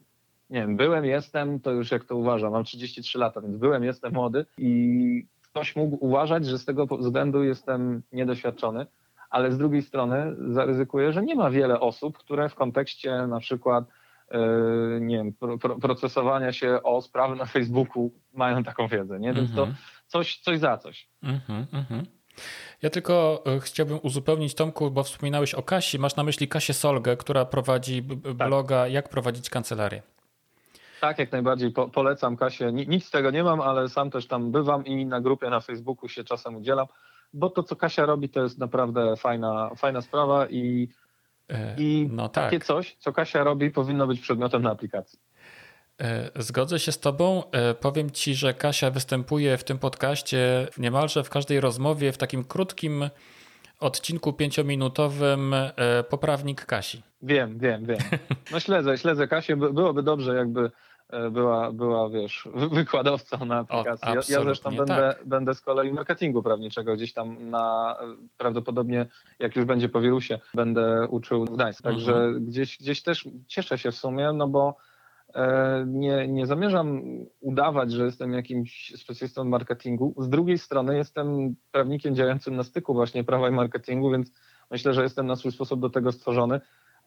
nie wiem, byłem, jestem, to już jak to uważam, mam 33 lata, więc byłem, jestem młody i ktoś mógł uważać, że z tego względu jestem niedoświadczony, ale z drugiej strony zaryzykuję, że nie ma wiele osób, które w kontekście na przykład yy, nie wiem, pro, pro, procesowania się o sprawy na Facebooku mają taką wiedzę, nie? Więc to Mhm. coś, coś za coś. Mhm, mhm. Ja tylko e, chciałbym uzupełnić Tomku, bo wspominałeś o Kasi. Masz na myśli Kasię Solgę, która prowadzi Tak. bloga Jak prowadzić kancelarię. Tak, jak najbardziej po, polecam Kasię. Ni- Nic z tego nie mam, ale sam też tam bywam i na grupie na Facebooku się czasem udzielam, bo to, co Kasia robi, to jest naprawdę fajna, fajna sprawa i, E, i No tak. takie coś, co Kasia robi, powinno być przedmiotem na aplikacji. E, Zgodzę się z Tobą. E, Powiem Ci, że Kasia występuje w tym podcaście niemalże w każdej rozmowie w takim krótkim odcinku pięciominutowym e, poprawnik Kasi. Wiem, wiem, wiem. No śledzę, śledzę Kasię. By- Byłoby dobrze, jakby e, była, była wiesz, wy- wykładowcą na aplikacji. Ja, ja zresztą będę, tak. będę z kolei marketingu prawniczego gdzieś tam na, prawdopodobnie jak już będzie po wirusie, będę uczył w Gdańsku. Także Mhm. gdzieś, gdzieś też cieszę się w sumie, no bo nie, nie zamierzam udawać, że jestem jakimś specjalistą marketingu. Z drugiej strony jestem prawnikiem działającym na styku właśnie prawa i marketingu, więc myślę, że jestem na swój sposób do tego stworzony.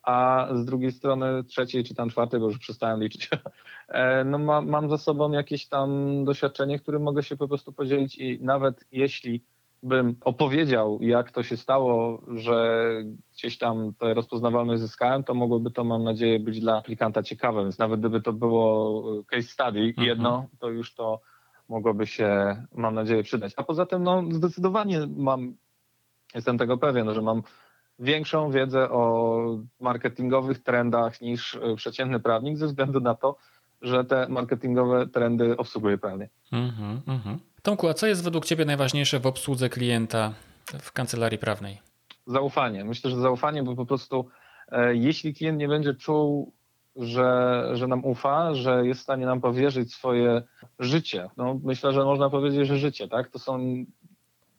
A z drugiej strony trzeciej czy tam czwartej, bo już przestałem liczyć, e, no ma, mam za sobą jakieś tam doświadczenie, którym mogę się po prostu podzielić i nawet jeśli bym opowiedział, jak to się stało, że gdzieś tam tę rozpoznawalność zyskałem, to mogłoby to, mam nadzieję, być dla aplikanta ciekawe. Więc nawet gdyby to było case study Mhm. jedno, to już to mogłoby się, mam nadzieję, przydać. A poza tym, no, zdecydowanie mam, jestem tego pewien, że mam większą wiedzę o marketingowych trendach niż y, przeciętny prawnik, ze względu na to, że te marketingowe trendy obsługuję prawnie. Mhm, mhm. Tomku, a co jest według Ciebie najważniejsze w obsłudze klienta w kancelarii prawnej? Zaufanie. Myślę, że zaufanie, bo po prostu e, jeśli klient nie będzie czuł, że, że nam ufa, że jest w stanie nam powierzyć swoje życie, no myślę, że można powiedzieć, że życie, tak? To są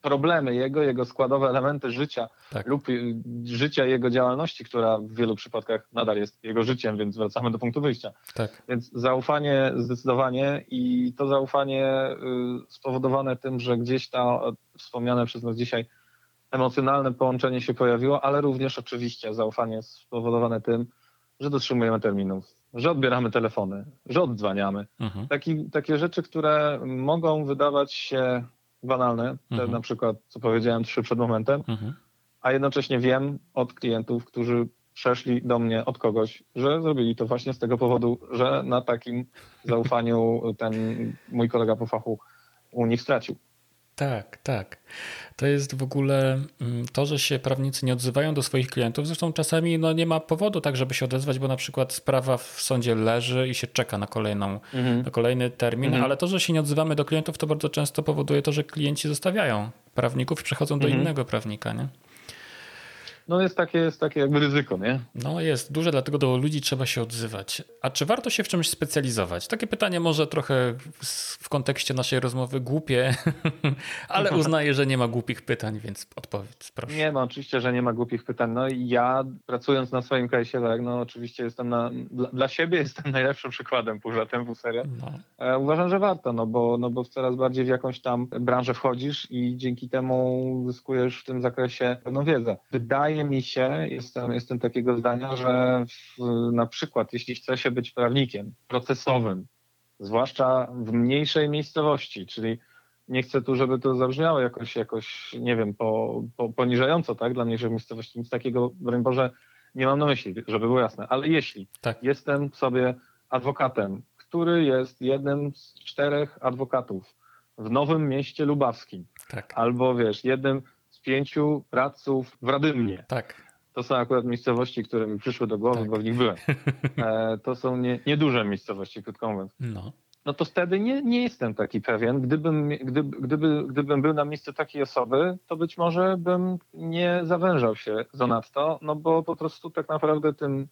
problemy jego, jego składowe elementy życia Tak. lub y, życia jego działalności, która w wielu przypadkach nadal jest jego życiem, więc wracamy do punktu wyjścia. Tak. Więc zaufanie zdecydowanie i to zaufanie y, spowodowane tym, że gdzieś ta e, wspomniane przez nas dzisiaj emocjonalne połączenie się pojawiło, ale również oczywiście zaufanie spowodowane tym, że dotrzymujemy terminów, że odbieramy telefony, że oddzwaniamy. Mhm. Taki, takie rzeczy, które mogą wydawać się banalne, te Mhm. na przykład, co powiedziałem trzy przed momentem, Mhm. a jednocześnie wiem od klientów, którzy przeszli do mnie od kogoś, że zrobili to właśnie z tego powodu, że na takim zaufaniu ten mój kolega po fachu u nich stracił. Tak, tak. To jest w ogóle mm, to, że się prawnicy nie odzywają do swoich klientów. Zresztą czasami no, nie ma powodu tak, żeby się odezwać, bo na przykład sprawa w sądzie leży i się czeka na, kolejną, na kolejny termin, Mhm. ale to, że się nie odzywamy do klientów, to bardzo często powoduje to, że klienci zostawiają prawników i przechodzą do Mhm. innego prawnika. Nie? No jest takie, jest takie jakby ryzyko, nie? No jest duże, dlatego do ludzi trzeba się odzywać. A czy warto się w czymś specjalizować? Takie pytanie może trochę w, w kontekście naszej rozmowy głupie, ale uznaję, że nie ma głupich pytań, więc odpowiedz proszę. Nie ma, oczywiście, że nie ma głupich pytań. No i ja pracując na swoim tak, no oczywiście jestem na, dla, dla siebie jestem najlepszym przykładem pół żartem, pół serio. No. E, Uważam, że warto, no bo, no bo coraz bardziej w jakąś tam branżę wchodzisz i dzięki temu zyskujesz w tym zakresie pewną wiedzę. Wydaje mi się, jestem, jestem takiego zdania, że w, na przykład jeśli chce się być prawnikiem procesowym, zwłaszcza w mniejszej miejscowości, czyli nie chcę tu, żeby to zabrzmiało jakoś, jakoś nie wiem, po, po, poniżająco, tak, dla mniejszych miejscowości, nic takiego, broń Boże, nie mam na myśli, żeby było jasne, ale jeśli Tak. jestem sobie adwokatem, który jest jednym z czterech adwokatów w Nowym Mieście Lubawskim, Tak, albo wiesz, jednym pięciu radców w Radymnie. tak. To są akurat miejscowości, które mi przyszły do głowy, Tak. bo w nich byłem. E, to są nie, nieduże miejscowości, krótko mówiąc. No. No to wtedy nie, nie jestem taki pewien. Gdybym, gdyby, gdyby, gdybym był na miejscu takiej osoby, to być może bym nie zawężał się zanadto, no bo po prostu tak naprawdę tym,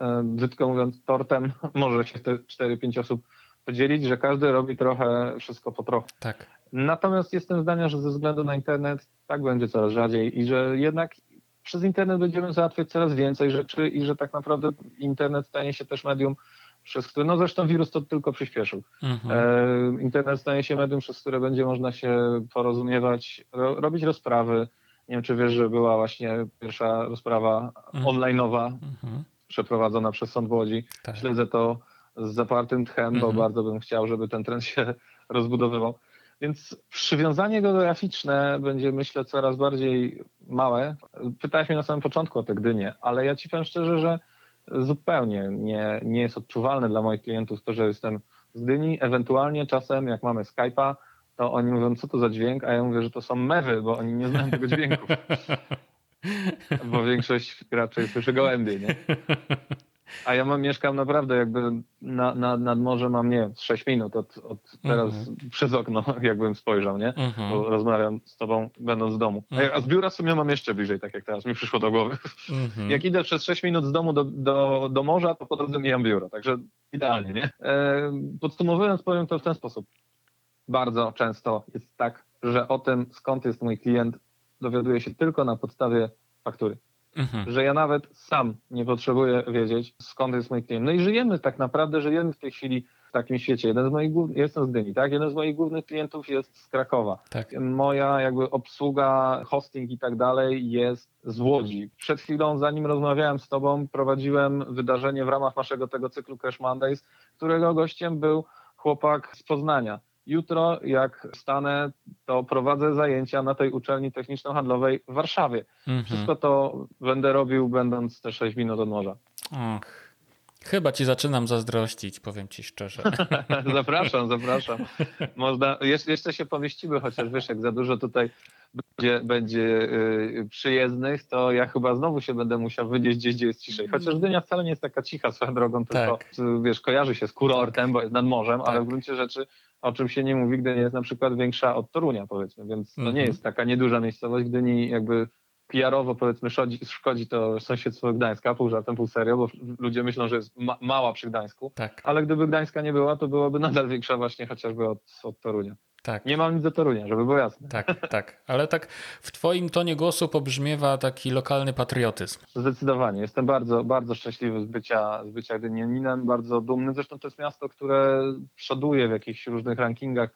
e, brzydko mówiąc, tortem może się te 4-5 osób podzielić, że każdy robi trochę wszystko po trochu. Tak. Natomiast jestem zdania, że ze względu na internet tak będzie coraz rzadziej i że jednak przez internet będziemy załatwiać coraz więcej rzeczy i że tak naprawdę internet stanie się też medium, przez które, no zresztą wirus to tylko przyspieszył. Mhm. E, internet stanie się medium, przez które będzie można się porozumiewać, ro, robić rozprawy. Nie wiem, czy wiesz, że była właśnie pierwsza rozprawa Mhm. online'owa Mhm. przeprowadzona przez Sąd w Łodzi. Tak. Śledzę to z zapartym tchem, bo Mhm. bardzo bym chciał, żeby ten trend się rozbudowywał. Więc przywiązanie geograficzne będzie, myślę, coraz bardziej małe. Pytałeś mnie na samym początku o te Gdynie, ale ja ci powiem szczerze, że zupełnie nie, nie jest odczuwalne dla moich klientów to, że jestem z Gdyni. Ewentualnie czasem, jak mamy Skype'a, to oni mówią, co to za dźwięk, a ja mówię, że to są mewy, bo oni nie znają tego dźwięku. Bo większość raczej słyszy gołębie, nie? A ja mam, mieszkam naprawdę jakby na, na, nad morze mam, nie wiem, z 6 minut od, od teraz przez okno, jakbym spojrzał, nie? Mhm. Bo rozmawiam z tobą będąc w domu. A, a z biura w sumie mam jeszcze bliżej, tak jak teraz mi przyszło do głowy. Mhm. Jak idę przez 6 minut z domu do, do, do morza, to po drodze mijam biuro, także idealnie, nie? E, podsumowując, powiem to w ten sposób. Bardzo często jest tak, że o tym, skąd jest mój klient, dowiaduję się tylko na podstawie faktury. Mhm. że ja nawet sam nie potrzebuję wiedzieć, skąd jest mój klient. No i żyjemy tak naprawdę, żyjemy w tej chwili w takim świecie. Jeden z moich głównych, jestem z Dyni, tak? Jeden z moich głównych klientów jest z Krakowa. Tak. Moja jakby obsługa, hosting i tak dalej jest z Łodzi. Przed chwilą, zanim rozmawiałem z tobą, prowadziłem wydarzenie w ramach naszego tego cyklu Cash Mondays, którego gościem był chłopak z Poznania. Jutro, jak wstanę, to prowadzę zajęcia na tej uczelni techniczno-handlowej w Warszawie. Mhm. Wszystko to będę robił, będąc te 6 minut od morza. Och. Chyba ci zaczynam zazdrościć, powiem ci szczerze. zapraszam, zapraszam. Można, jeszcze, się pomieścimy, chociaż wiesz, jak za dużo tutaj będzie, będzie yy, przyjezdnych, to ja chyba znowu się będę musiał wynieść gdzieś, gdzie jest ciszej. Chociaż Dynia wcale nie jest taka cicha swoją drogą, tylko Tak. y, wiesz, kojarzy się z kurortem, bo jest nad morzem, ale Tak. w gruncie rzeczy o czym się nie mówi, Gdynia jest na przykład większa od Torunia, powiedzmy, więc to nie Mhm. jest taka nieduża miejscowość. Gdyni jakby PR-owo powiedzmy szkodzi, szkodzi to sąsiedztwo Gdańska, pół żartem, pół serio, bo ludzie myślą, że jest ma, mała przy Gdańsku, Tak, ale gdyby Gdańska nie była, to byłaby nadal większa właśnie chociażby od, od Torunia. Tak. Nie mam nic do Torunia, żeby było jasne. Tak, tak. Ale tak w twoim tonie głosu pobrzmiewa taki lokalny patriotyzm. Zdecydowanie. Jestem bardzo, bardzo szczęśliwy z bycia, z bycia Gdynianinem, bardzo dumny. Zresztą to jest miasto, które przoduje w jakichś różnych rankingach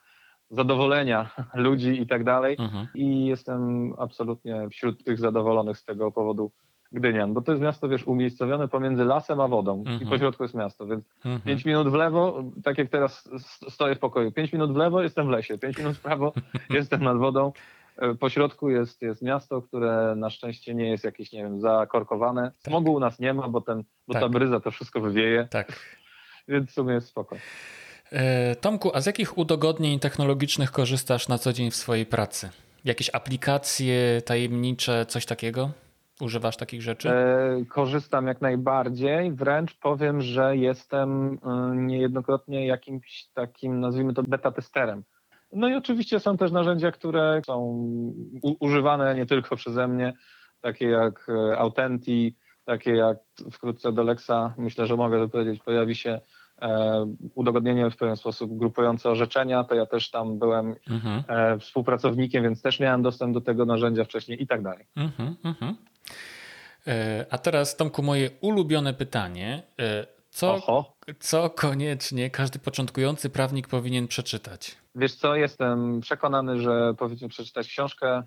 zadowolenia ludzi i tak dalej. Mhm. I jestem absolutnie wśród tych zadowolonych z tego powodu Gdynian, bo to jest miasto, wiesz, umiejscowione pomiędzy lasem a wodą Mhm. i po środku jest miasto, więc Mhm. pięć minut w lewo, tak jak teraz stoję w pokoju, pięć minut w lewo jestem w lesie, pięć minut w prawo jestem nad wodą. E, Po środku jest, jest miasto, które na szczęście nie jest jakieś, nie wiem, zakorkowane. Smogu u nas nie ma, bo, ten, bo ta Tak. bryza to wszystko wywieje, Tak. więc w sumie jest spoko. E, Tomku, a z jakich udogodnień technologicznych korzystasz na co dzień w swojej pracy? Jakieś aplikacje tajemnicze, coś takiego? Używasz takich rzeczy? E, korzystam jak najbardziej, wręcz powiem, że jestem e, niejednokrotnie jakimś takim, nazwijmy to, beta testerem. No i oczywiście są też narzędzia, które są używane nie tylko przeze mnie, takie jak e, Autenti, takie jak wkrótce do Lexa, myślę, że mogę to powiedzieć, pojawi się udogodnienie w pewien sposób grupujące orzeczenia, to ja też tam byłem Mhm. współpracownikiem, więc też miałem dostęp do tego narzędzia wcześniej i tak dalej. Mhm, mhm. E, A teraz, Tomku, moje ulubione pytanie. E, Co, Oho. co koniecznie każdy początkujący prawnik powinien przeczytać? Wiesz co, jestem przekonany, że powinien przeczytać książkę.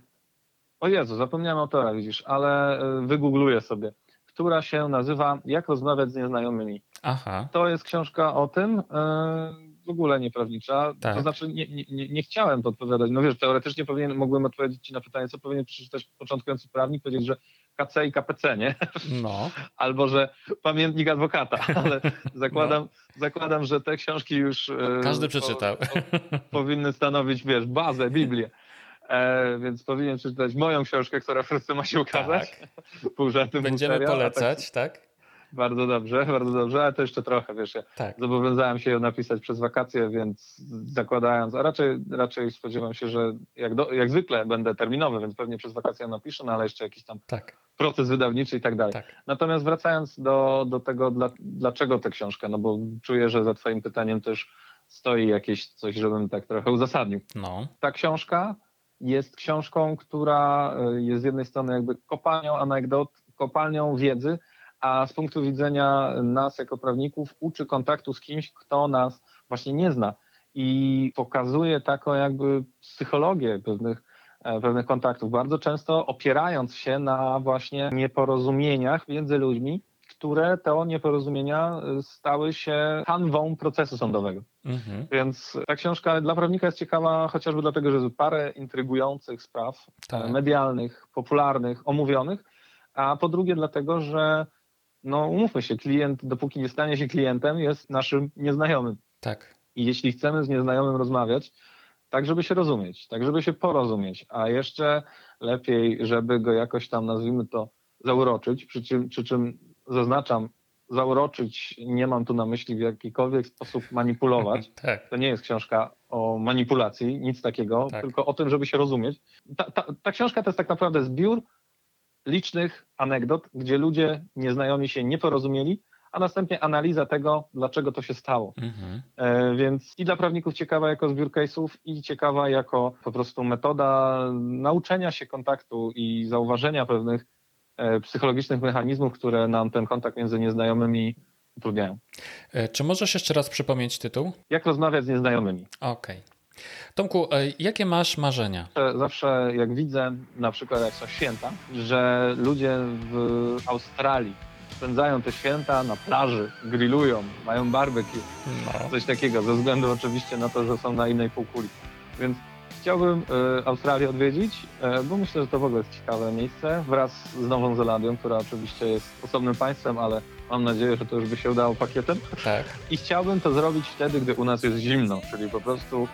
O Jezu, zapomniałem autora, widzisz, ale y, wygoogluję sobie, która się nazywa Jak rozmawiać z nieznajomymi. Aha, To jest książka o tym, y, w ogóle nieprawnicza. Tak. To znaczy, nie, nie, nie- nie chciałem podpowiadać. No wiesz, teoretycznie powinien, mogłem odpowiedzieć Ci na pytanie, co powinien przeczytać początkujący prawnik, powiedzieć, że KC i KPC, nie? no, Albo że pamiętnik adwokata, ale zakładam, zakładam że te książki już. y, każdy po- przeczytał. powinny stanowić, wiesz, bazę, Biblię. E, więc powinien przeczytać moją książkę, która wkrótce ma się ukazać. Pół żartem, pół Tak. Będziemy serio, a polecać, tak? Tak, bardzo dobrze, bardzo dobrze, ale to jeszcze trochę, wiesz, ja Tak. zobowiązałem się ją napisać przez wakacje, więc zakładając, a raczej, raczej spodziewam się, że jak, do, jak zwykle będę terminowy, więc pewnie przez wakacje napiszę, no ale jeszcze jakiś tam Tak, proces wydawniczy i tak dalej. tak. Natomiast wracając do, do tego, dla, dlaczego tę książkę, no bo czuję, że za twoim pytaniem też stoi jakieś coś, żebym tak trochę uzasadnił. No, Ta książka jest książką, która y, jest z jednej strony jakby kopalnią anegdot, kopalnią wiedzy, a z punktu widzenia nas jako prawników uczy kontaktu z kimś, kto nas właśnie nie zna i pokazuje taką jakby psychologię pewnych, pewnych kontaktów, bardzo często opierając się na właśnie nieporozumieniach między ludźmi, które to nieporozumienia y, stały się kanwą procesu sądowego. mhm. Więc ta książka dla prawnika jest ciekawa chociażby dlatego, że jest parę intrygujących spraw Tak. e, medialnych, popularnych, omówionych, a po drugie dlatego, że no umówmy się, klient, dopóki nie stanie się klientem, jest naszym nieznajomym. tak. I jeśli chcemy z nieznajomym rozmawiać, tak żeby się rozumieć, tak żeby się porozumieć, a jeszcze lepiej, żeby go jakoś tam, nazwijmy to, zauroczyć, przy czym, przy czym zaznaczam, zauroczyć nie mam tu na myśli w jakikolwiek sposób manipulować, Tak, to nie jest książka o manipulacji, nic takiego, Tak. tylko o tym, żeby się rozumieć. Ta, ta, ta książka to jest tak naprawdę zbiór licznych anegdot, gdzie ludzie nieznajomi się nie porozumieli, a następnie analiza tego, dlaczego to się stało. mhm. E, więc i dla prawników ciekawa jako zbiór case'ów i ciekawa jako po prostu metoda nauczenia się kontaktu i zauważenia pewnych e, psychologicznych mechanizmów, które nam ten kontakt między nieznajomymi utrudniają. E, Czy możesz jeszcze raz przypomnieć tytuł? Jak rozmawiać z nieznajomymi? Okej. Tomku, e, jakie masz marzenia? Zawsze jak widzę, na przykład jak są święta, że ludzie w Australii spędzają te święta na plaży, grillują, mają barbecue, No. coś takiego, ze względu oczywiście na to, że są na innej półkuli. Więc chciałbym e, Australię odwiedzić, e, bo myślę, że to w ogóle jest ciekawe miejsce, wraz z Nową Zelandią, która oczywiście jest osobnym państwem, ale mam nadzieję, że to już by się udało pakietem. Tak. I chciałbym to zrobić wtedy, gdy u nas jest zimno, czyli po prostu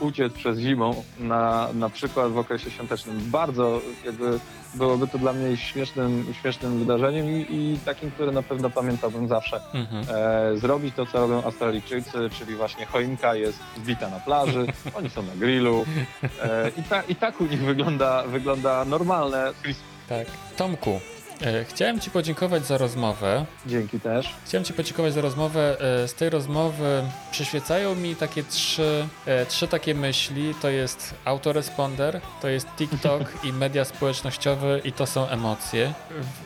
uciec przez zimą na, na przykład w okresie świątecznym. Bardzo jakby byłoby to dla mnie śmiesznym, śmiesznym wydarzeniem i, i takim, które na pewno pamiętałbym zawsze. Mhm. E, zrobić to, co robią Australijczycy, czyli właśnie choinka jest wbita na plaży, oni są na grillu e, i, ta, i tak u nich wygląda, wygląda normalne. Tak. Tomku, chciałem Ci podziękować za rozmowę. Dzięki też. Chciałem Ci podziękować za rozmowę. E, Z tej rozmowy przyświecają mi takie trzy, e, trzy takie myśli. To jest autoresponder, to jest TikTok i media społecznościowe i to są emocje.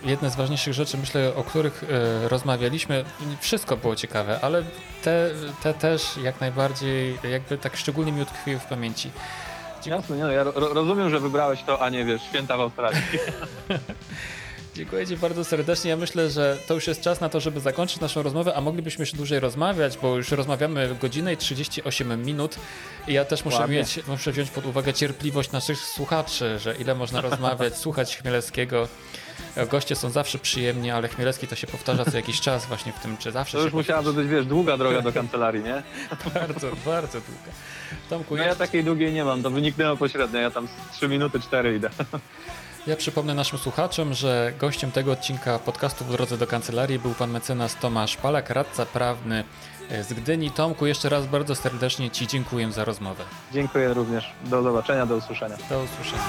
Jedne z ważniejszych rzeczy, myślę, o których e, rozmawialiśmy, wszystko było ciekawe, ale te, te też jak najbardziej, jakby tak szczególnie mi utkwiły w pamięci. Jasne, nie, no, ja ro, rozumiem, że wybrałeś to, a nie wiesz, święta w Australii. Dziękuję Ci bardzo serdecznie. Ja myślę, że to już jest czas na to, żeby zakończyć naszą rozmowę, a moglibyśmy jeszcze dłużej rozmawiać, bo już rozmawiamy godzinę i 38 minut. I ja też muszę, mieć, muszę wziąć pod uwagę cierpliwość naszych słuchaczy, że ile można rozmawiać, słuchać Chmielewskiego. Goście są zawsze przyjemni, ale Chmielewski to się powtarza co jakiś czas właśnie w tym, czy zawsze To już musiałaby być, wiesz, długa droga do kancelarii, nie? Bardzo, bardzo długo. Tomku, No ja, ja takiej długiej nie mam, to wyniknęło pośrednio, ja tam z 3 minuty 4 idę. Ja przypomnę naszym słuchaczom, że gościem tego odcinka podcastu w drodze do kancelarii był pan mecenas Tomasz Palak, radca prawny z Gdyni. Tomku, jeszcze raz bardzo serdecznie Ci dziękuję za rozmowę. Dziękuję również, do zobaczenia, do usłyszenia. Do usłyszenia.